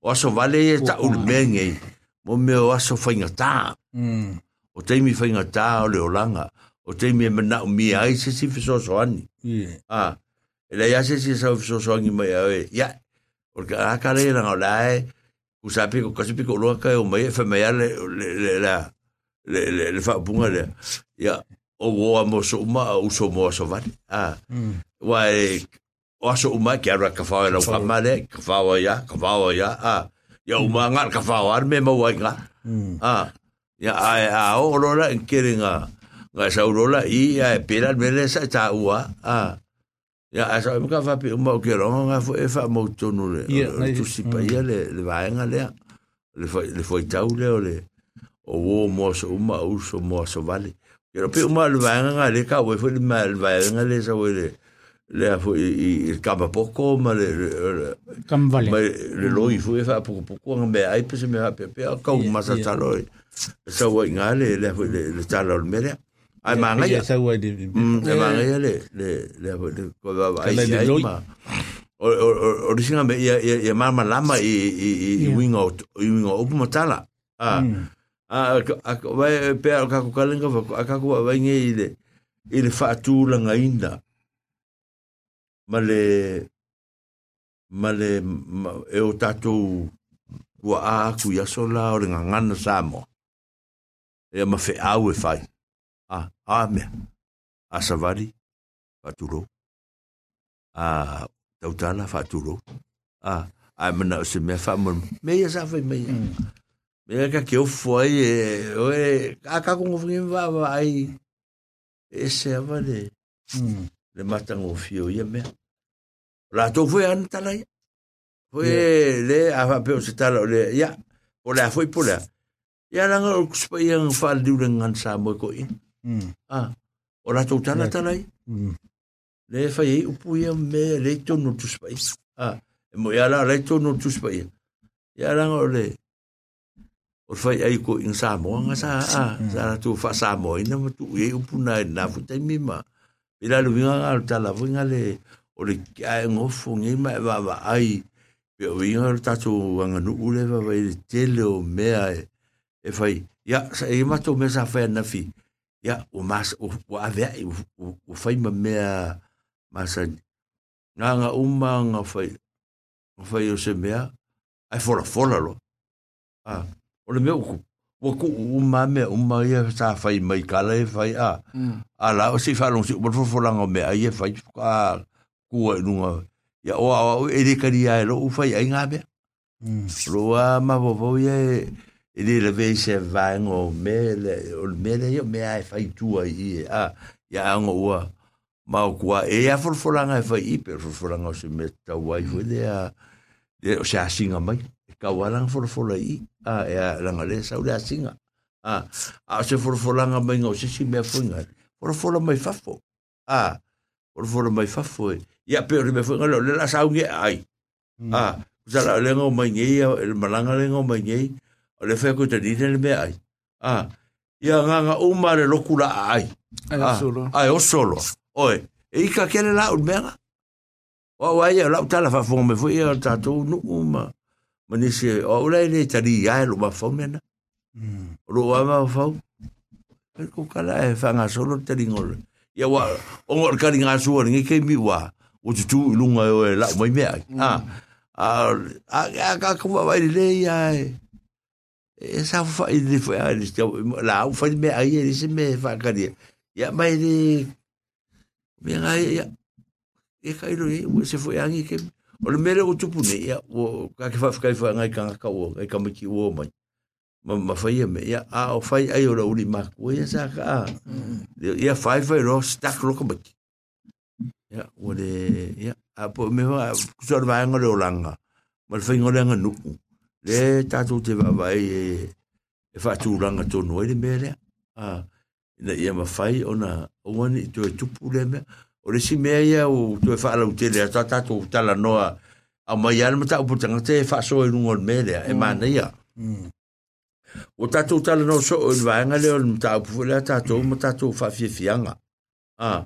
Speaker 6: o aso vale ye ta u me nge mo me o aso fai nga ta
Speaker 7: mm.
Speaker 6: o te mi fai nga ta o le o langa o te mi me na mi ai se si so so ani a Le ya se si sa so so ngi mai ai. Ya. Porque a kare na ola e usa pico casi pico lo ka o mai fa mai le le la le le le fa punga le. Ya. O wo amo so ma o so mo so vale. Ah. Wa e o aso uma ki ara ka fa la fa male, ka fa ya, ka fa ya. Ah. Ya uma ngal ka fa ar me mo wa ka. Ah. Ya ai a o lo la kiringa. Ga sa urola i a pera mele sa ta ua. Ah. Ya asa mo ka fa pe mo ke ro nga fo e fa mo tonu le. Tu si pa ia le le va nga le. Le foi le foi tau le le. O wo mo so uma u so mo so vale. Pero pe uma le va nga le ka we fo le ma le va nga le so we le. Le fo i il kama poco ma le kam vale. Ma le lo i fo e fa poco poco nga me ai pe se me ha pe pe ka u ma sa talo. Sa we nga le le le talo le Ai mangai. Ya
Speaker 7: sa wai di.
Speaker 6: Ya mangai mm, le le le ko ba ba ai ma. O o o o di singa me ya ya ya mama lama i i i wing out i wing out o matala. Ah. Ah a ko ba pe a ka ko kalenga ko a ka ko ba nge i le i le fa tu la nga inda. Ma le ma le e o tato ku a ku ya sola o le nga ngana samo. E ma fe au e fai. Mm. a mea a savali faatūlou a à, tautala faatūlou a a mana o se mea faamona
Speaker 7: meia sa fai maia mea kake
Speaker 6: ofo ai e oe akakogofogimi vaavaai e seava le le matagofio ia mea latou foi ana tala ia foi le afape o se tala o le ia o le a foi po lea ia laga o kusipaia ga faalaliulegagan sa moe koʻi a o latou tala tala ai le fai dạ ai upu ia mea lei tonu tusipaia a e mo ia la lei tonu tusipaia ia laga o le o le fai ai ko ina samoaga sa a sa latou faasamoaina ma tu ai upu na na foi taimi ma i la luiga ga o le tala foi ga le o le kiae gofo gai ma e vaavaai pe o iga le tatou aganuu le vavai le tele o mea e fai ia sa e matou mea sa fai ana fi ya o mas o o ave o fai ma me mas nga nga uma nga fai o fai o se me ai fora fora lo a o le meu ku o ku uma me uma ia sa fai mai kala fai e a mm. a la o se fa lo se por fora nga me ai fai e ka ku e no nga ya o o e de kari ai lo u fai ai nga me mm. lo a ma bo bo ye e le le ve se vango mele o mele yo me ai fai tua i a ya ngo wa ma o kwa e a for foranga e fa i per for foranga se me ta wa i de a de o sea singa mai e ka walang for fola i a e a langa le sa ula singa a a se for foranga mai ngo se si me funga for fola mai fafo a for fola mai fafo ya e. per me funga le la sa nge ai a Zala hmm. lengo mai ngei, el malanga lengo mai ngei, o le fai koe te rite le mea ai. A, ia nganga uma le lokula ai.
Speaker 7: Ai, o solo.
Speaker 6: Ai, o solo. Oe, e ika kele la un mea? Wa wa ia la utala fa fo me fo ia ta to no uma. Mani se, o ula ele ta li ia lo ma fo mena. Mm. Lo wa ma fo. Per ko kala e fa nga solo te ringol. Ia wa, o ngor ka ringa so ringi ke mi wa. O tu tu lunga e o la mai mea. Ah. Ah, ka ka wa ile ia. Mm. e sa fai ni fai a ni tau la au fai me ai ni se me fa ka ni ya mai ni me ai ya e kai ro e se fai angi ke o le mere o tupu ne ya o ka ke fa ka fa ngai ka ka o ka me ki o mai ma ma fai me ya a o fai ai o la uli ma ko ya sa
Speaker 7: ka ya
Speaker 6: fai fai ro stak ro ka baki ya o le ya a po me va so va ngolo langa ma fai ngolo langa nuku le tatou te vaavai e e faatulaga tonu ai le mea lea a ina ia mafai ona aua nii toe tupu le mea o le si mea ia o toe faalautele ata tatou talanoa aumai a le mataupu tagata e faasoailuga o le mea lea e manaia o tatou talanoa soo i le vaega lea o le mataupu foi lea tatou ma tatou faafiafiaga a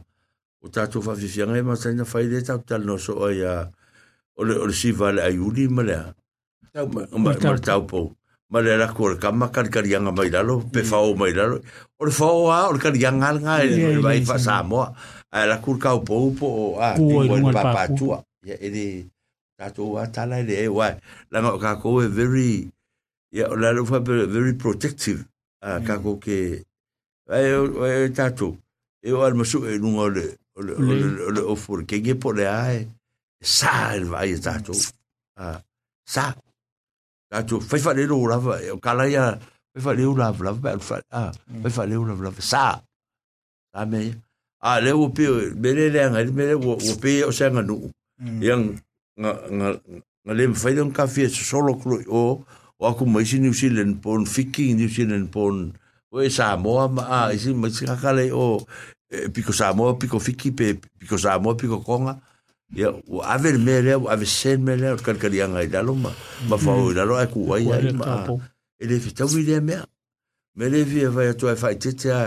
Speaker 6: o tatou faafiafiaga e mataina fai le tatou talanoa soo ai a o le siva le aiuli ma lea Tau pou. Ma le rako o le kama karikarianga mai lalo, ừ. pe whao mai lalo. O le whao a, o le karikarianga al ngā, e le vai wha Samoa. A la kur kau pou po o a,
Speaker 7: i wai
Speaker 6: le papatua. Ia e le tatou a tala e le e wai. Langa o kako e very, ia o lalo wha very protective. A kako mm. ke, ai o tatou. E o almasu e nunga o le, o le, o le ofur. Ke nge po le ae, sa e le vai e tatou. Sa. Tato, fai fai leo lava, kala mm. ia, fai fai leo lava, lava, fai fai, ah, fai fai leo lava, lava, sa, sa me, ah, leo upi, mele leanga, ele mele, upi, o se anga nuu, iang, nga, nga, nga lema, fai leo kafi, e solo kuro, o, o aku maisi New Zealand, pon, fiki New Zealand, pon, o e Samoa, ma, ah, isi maisi kakale, o, e, piko Samoa, piko fiki, pe, piko Samoa, piko konga, ya o aver mere o aver sen mere o kan kan yanga ida lo ma ma fa mm. o ida lo ai ku ai ai ma ele fi ta wi de me me le vi va ya to fa ti ti a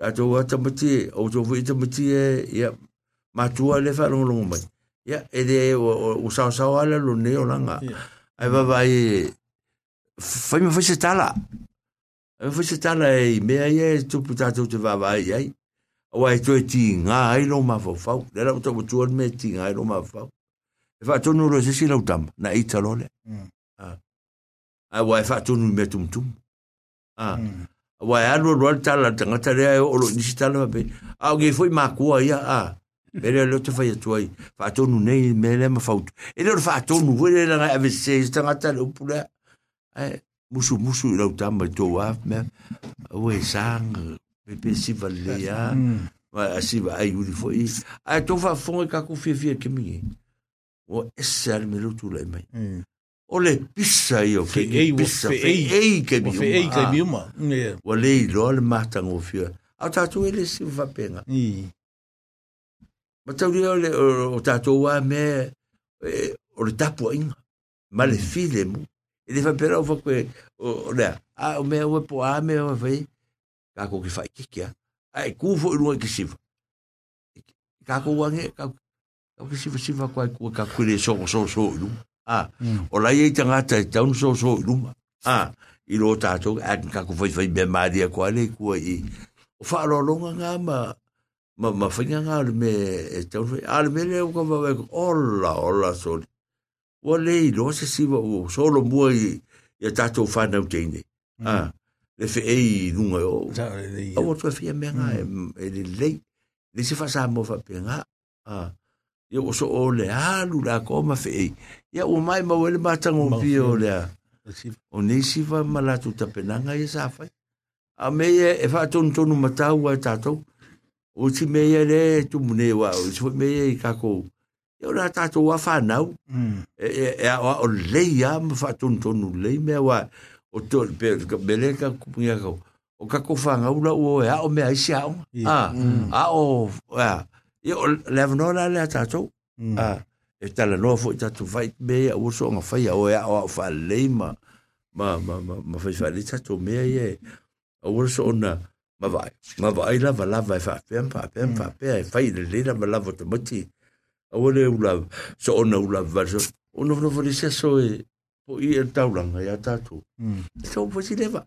Speaker 6: a to wa ta mati o to vi ta mati e ya ma tu a le fa lo lo ma ya ele o o sa sa o ala lo ne o la nga ai va va e fa mi fa se tala fa se tala e me e ai e tu puta tu va va ai wa e toi ti ngā ai lo ma fau fau. Le rau tau tu me ti ngā ai lo ma fau. E wha tonu roi
Speaker 7: sisi lau tam, na i talo le. Mm. A wa e
Speaker 6: wha tonu me tum tum. A wa e anu roi tala tangata rea e olo nisi tala ma pe. A o gei fwoi makua ia a. Bere a leo te whai atu ai. Wha tonu nei me le ma fau. E leo wha tonu hui le rangai ave se i tangata le upule. E, musu musu i lau tam mai tō waf me. Ue sanga. Pensei, valea, assim, <laughs> hum. aí o foi. Aí tu vai fome cá com fevia que me. O é sério, meu tu
Speaker 7: o le
Speaker 6: pissa io che ei pissa é fe ei che é ah. mi fe ei che mi ma hum, é. ole i lol matan o fia a ah, tu ele si va pena i ma tau dia ole o tatu wa me o le tapu inga ma le file mu ele va pera o fa que o le né? a ah, o me o po a me o fa ka ko ki fai ki kia ai ku fo i ki siva ka ko wange ka ka ki siva siva ko ai ku ka ku le so so so lu a mm. o la ye tanga e ta ta un so so lu a i lo ta to a ka ko fai fai be ma dia ko ale ku i o fa lo longa nga ma ma ma fai nga le me e ta un al me le ko va ve ola ola so wa le lo se siva o solo mu i ya ta to fa na u tene a le fe e dunga o o o tue fia mea ngā mm. e le lei le se fasa mo fa pe ngā ia o so o le alu la koma fe e ia o mai ma wele matango pio o lea o nei si fa malatu ta penanga e sa fai a meia e fa ton tonu matau a tatou o si meia le tu mune wa o si meia i kako ia o la tatou a fa nau mm. e, e, e a o leia ma fa ton tonu lei mea wa o tol pe ka bele ka kupungia kau o ka ko fanga ula o ya o me aisi au a mm. ah, e a o a i o le avno la le tato a e tala no fo tato vai be o so nga fai o ya o fa leima ma ma ma ma fai fa le tato me ye o so ona ma vai ma vai la va la vai fa e pem pa pem mm. pa pe fai le le ma la vo to moti o le ula so ona ula va so ono no vo le so e po i e tauranga ia tātou. Mm. Tau pasi lewa.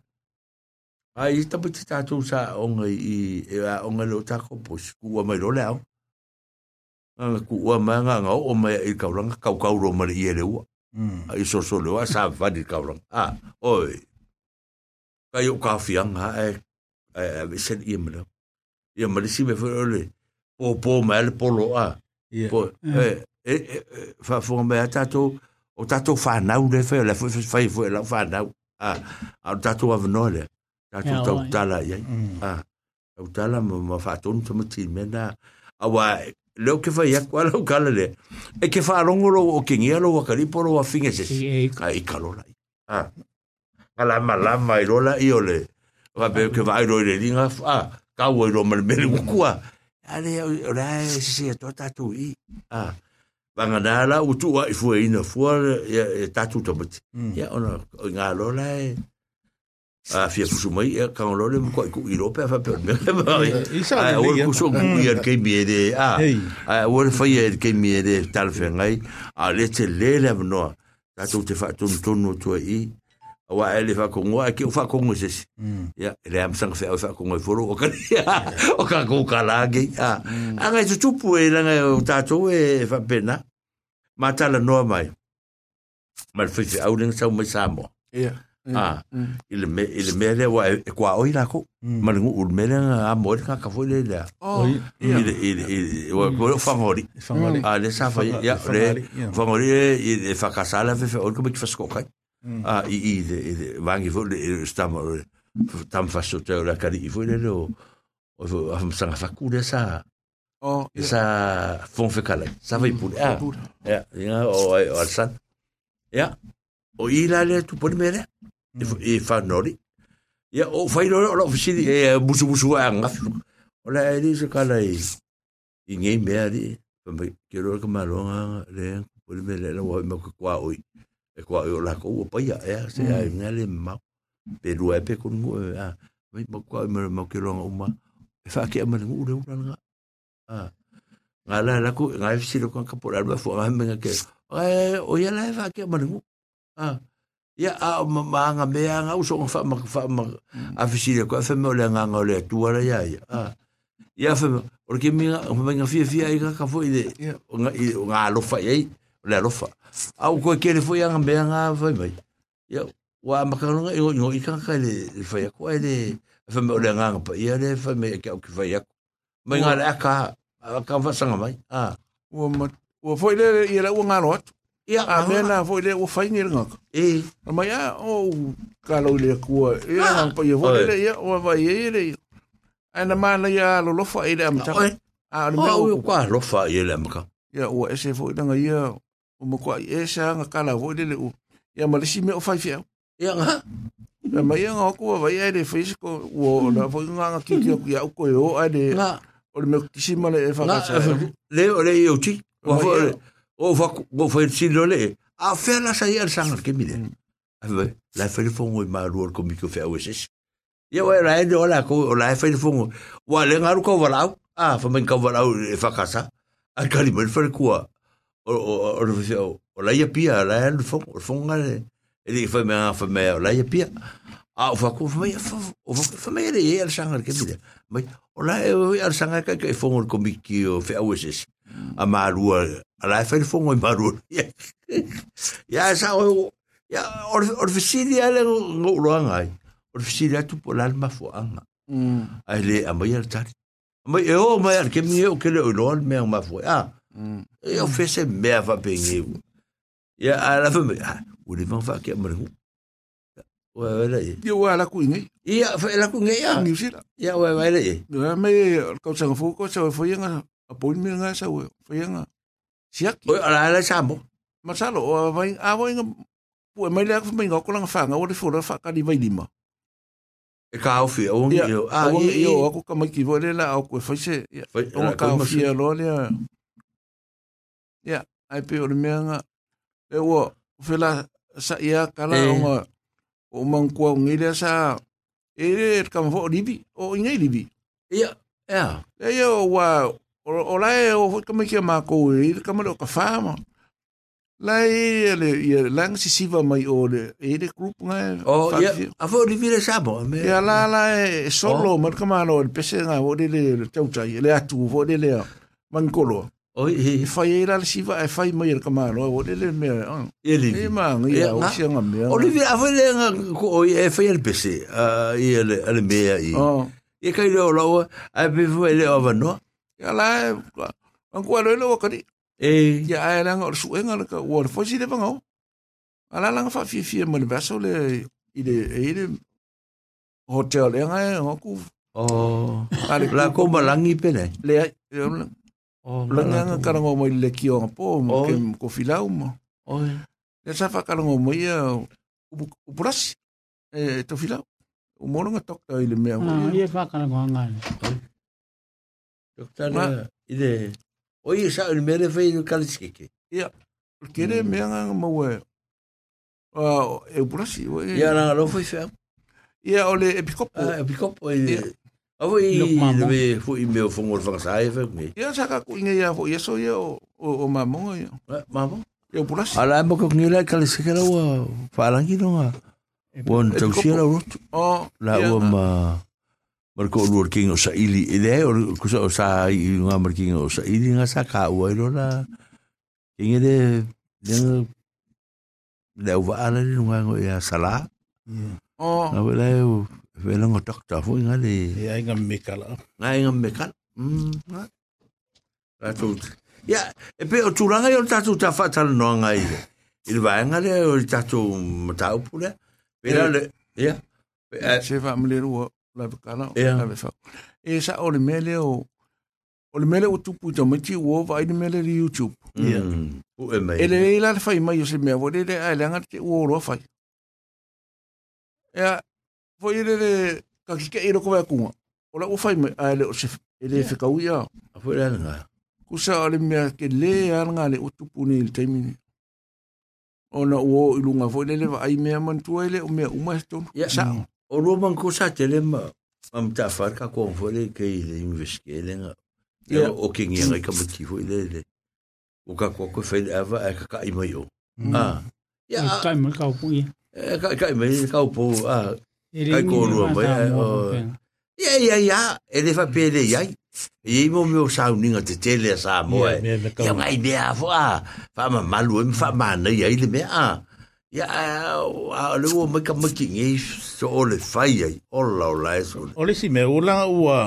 Speaker 6: Ai tapu te tātou sa onga i, e, e a onga leo tāko posi, kua mai lo leo. Nga kua mai ngā ngau, o mai i kauranga, kau kauro mara i e lewa. Mm. Ai so so lewa, sa vadi kauranga. Ah, oi. Kai o kawhianga, e, e, e, e, sen i mara. Ia mara si me whare ole, po po mai le polo a. Yeah. Po, e, e, e, e whafonga mai a tātou, o tatou fanau le fai le fai fai la fanau ah, a a tatou a vno le tatou tau tala ia mm. a ah, tau tala ma ma fa ton to mo tin mena a wa le ke fai ia kwa lo kala le e ke fa rongo lo o ke ngia lo ah, wa kali polo wa finge se a i kalo la a ala ma la ma i rola i ole va be ke va i ro le linga a ka wo i ro mel mel ku a ale ora se to tatou i a vanga nala u tu i fu ina fu ya ta tu ya ona nga lo la a fi fu su mai ka lo le ko ku i rope fa per me a o ku so ku ya mi de a a o le fa ya mi de tal fe ngai a le te le le no ta tu te fa tu tu i wa ele fa kongo a ki fa kongo se ya ele am sang fa fa kongo foro o kan o ka ko kala ge a anga tu tu pu ele nga o ta to e fa pena ma ta la no mai mal fi fi au sa mo sa mo ya a ele hmm. me ele me le wa e, e kwa o ila ko hmm. mal ngu ul me le a mo e ka ka fo le la
Speaker 7: ele
Speaker 6: ele ele wa ko fa ngori
Speaker 7: fa hmm. ngori
Speaker 6: a le sa fa ya le fa ngori e fa kasala fe fe o ko mo fa skokai Mm. a ah, i i de de vangi fo de stamo tam fa so te ora kari fo le o o am sa fa ku de sa
Speaker 7: o e
Speaker 6: sa fon fe kala sa vai mm, pu ah, ya ya ya o o al san ya o i la le tu pon mere e mm. e fa nori ya o fa lo lo fi di
Speaker 7: e, e busu busu anga
Speaker 6: o la e di se kala i i ngi me ari fa me kero ka ma lo le pon mere la wa me ko kwa oi e kua o la ko o paia e se ai nga le mau pe rua pe kon ngo a mai mo kua mo mo ke longa uma e fa ke mo ngo ure ura nga a nga la la ko nga si lo kan ka por alba fo nga me nga ke o ya la fa ke mo ngo a ia a ma nga me nga uso fa ma fa ma a fisi le ko fa mo le nga nga le tu ala ya a ia fa porque me nga me nga fia fia i ka ka fo ide nga lo fa ye le lo fa au ko kele foi anga be anga foi bai ya wa makano nga yo yo ikan ka le foi ko ele fa me ole nga pa ya le fa me ka ki foi ya mai nga
Speaker 7: la
Speaker 6: ka ka fa sanga mai a
Speaker 7: wo ma wo foi le ya la nga lo at ya a me na foi le wo fai nga
Speaker 6: e mai
Speaker 7: ya o ka lo le ku ah! e nga pa ye foi le ya o va ye le ana ma na ya lo lo fa ile am ta a
Speaker 6: le ko ka lo fa
Speaker 7: ile
Speaker 6: am ka
Speaker 7: ya wo ese foi nga ya o mo kwa e sha
Speaker 6: nga
Speaker 7: kala vo le le o ya ma le si me o fai fia
Speaker 6: ya
Speaker 7: nga ya ma ya nga ko va ya le fisi ko o na mm. vo nga nga ki ki e o ya o ko yo a le nga o le me ki si ma le e fa ka
Speaker 6: sa
Speaker 7: le
Speaker 6: o le e o ti o vo o va o fa si lo le a fe la sa ya sa nga ke mi mm. le a ve la fe le fo mo ma ruor ko mi ko fa o se ya wa ra e de o la ko o la fe le fo mo wa le nga ru ko va la a fa men ka va la o e fa ka sa a ka li me fa le ko a o o o o la ia pia la en fong o fonga ele foi me fa me la ia pia a o facu foi o fa me ele ia sanga que mira mas o la ia sanga que que fong o comiki o fe o ses a marua a la fa fong o e marua <laughs> ya sa o ya o o fisilia le lo angai o fisilia tu por alma fo anga mm. ai le a maiar tari mai e o maiar que mi e o que le o lo me ma foi ah Eu fiz esse merda penguinho. E ela foi, ah, o livro vai aqui, mano. Ué, olha aí. E o ela com ninguém. E ela com ninguém, ah. Ninguém
Speaker 7: será. E a ué, olha aí. Não, mas quando você foi, quando você foi, a apoio-me na essa ué, foi a siak. Oi, ala ala sambo. Masalo, o vai, a vai nga, pua mai lea kumai nga kulang whanga, o le fura whakari vai lima. E ka au fia, o ngi eo. A ngi eo, aku kamai ki vore la, au koe whaise, o nga ka au fia lo lea ia ai pe o le mea nga e ua fela sa ia kala o nga o mangkua o ngile sa e re e kama fo o libi o ingai libi ia ia e ia o wa o lai eh, o fo kama kia mako e re kama o ka whama lai e le ia lang si siva mai o le e re group nga
Speaker 6: e o ia a fo libi le sa mo
Speaker 7: ia la la e solo mar kama no e pese nga o le le tautai le atu fo le le mankolo Oi, e fai era le siva e fai mai ka malo o le le me.
Speaker 6: Ele.
Speaker 7: E ma ngi a o sia nga me. O
Speaker 6: le vi a fai le nga ko e fai el pese. Ah, e le le me i.
Speaker 7: E kai le o lo a pe fai le o va no. Ya la an ko le lo ka di. E ya ai la nga su nga le ka o le fai le nga. Ala la nga fa fi fi mo le vaso le ile ile hotel nga ko. Oh.
Speaker 6: La ko malangi
Speaker 7: pele. Le Oh, Langan ka karango mo ile ki o po mo ke ko filau mo. Oi. Le sa fa karango mo ia ah, upuras. E eh, to filau. O mo nga tok ta
Speaker 6: ile
Speaker 7: me.
Speaker 6: Ah, ia fa karango nga. Doktor ile oi sa ile mere fe ile kalsike.
Speaker 7: Ia. Kere me nga mo
Speaker 6: we. Ah,
Speaker 7: e upuras. Eh,
Speaker 6: ia nga lo foi fe.
Speaker 7: Ia ole epicopo. Ah, epicopo eh, ile. Awa i lewe fu i meo fungor fanga sae fe kumi. Ia saka ku inga ia fu ia so ia o mamonga ia. Eh, mamonga? Ia
Speaker 6: upulasi. Ala ema ka kungi lai kale sekele wa whaarangi no nga. Wa e an tau e sia la rotu.
Speaker 7: O.
Speaker 6: La ua ma mariko o luar kinga o sa ili. E dea o kusa o sa i nga mariko o sa ili nga sa ka ua ilo la. Inga de nga lau wa ala ni nga ngo ia sala.
Speaker 7: O. Nga wa lai
Speaker 6: Fe
Speaker 7: lango
Speaker 6: doctor fwy nga li. Ia, inga
Speaker 7: mekala.
Speaker 6: Nga inga mekala. Ratu. Ia, e pe o tūranga i o tatu ta whatala noa nga i. I le vaenga
Speaker 7: le
Speaker 6: o le tatu mataupu le. Pera le,
Speaker 7: ia. Se wha mleru o la vekala. Ia. E sa o le mele o o le mele o tupu i tamati ua vai le mele le YouTube. Ia. E le leila le fai mai o se mea, wo le a le anga o roa fai. Ia, foi ele le ka ki e ko vai kunga o la o fai me a ele o se ele fe ka uia a foi
Speaker 6: ele nga
Speaker 7: ku sa ole me ke le nga le o tupu ni le taimi ona o ilunga foi ele va ai me man tu ele o me uma sto
Speaker 6: sa o lo man ku sa te le ma am ta far ka ko foi ke ele inveske le e nga e o ke ngi ka muti foi ele o ka ko ko fe ava e ka ka i
Speaker 7: mai o mm. ah mm. ya ka ah. mai ka po ya ka ka mai ka
Speaker 6: po ah Kai ko rua mai. Eh, oh. Ia, ia, ia. E le fa pere iai. E imo me o sa uninga te tele a sa moe. Ia ngai mea fo a. Fa ma malu em fa mana iai le mea. Ia, eh, a le ua maika maki ngei so o le fai iai. Ola, ola e so.
Speaker 7: O le si me ula ua.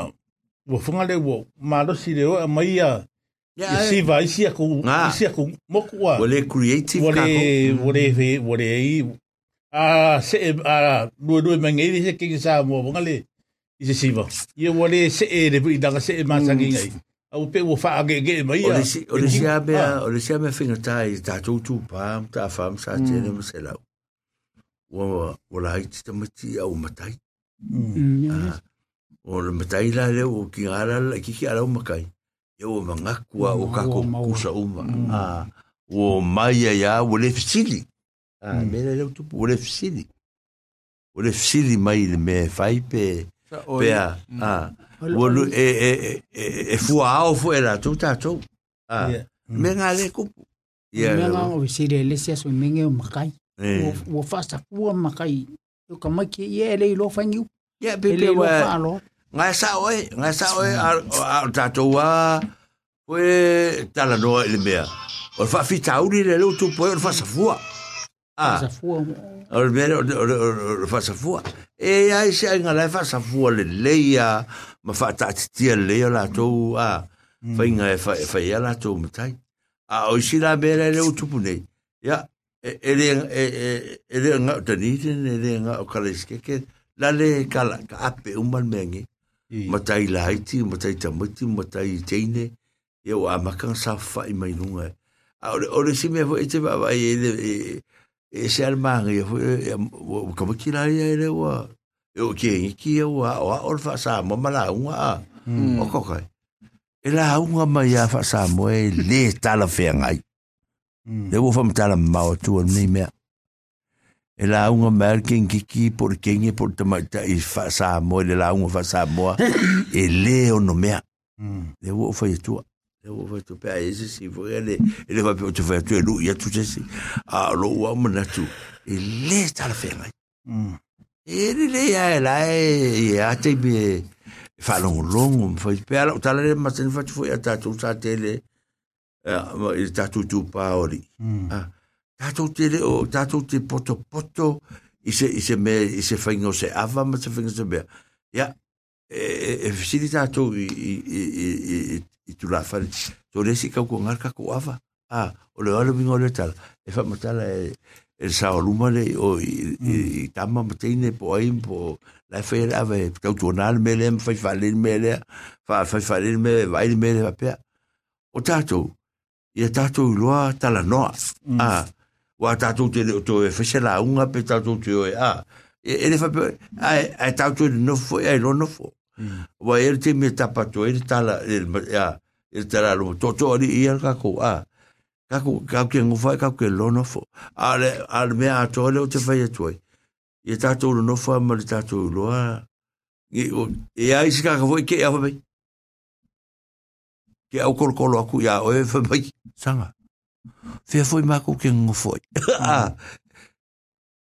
Speaker 7: Ua funga le ua. Ma lo si le ua mai a. Ia eh. si va isi aku. Isi aku moku ua. Ua le creative kako. Ua le, ua le, ua le, ua le, a se e, a lu lu mengi ni se king sa mo mo ngale i se siva i o le se e le i danga se e masa ngi mm. ngai au pe u fa ge ge
Speaker 6: mai o le se o le e ah. mm. se a be mm. ah, ah, a o le se a me fina ta i ta tu tu pa ta fa m sa te ne mo se la o o la hit te mati au matai o le matai la le o ki ara la ki ki ara o makai e o manga kua o kako kusa uma o mai a ya o le fisili a ah, mm. mena le tu pu le fsili o le fsili mai le me fai pe pe a a o lu e e e e, e fu e a ah, mm. o fu era tu ta tu a mena le ku ya
Speaker 7: mena o fsili e le sia so menge o makai o fa sa fu o makai o ka mai ke ye le lo fa ngiu
Speaker 6: ya pe pe wa nga sa o e nga sa o e a ta tu a Oe, tala noa ele mea. Oe, fa fita uri le lo tu poe, oe, fa safua. Oe, Ah. Fasa fua. Ah. Ah. Ah. Ah. Fasa fua. E ai se ai ngalai fasa fua le leia. Ma fa ta titia leia mm. e e la tou. Ah. Mm. Fa inga e fa, fa ia la tou mitai. Ah. O isi la bera ele utupu nei. Ya. E le e, e, e, e, e, nga utaniten. E le nga ukaleskeke. La le kala. Ka ape umal mengi. Mm. Matai la haiti. Matai tamuti. Matai teine. Ewa amakang sa fa imainunga. Ah. Ole, ole si me e te ba ba e le e. e, e, e, e, e, e, e e se al mang e como que la ia ele o e o que e que o hmm. o or fa sa mo mala un a o ko kai e la un a mai a fa sa mo e le ta la fe ngai de hmm. vo fam ta la ma o tu ni me e la un a mer ken ki ki por ken e por ta ta e fa sa mo le la un fa sa mo e le o no me de hmm. vo fa e tu a faire a ese si fue ele ele va tu vai tu ia tu Il a lo wa mna tu ele está la
Speaker 7: il ele
Speaker 6: là lá la até te falou um long foi pe ala foi tu là il ta tá tudo ta poto poto me se ava ma se faingo se ya e, e, e fisiri tātou i tu la whare. Tō resi kau kua ngar kako awa. Ah, o le ala mingo le tal E fa matala e le sawa luma le o i tama mateine po aim po lai whai e rawa e tau tuanaan me fa e fa whaleni me lea, whai whaleni me vai le me lea pia. O tato i tato tātou i loa tala noa. Mm. Ah, o tato te leo tō e whesela unga pe tātou te oe. Ah, ele e foi fa pe ai tudo tau tu no fo e, ai lo no
Speaker 7: ele mm.
Speaker 6: wa er te me tapa e to er ele la er ya er ta la lo to to ni i ka ko a ka ko ka ke ngo fa ka ke lo ale me a to o te fa tu toi tá ta to lo no fo ma le ta to a e aí se ka ko que ia ba que au kol kol aku ya o e
Speaker 7: sanga
Speaker 6: fe foi ma ko ke ngo <laughs>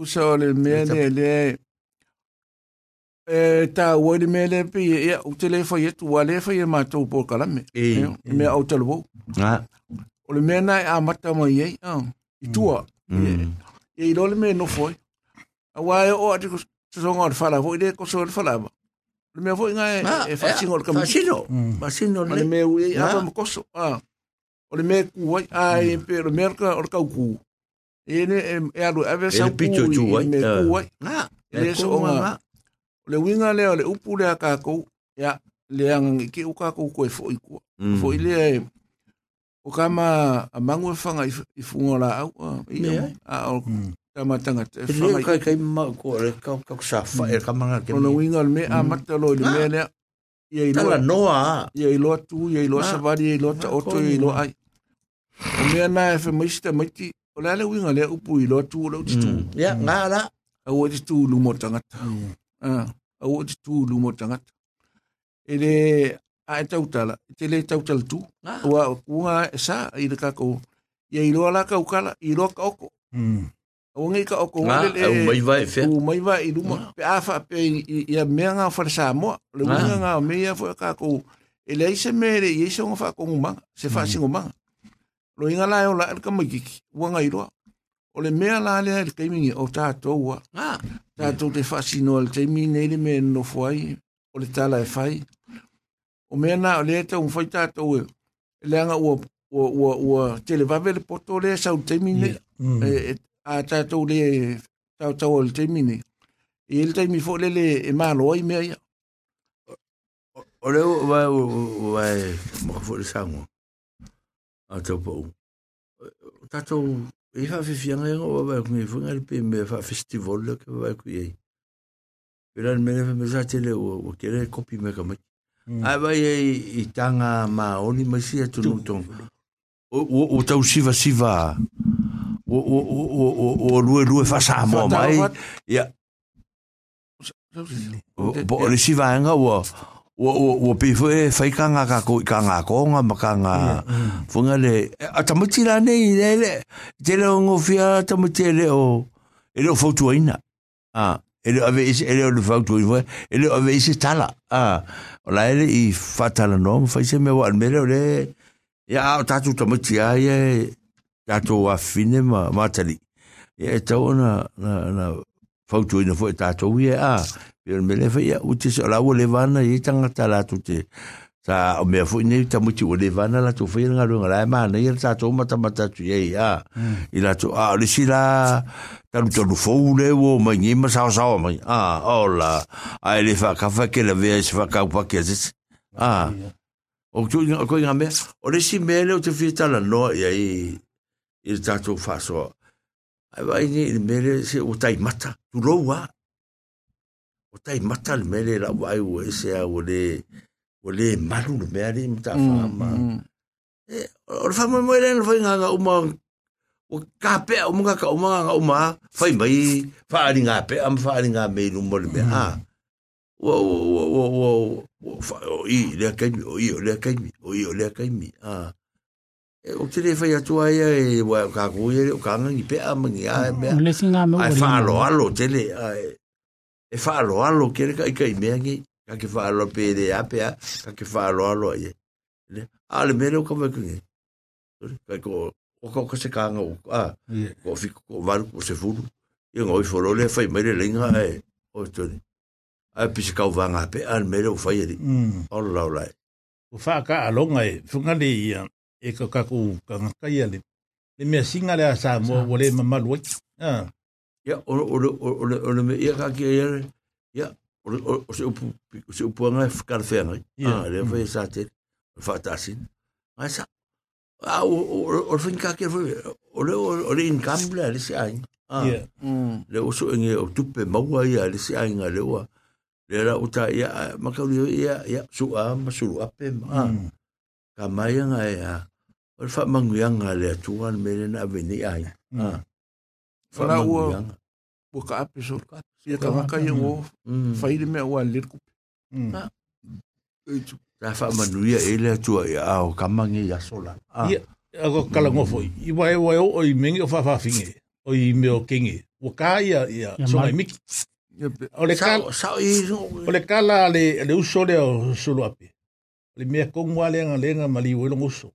Speaker 7: usa o le mea lea e tāua le mea lea pei ea u te lē fai atu ua lē fai e matou polokalame e mea au taluou
Speaker 6: o
Speaker 7: le mea eh, na e amata mai ai eh, i mm. tua mm. e i lole mea nofo ai auā e oo ati sosoga e, e eh, o mm. le fala foʻi lē koso le falava le mea foʻi gae e faasiga o le kamasino masino le mea ui ai apa ma o le mea kū ai ae pe o le mea o le kaukū ele e alu ave sa kui e me kui na le so nga le winga le le upu le ka ko ya le ang ki u ka ko ko fo i ko mm. fo i le eh, o kama a mangu fanga i fungo la eh, au a o kama mm. tanga te fanga i kai kai
Speaker 6: ma ko le ka ka sa fa mm. e ka manga ke no winga me a mata lo le me le ia i loa noa ia i loa tu ia i loa savari ia i loa ta
Speaker 7: oto ia i loa ai o mea na e fe maista maiti o le winga le upu i loa tu o lau titu.
Speaker 6: Ya, mm. ngā la.
Speaker 7: Au o titu lumo
Speaker 6: tangata. Mm. Ah,
Speaker 7: au o titu lumo tangata. E le, a e tautala, e te le tautala tu. Ah. Ua, ua e sa, i le kako, i a iloa la kaukala, i loa ka oko.
Speaker 6: Mm.
Speaker 7: Au ngai ka oko.
Speaker 6: Ngā, au maiva e
Speaker 7: fea. Au maiva i luma. Ah. Pe afa, pe i a mea ngā whare sa moa. Le winga ngā mea fua e kako, e le aise mea re, i aise o ngā wha kongu manga, se wha singo manga lo inga la yo la el kama kiki wanga iroa o le mea la lea el kaimingi o tato ua tato te fasino el kaimingi neile me no fuai o le tala e fai o mea na o lea te un fai tato ue leanga ua ua ua ua tele vave le poto lea kaimingi a tato le tau tau el kaimingi e el kaimingi fo lele e malo ai mea ia o leo vai
Speaker 6: vai mo fo le sangua a taupau. Tātou, i whawhiwhianga e ngā wabai kongi, whunga ripe me whawhestivol le ke wabai kui ei. Pera ni menefa me zate le o, o kere kopi me ka maki. Mm. Ai wai ei i tanga ma oni mai si atu nutong. O tau siva siva. O, o, o, o, o, o, o lue lue whasa amo mai. Ia. Yeah. Bo, le siva e ngā wabai wo wo wo e fai ka nga ka ko ka nga ko nga ma ka mm, mm. nga fo le a ta mutsi nei le le te lo ngo fia ta mutsi o e lo fo tu ina e lo ave is e lo fo tu ina e lo ave isi tala a o la ele i fa no fa se me wa me le ya o ta tu a ye ya to a fine ma ma tali e to na na ina fo ta to ye a ah. Pia me lefa ia uti se ola ua levana i tangata latu te. Sa o mea fui nei tamuti ua levana latu fai nga runga lai e mana mm. i la tato mata mata tu iei a. I latu a le si la talu talu fau le o mai ngi ma sao sao mai. A ola a ele fa kafa ke la vea e se fa kau pa ke zis. A. O tu inga ko inga mea. O le si mele o te fietala noa iei i ta tato fa soa. Ai vai ni mele se o taimata. Tu roa. o tai mata le mele la wai o ese a o le o le maru le mea le mta mm, whaama mm. E, o le whaama mo e rena whai nga uma o ka pea o munga ka uma nga uma fai mai whaari nga pea am whaari nga mei rumo le mea ha mm. wo o o o o o i le a kaimi o i o le a kaimi o i o le a kaimi e, ha o te le whai atua ia e wai o ka kuhere o ka ngangi pea mangi a mea ai whaalo alo te le ai e, e faro alo kere ka ikai mea ngi ka ke faro pe de ape a ka ke faro alo ye ne ale mere o ka ba kunge sori ka ko o ka ka se ka nga o a ko fi ko var ko se fulu e ngoi foro le fai mere lenga e o tori a pi se ka va nga pe al mere o fai ri mm. o la o la
Speaker 7: o fa ka alo nga e funga le ia e ka ka ku ka nga ka ia le me singa le sa mo vole ma malu ah ia
Speaker 6: ona ona
Speaker 7: ona
Speaker 6: ona me ia ka ki ia ia ona o se upu o se upu anga kar fe ngai ah le fe sa te fa ta sin ai sa a o o fin ka ki o le o le income le le se ai ah le o so nge o tu pe mau ai le se ai nga le wa le ra o ta ia ma ka le ia ia su a ma su a pe ma ka mai
Speaker 7: nga
Speaker 6: ia o fa mangu nga le tuan me le na veni ai ah
Speaker 7: Whanaua, mm. puka ape so ia tawaka ia ngō whaire eh. mea ua lerku
Speaker 6: ta wha manuia e lea tua e ao kamangi ia sola ia ako
Speaker 7: kala ngofo i wae wae o i mengi o whawhawhinge o i meo kenge ua kā ia ia songa i miki ole kala ole kala le le uso le o solo ape le mea kongwa le nga le nga mali o longo uso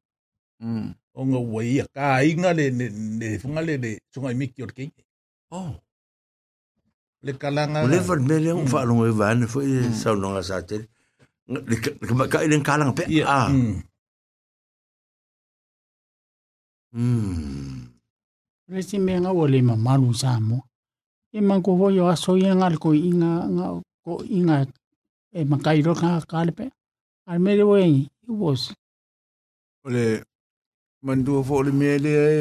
Speaker 7: hmm. o nga ua ia kā inga le ne funga le le songa i miki o kenge oh le kalanga
Speaker 6: le ver mele un fa lo van fo sa no nga sa te le ka ka le kalanga pe
Speaker 7: a
Speaker 6: mm
Speaker 7: le si me nga wo le ma lu sa mo e man ko ho yo a so yen ya al ko inga nga ko inga e ma ka iro ka ka le pe al me le wo yen i wo le man du fo le mele e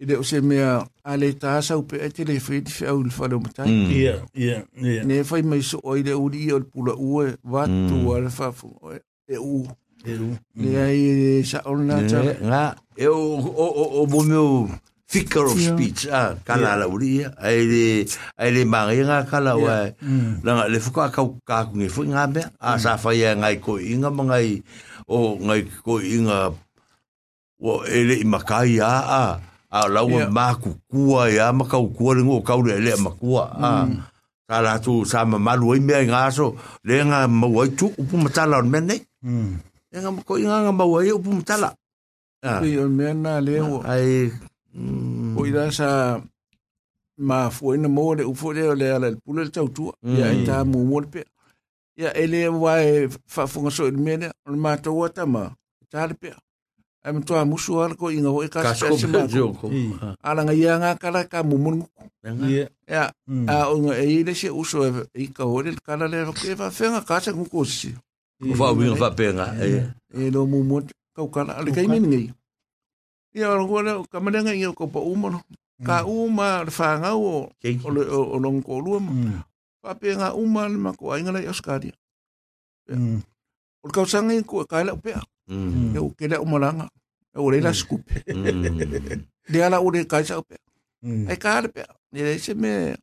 Speaker 7: i le o se mea a le tāsau pe e te le whi te whi au le whare o matai.
Speaker 6: Mm. Ia, ia, ia. Ne
Speaker 7: whai mai so oi le uri i o le pula ua mm. e watu a le whafu o e u.
Speaker 6: E u.
Speaker 7: Ne mm. ai e sa o le
Speaker 6: nātara. Ngā. E o o o o o o Thicker of speech, ah, kala la uri, ai le, ai le mangi ngā kala wa, langa le fuka a kau kāku ngē fuka ngā mea, a sa whai e ngai koi inga mangai, o ngai koi inga, o ele i makai a, ah,
Speaker 7: a laua mā kukua e a makau kua ringo kau le le makua a tā rātou sā ma à, ừ. malu ừ. à. dạ, ai mea i ngā aso le ngā mau ai tū upu matala on mene le ngā mako i ngā mau ai upu matala i on mea nā le o ai o i rā sa ma fuena mō le upu le o le ala le pula le tautua ia i tā mū mō le pea ia ele wai whafunga so i mea le on mātou atama tā le pea ai mtoa musu al ko inga ho
Speaker 6: ka se ma
Speaker 7: jo ko ala nga ya nga kala ka mu mun
Speaker 6: ya
Speaker 7: a o nga e ile se uso e ka ho kala le ro ke va fe nga ka ku ko
Speaker 6: va wi va pe e
Speaker 7: e lo mu mu ka kala ale mm. ka imen nga ya ro ko le ka ma nga ya ko pa u mo ka u ma le fa nga o o lo mm. mm. o lo ko lu va pe nga ma ko ai nga le oskadia Mm. Olkausangin ko kaila pea.
Speaker 6: Mm. Hmm. e
Speaker 7: o ke le o molanga e o le la skupe de ala o le ka sa pe
Speaker 6: e
Speaker 7: ka ni le se me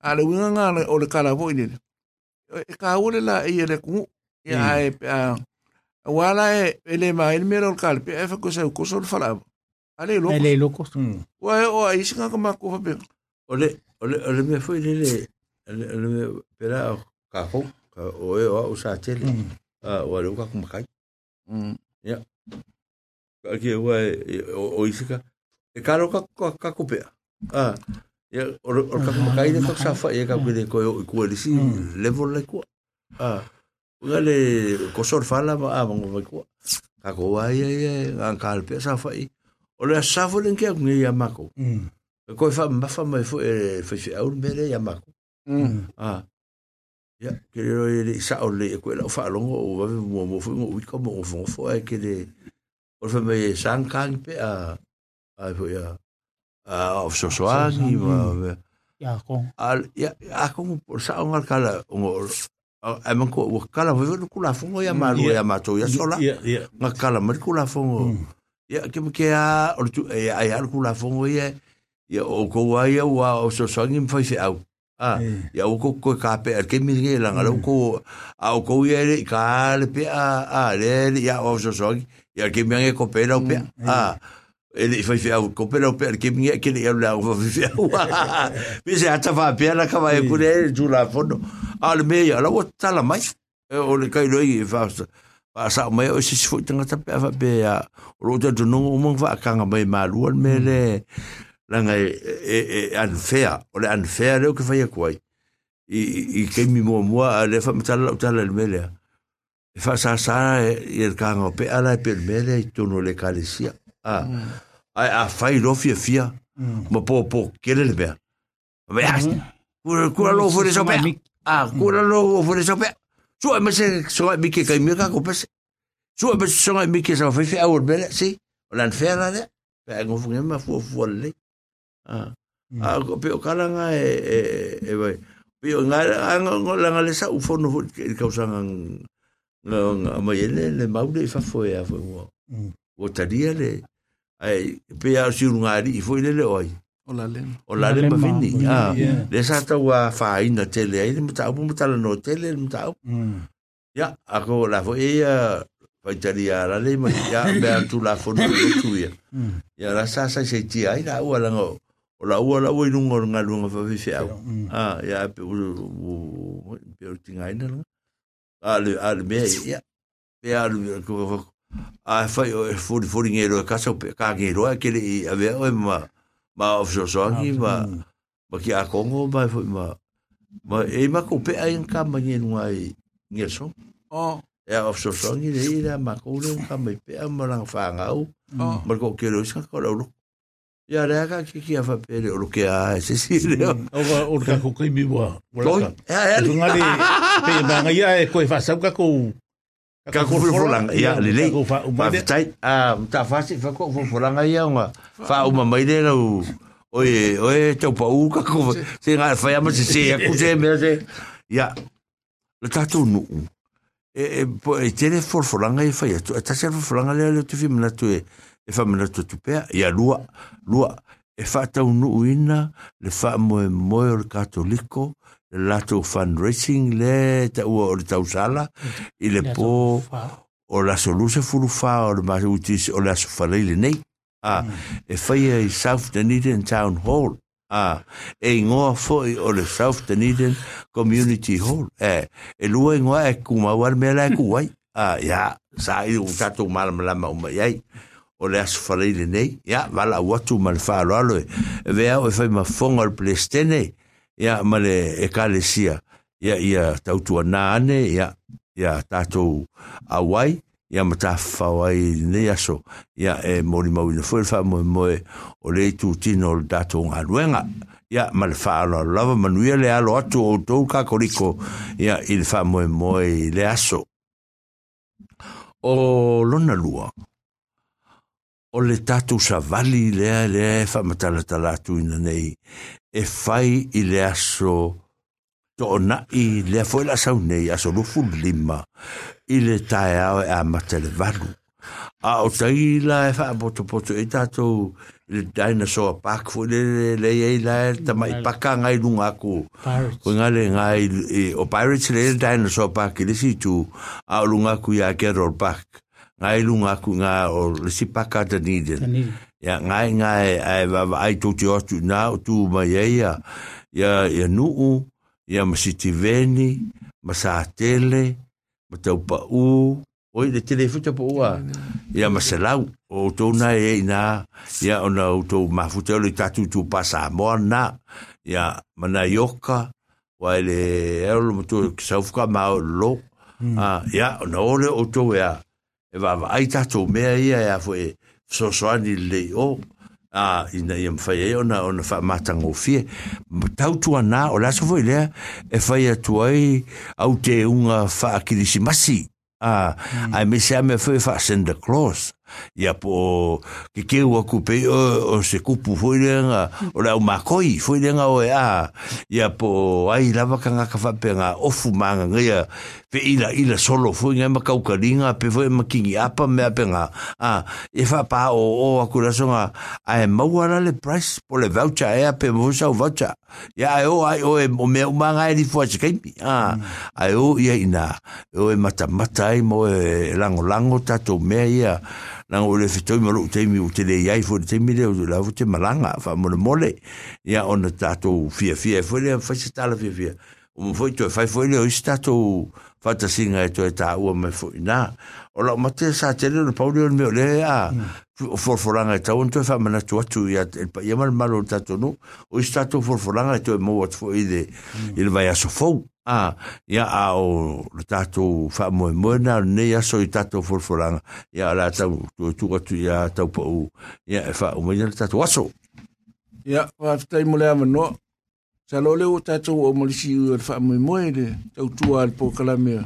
Speaker 7: a le wina nga o le ka la vo ni e ka o le la e ye le ku e a e pe a wala e ele ma ele mero ka le pe e fa ko sa ko so le fala ale lo ale lo
Speaker 6: ko so wa
Speaker 7: o a isi
Speaker 6: o le o le o me fo ile le le le pera ka fo o e o sa tele a wa le ka Ia. Mm. Ka ki e hua e o isika. E karo ka kako pea. Ah. Ia, or ka kumakai de kak safa, ia ka kui de mm. koe o i kua lisi, mm. levo le kua. Ah. Uga le, ko sor fala, a mongo vai kua. Ka kua ia ia, an ka alpe safa i. O le a safo le nkea kungi ia mako.
Speaker 7: Mm.
Speaker 6: Koe fa mafa mai fu e fai fi aur mele ia mako. Mm. Ah. Ya, ke reo e le isa o le koe lau whaalongo o wawe mua mua fui mua wika mua ufongo fo ai ke le orfa mai e sangkangi pe a a fo ya a of sosoangi ma ya kong al ya a kong por sa ongar kala ongo a man ko wa kala wa lu kula fongo ya malu ya mato ya sola nga kala mar kula fongo ya ke ke a or tu
Speaker 7: ya ya
Speaker 6: kula fongo ya ya o ko
Speaker 7: wa ya wa
Speaker 6: o sosoangi mfai au Ah, é. ya o ko ko ka pe ke mi nge la ngalo é. ko a o ko ye le ka le pe a a le ya o so so ya ke mi nge ko pe la pe a ele foi fer o copero per que minha que ele era o viver mas já estava a pena que vai com ele do lá fundo al lá o tá lá mais o le cai loi fast passa o meio se foi tanga tá pe a o outro não não vai canga bem mal o mele langa e, e, e unfair, o le unfair leo ke whaia e kuai. I, i, i keimi mua mua, le whamitala lau tala le melea. E wha sa sa e e kanga o pe ala e pe le melea i tono le kalesia. A, mm. a, a whai rofia e fia, mm. ma pō pō kere le mea. Me asti, mm-hmm. kura, kura lo fure so pea. A, kura lo fure so pea. Sua e mese, sua e mike keimi ka ko pese. Sua e mese, sua e mike sa whaifi au le melea, si. O an fea la lea. Pea e ngofunge ma fua fua le lei a a ko pe o kala nga e e vai pe o nga nga nga le sa u fono fo ke ka usanga nga nga ma yele le maule fa fo e fo o o taria le ai pe a si nga ri fo ile le oi o la le o la le ma vini a le sa ta wa fa ina tele ai mo ta mo ta no tele mo
Speaker 7: ta ya a ko
Speaker 6: la fo e faitalia ala le ma la mea tulafono le ya, ya la sa sa se tia ai la ua langa o la ua la ua i nunga o ngā lunga whawhiwhi au. Mm. Ha, ah, ia e pe uru, pe uru tinga ina langa. Ale, ale mea i, ia. Pe alu, kua whaku. A e whai o e fori fori ngero e kasau, pe kā ngero e kere i a vea oe ma, ma ofiso soangi, ah, ma, mm. ma ki a kongo, ma e fwoi ma, ma e ma kou pe a i nga ma ngē nunga i ngero song.
Speaker 7: Oh.
Speaker 6: E a ofiso soangi, e i ra ma kou le nga ma i pe
Speaker 7: a ma langa whanga au, ma kou kero iska kora uroko.
Speaker 6: Ya rea ka ki ki afa pere o ke a e se si reo.
Speaker 7: O ka o ka ko kai miwa.
Speaker 6: Toi? Ea
Speaker 7: e li. Ngari, pe e manga ia e koe fasa u ka ko... Ka
Speaker 6: ko fulanga ia li lei. Ka ko fa umade. Tai, ta fasi fa ko fulanga ia unga. Fa umamaide na u... Oe, oe, tau pa u ka ko... Se ngā fai ama se se, ku se mea se. Ia, la tatou nuu. E tene fulanga i fai atu. E tasi alfa fulanga lea leo tufi minatu e... e, e, e, e, e, e, e, e e fa mana tu pea ia lua lua e fa ta ina le fa mo e mo le katoliko le lato fundraising le ta u o ta usala i le po o la soluse fulu fa o le mas utis o la so le nei a mm. e fa ia i south dunedin town hall a e ingoa foi o le south dunedin community hall e e lua ingoa e, e kumawar me la kuai a ya sai u tatu mal mal mal mal o le aso whareile nei. Ia, wala watu ma le whaaro alo e. E o e whai ma whonga le ples tene. Ia, ma le e kale sia. Ia, ia tautua nāne. Ia, ia tātou awai. Ia, ma tā whawai nei aso. Ia, e mori mau ina fwere wha moe moe. O le tū tino le tātou ngā ruenga. Ia, ma le whaaro alo lava. Manuia le alo atu o tō kakoriko. Ia, i le wha moe moe le aso. O lona lua. O lona lua o le tatu sa vali lea lea e wha matala talatu ina nei, e fai i le aso to o nai lea fwe sau nei aso lufu lima i le tae au e a matale valu. A o taila e wha poto poto e tatu le daina so a pak fo le le le e la ta mai paka ngai lunga ko ko nga ngai e, o pirates le daina so pak le si tu a lunga ku ya ke rol pak ngai lu nga ku nga o le sipaka te nide. Ya ngai ngai ai wa ai tu tio tu na tu ma ye ya ya nuu, nu u ya ma si ti veni ma pa u o i te futa po ua ya masalau, se lau o to na ye na ya o na o to ma futa le tatu tu pa sa mo na ya ma yoka wa le e lo mo mm. tu sa fuka ma ah ya o na o o to ya e va ai tato me ai ai fo e so so ani le o a ina yem fa e ona ona fa mata ngo fi tau tu ana o la so fo le e fa ia tu ai au te unga fa kirisi masi a mm. ai me se me fo fa e send the cross ia po ke ke wa ku pe o, o se ku foi le nga o la ma foi le nga o ya e ia po ai la va kanga ka fa pe nga o fu nga ia pe ila ila solo foi nga ma ka ka linga pe foi e ma ki ia pa me pe nga a e fa pa o o a ku la a e ma wa le price po le voucher a pe mo sa voucher ia e o ai o e o me ma nga e di fo se ke mi a mm. ai o ia ina o e mata mata ai mo e lango lango tato me ia na ngole fitoi malo te mi o te le yai fo te mi le o la fo te malanga fa mo le mole ya on ta to fia fia fo le fa se ta la fia fia o mo fo to fa fo le o sta to fa ta singa to ta o me fo na o la mate sa te le no paulio me le a fo mm. fo langa e ta on to fa me na to tu ya el pa ya mal malo ta to no o sta to fo fo langa e to mo o fo ide mm. il va ya so fo a ya a o tato fa mo mo na ne ya so tato for for ya la tato tu tu ya tato po ya fa o mo ya tato waso ya fa tay mo la no sa lo e le o tato o mo si u fa mo mo de tato tu al po kala me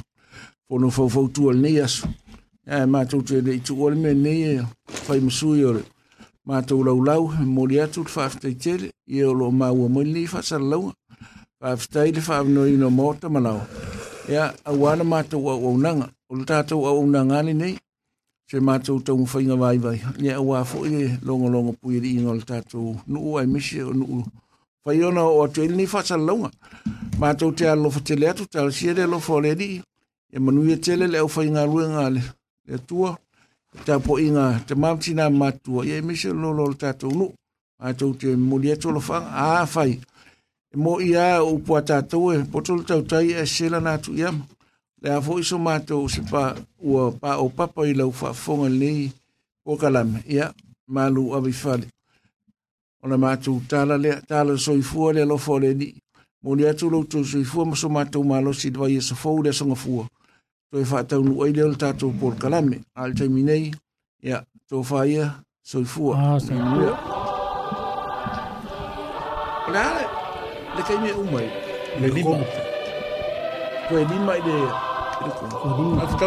Speaker 6: fo no fo fo tu al ne ya e so ya ma tu tu de tu al me ne fa mo su yo ma tu la u la u mo ya tu fa tay tel ye e lo ma u mo ni fa sa whaftai le whaamno ino mōta manau. Ia, a wāna mātou au au nanga. O le tātou au nanga ni nei, se mātou tau mwhainga vai vai. Ia, a wāfo ye longa longa pui ri ingo le tātou nuu ai misi o u. Whai ona o atu ili ni whasa launga. Mātou te alofa tele atu, te e alofa tele atu, te alofa E manu ia tele le au inga rua ngā le. Le tua, te apo i ngā, te mamtina mātua. Ia, e misi o lolo le tātou nuu. Mātou te muli atu lofa, a whai. Ia, mo ia o po tātou e potol tautai e sela nātu ia ma. Le a fo iso mātou se pa ua pa o papa i lau whaafonga nei o kalame ia malu awi whale. Ona mātou tāla lea, tāla soifua lea lofo le ni. Mo le atu lau tau soifua maso mātou malo si dwa ia e sa fau lea songa fuo To e tau nu ai leo tātou por kalame. Al taimi nei, ia, tō whaia soifua. Ah, kai un umar le lima ko lima e e ko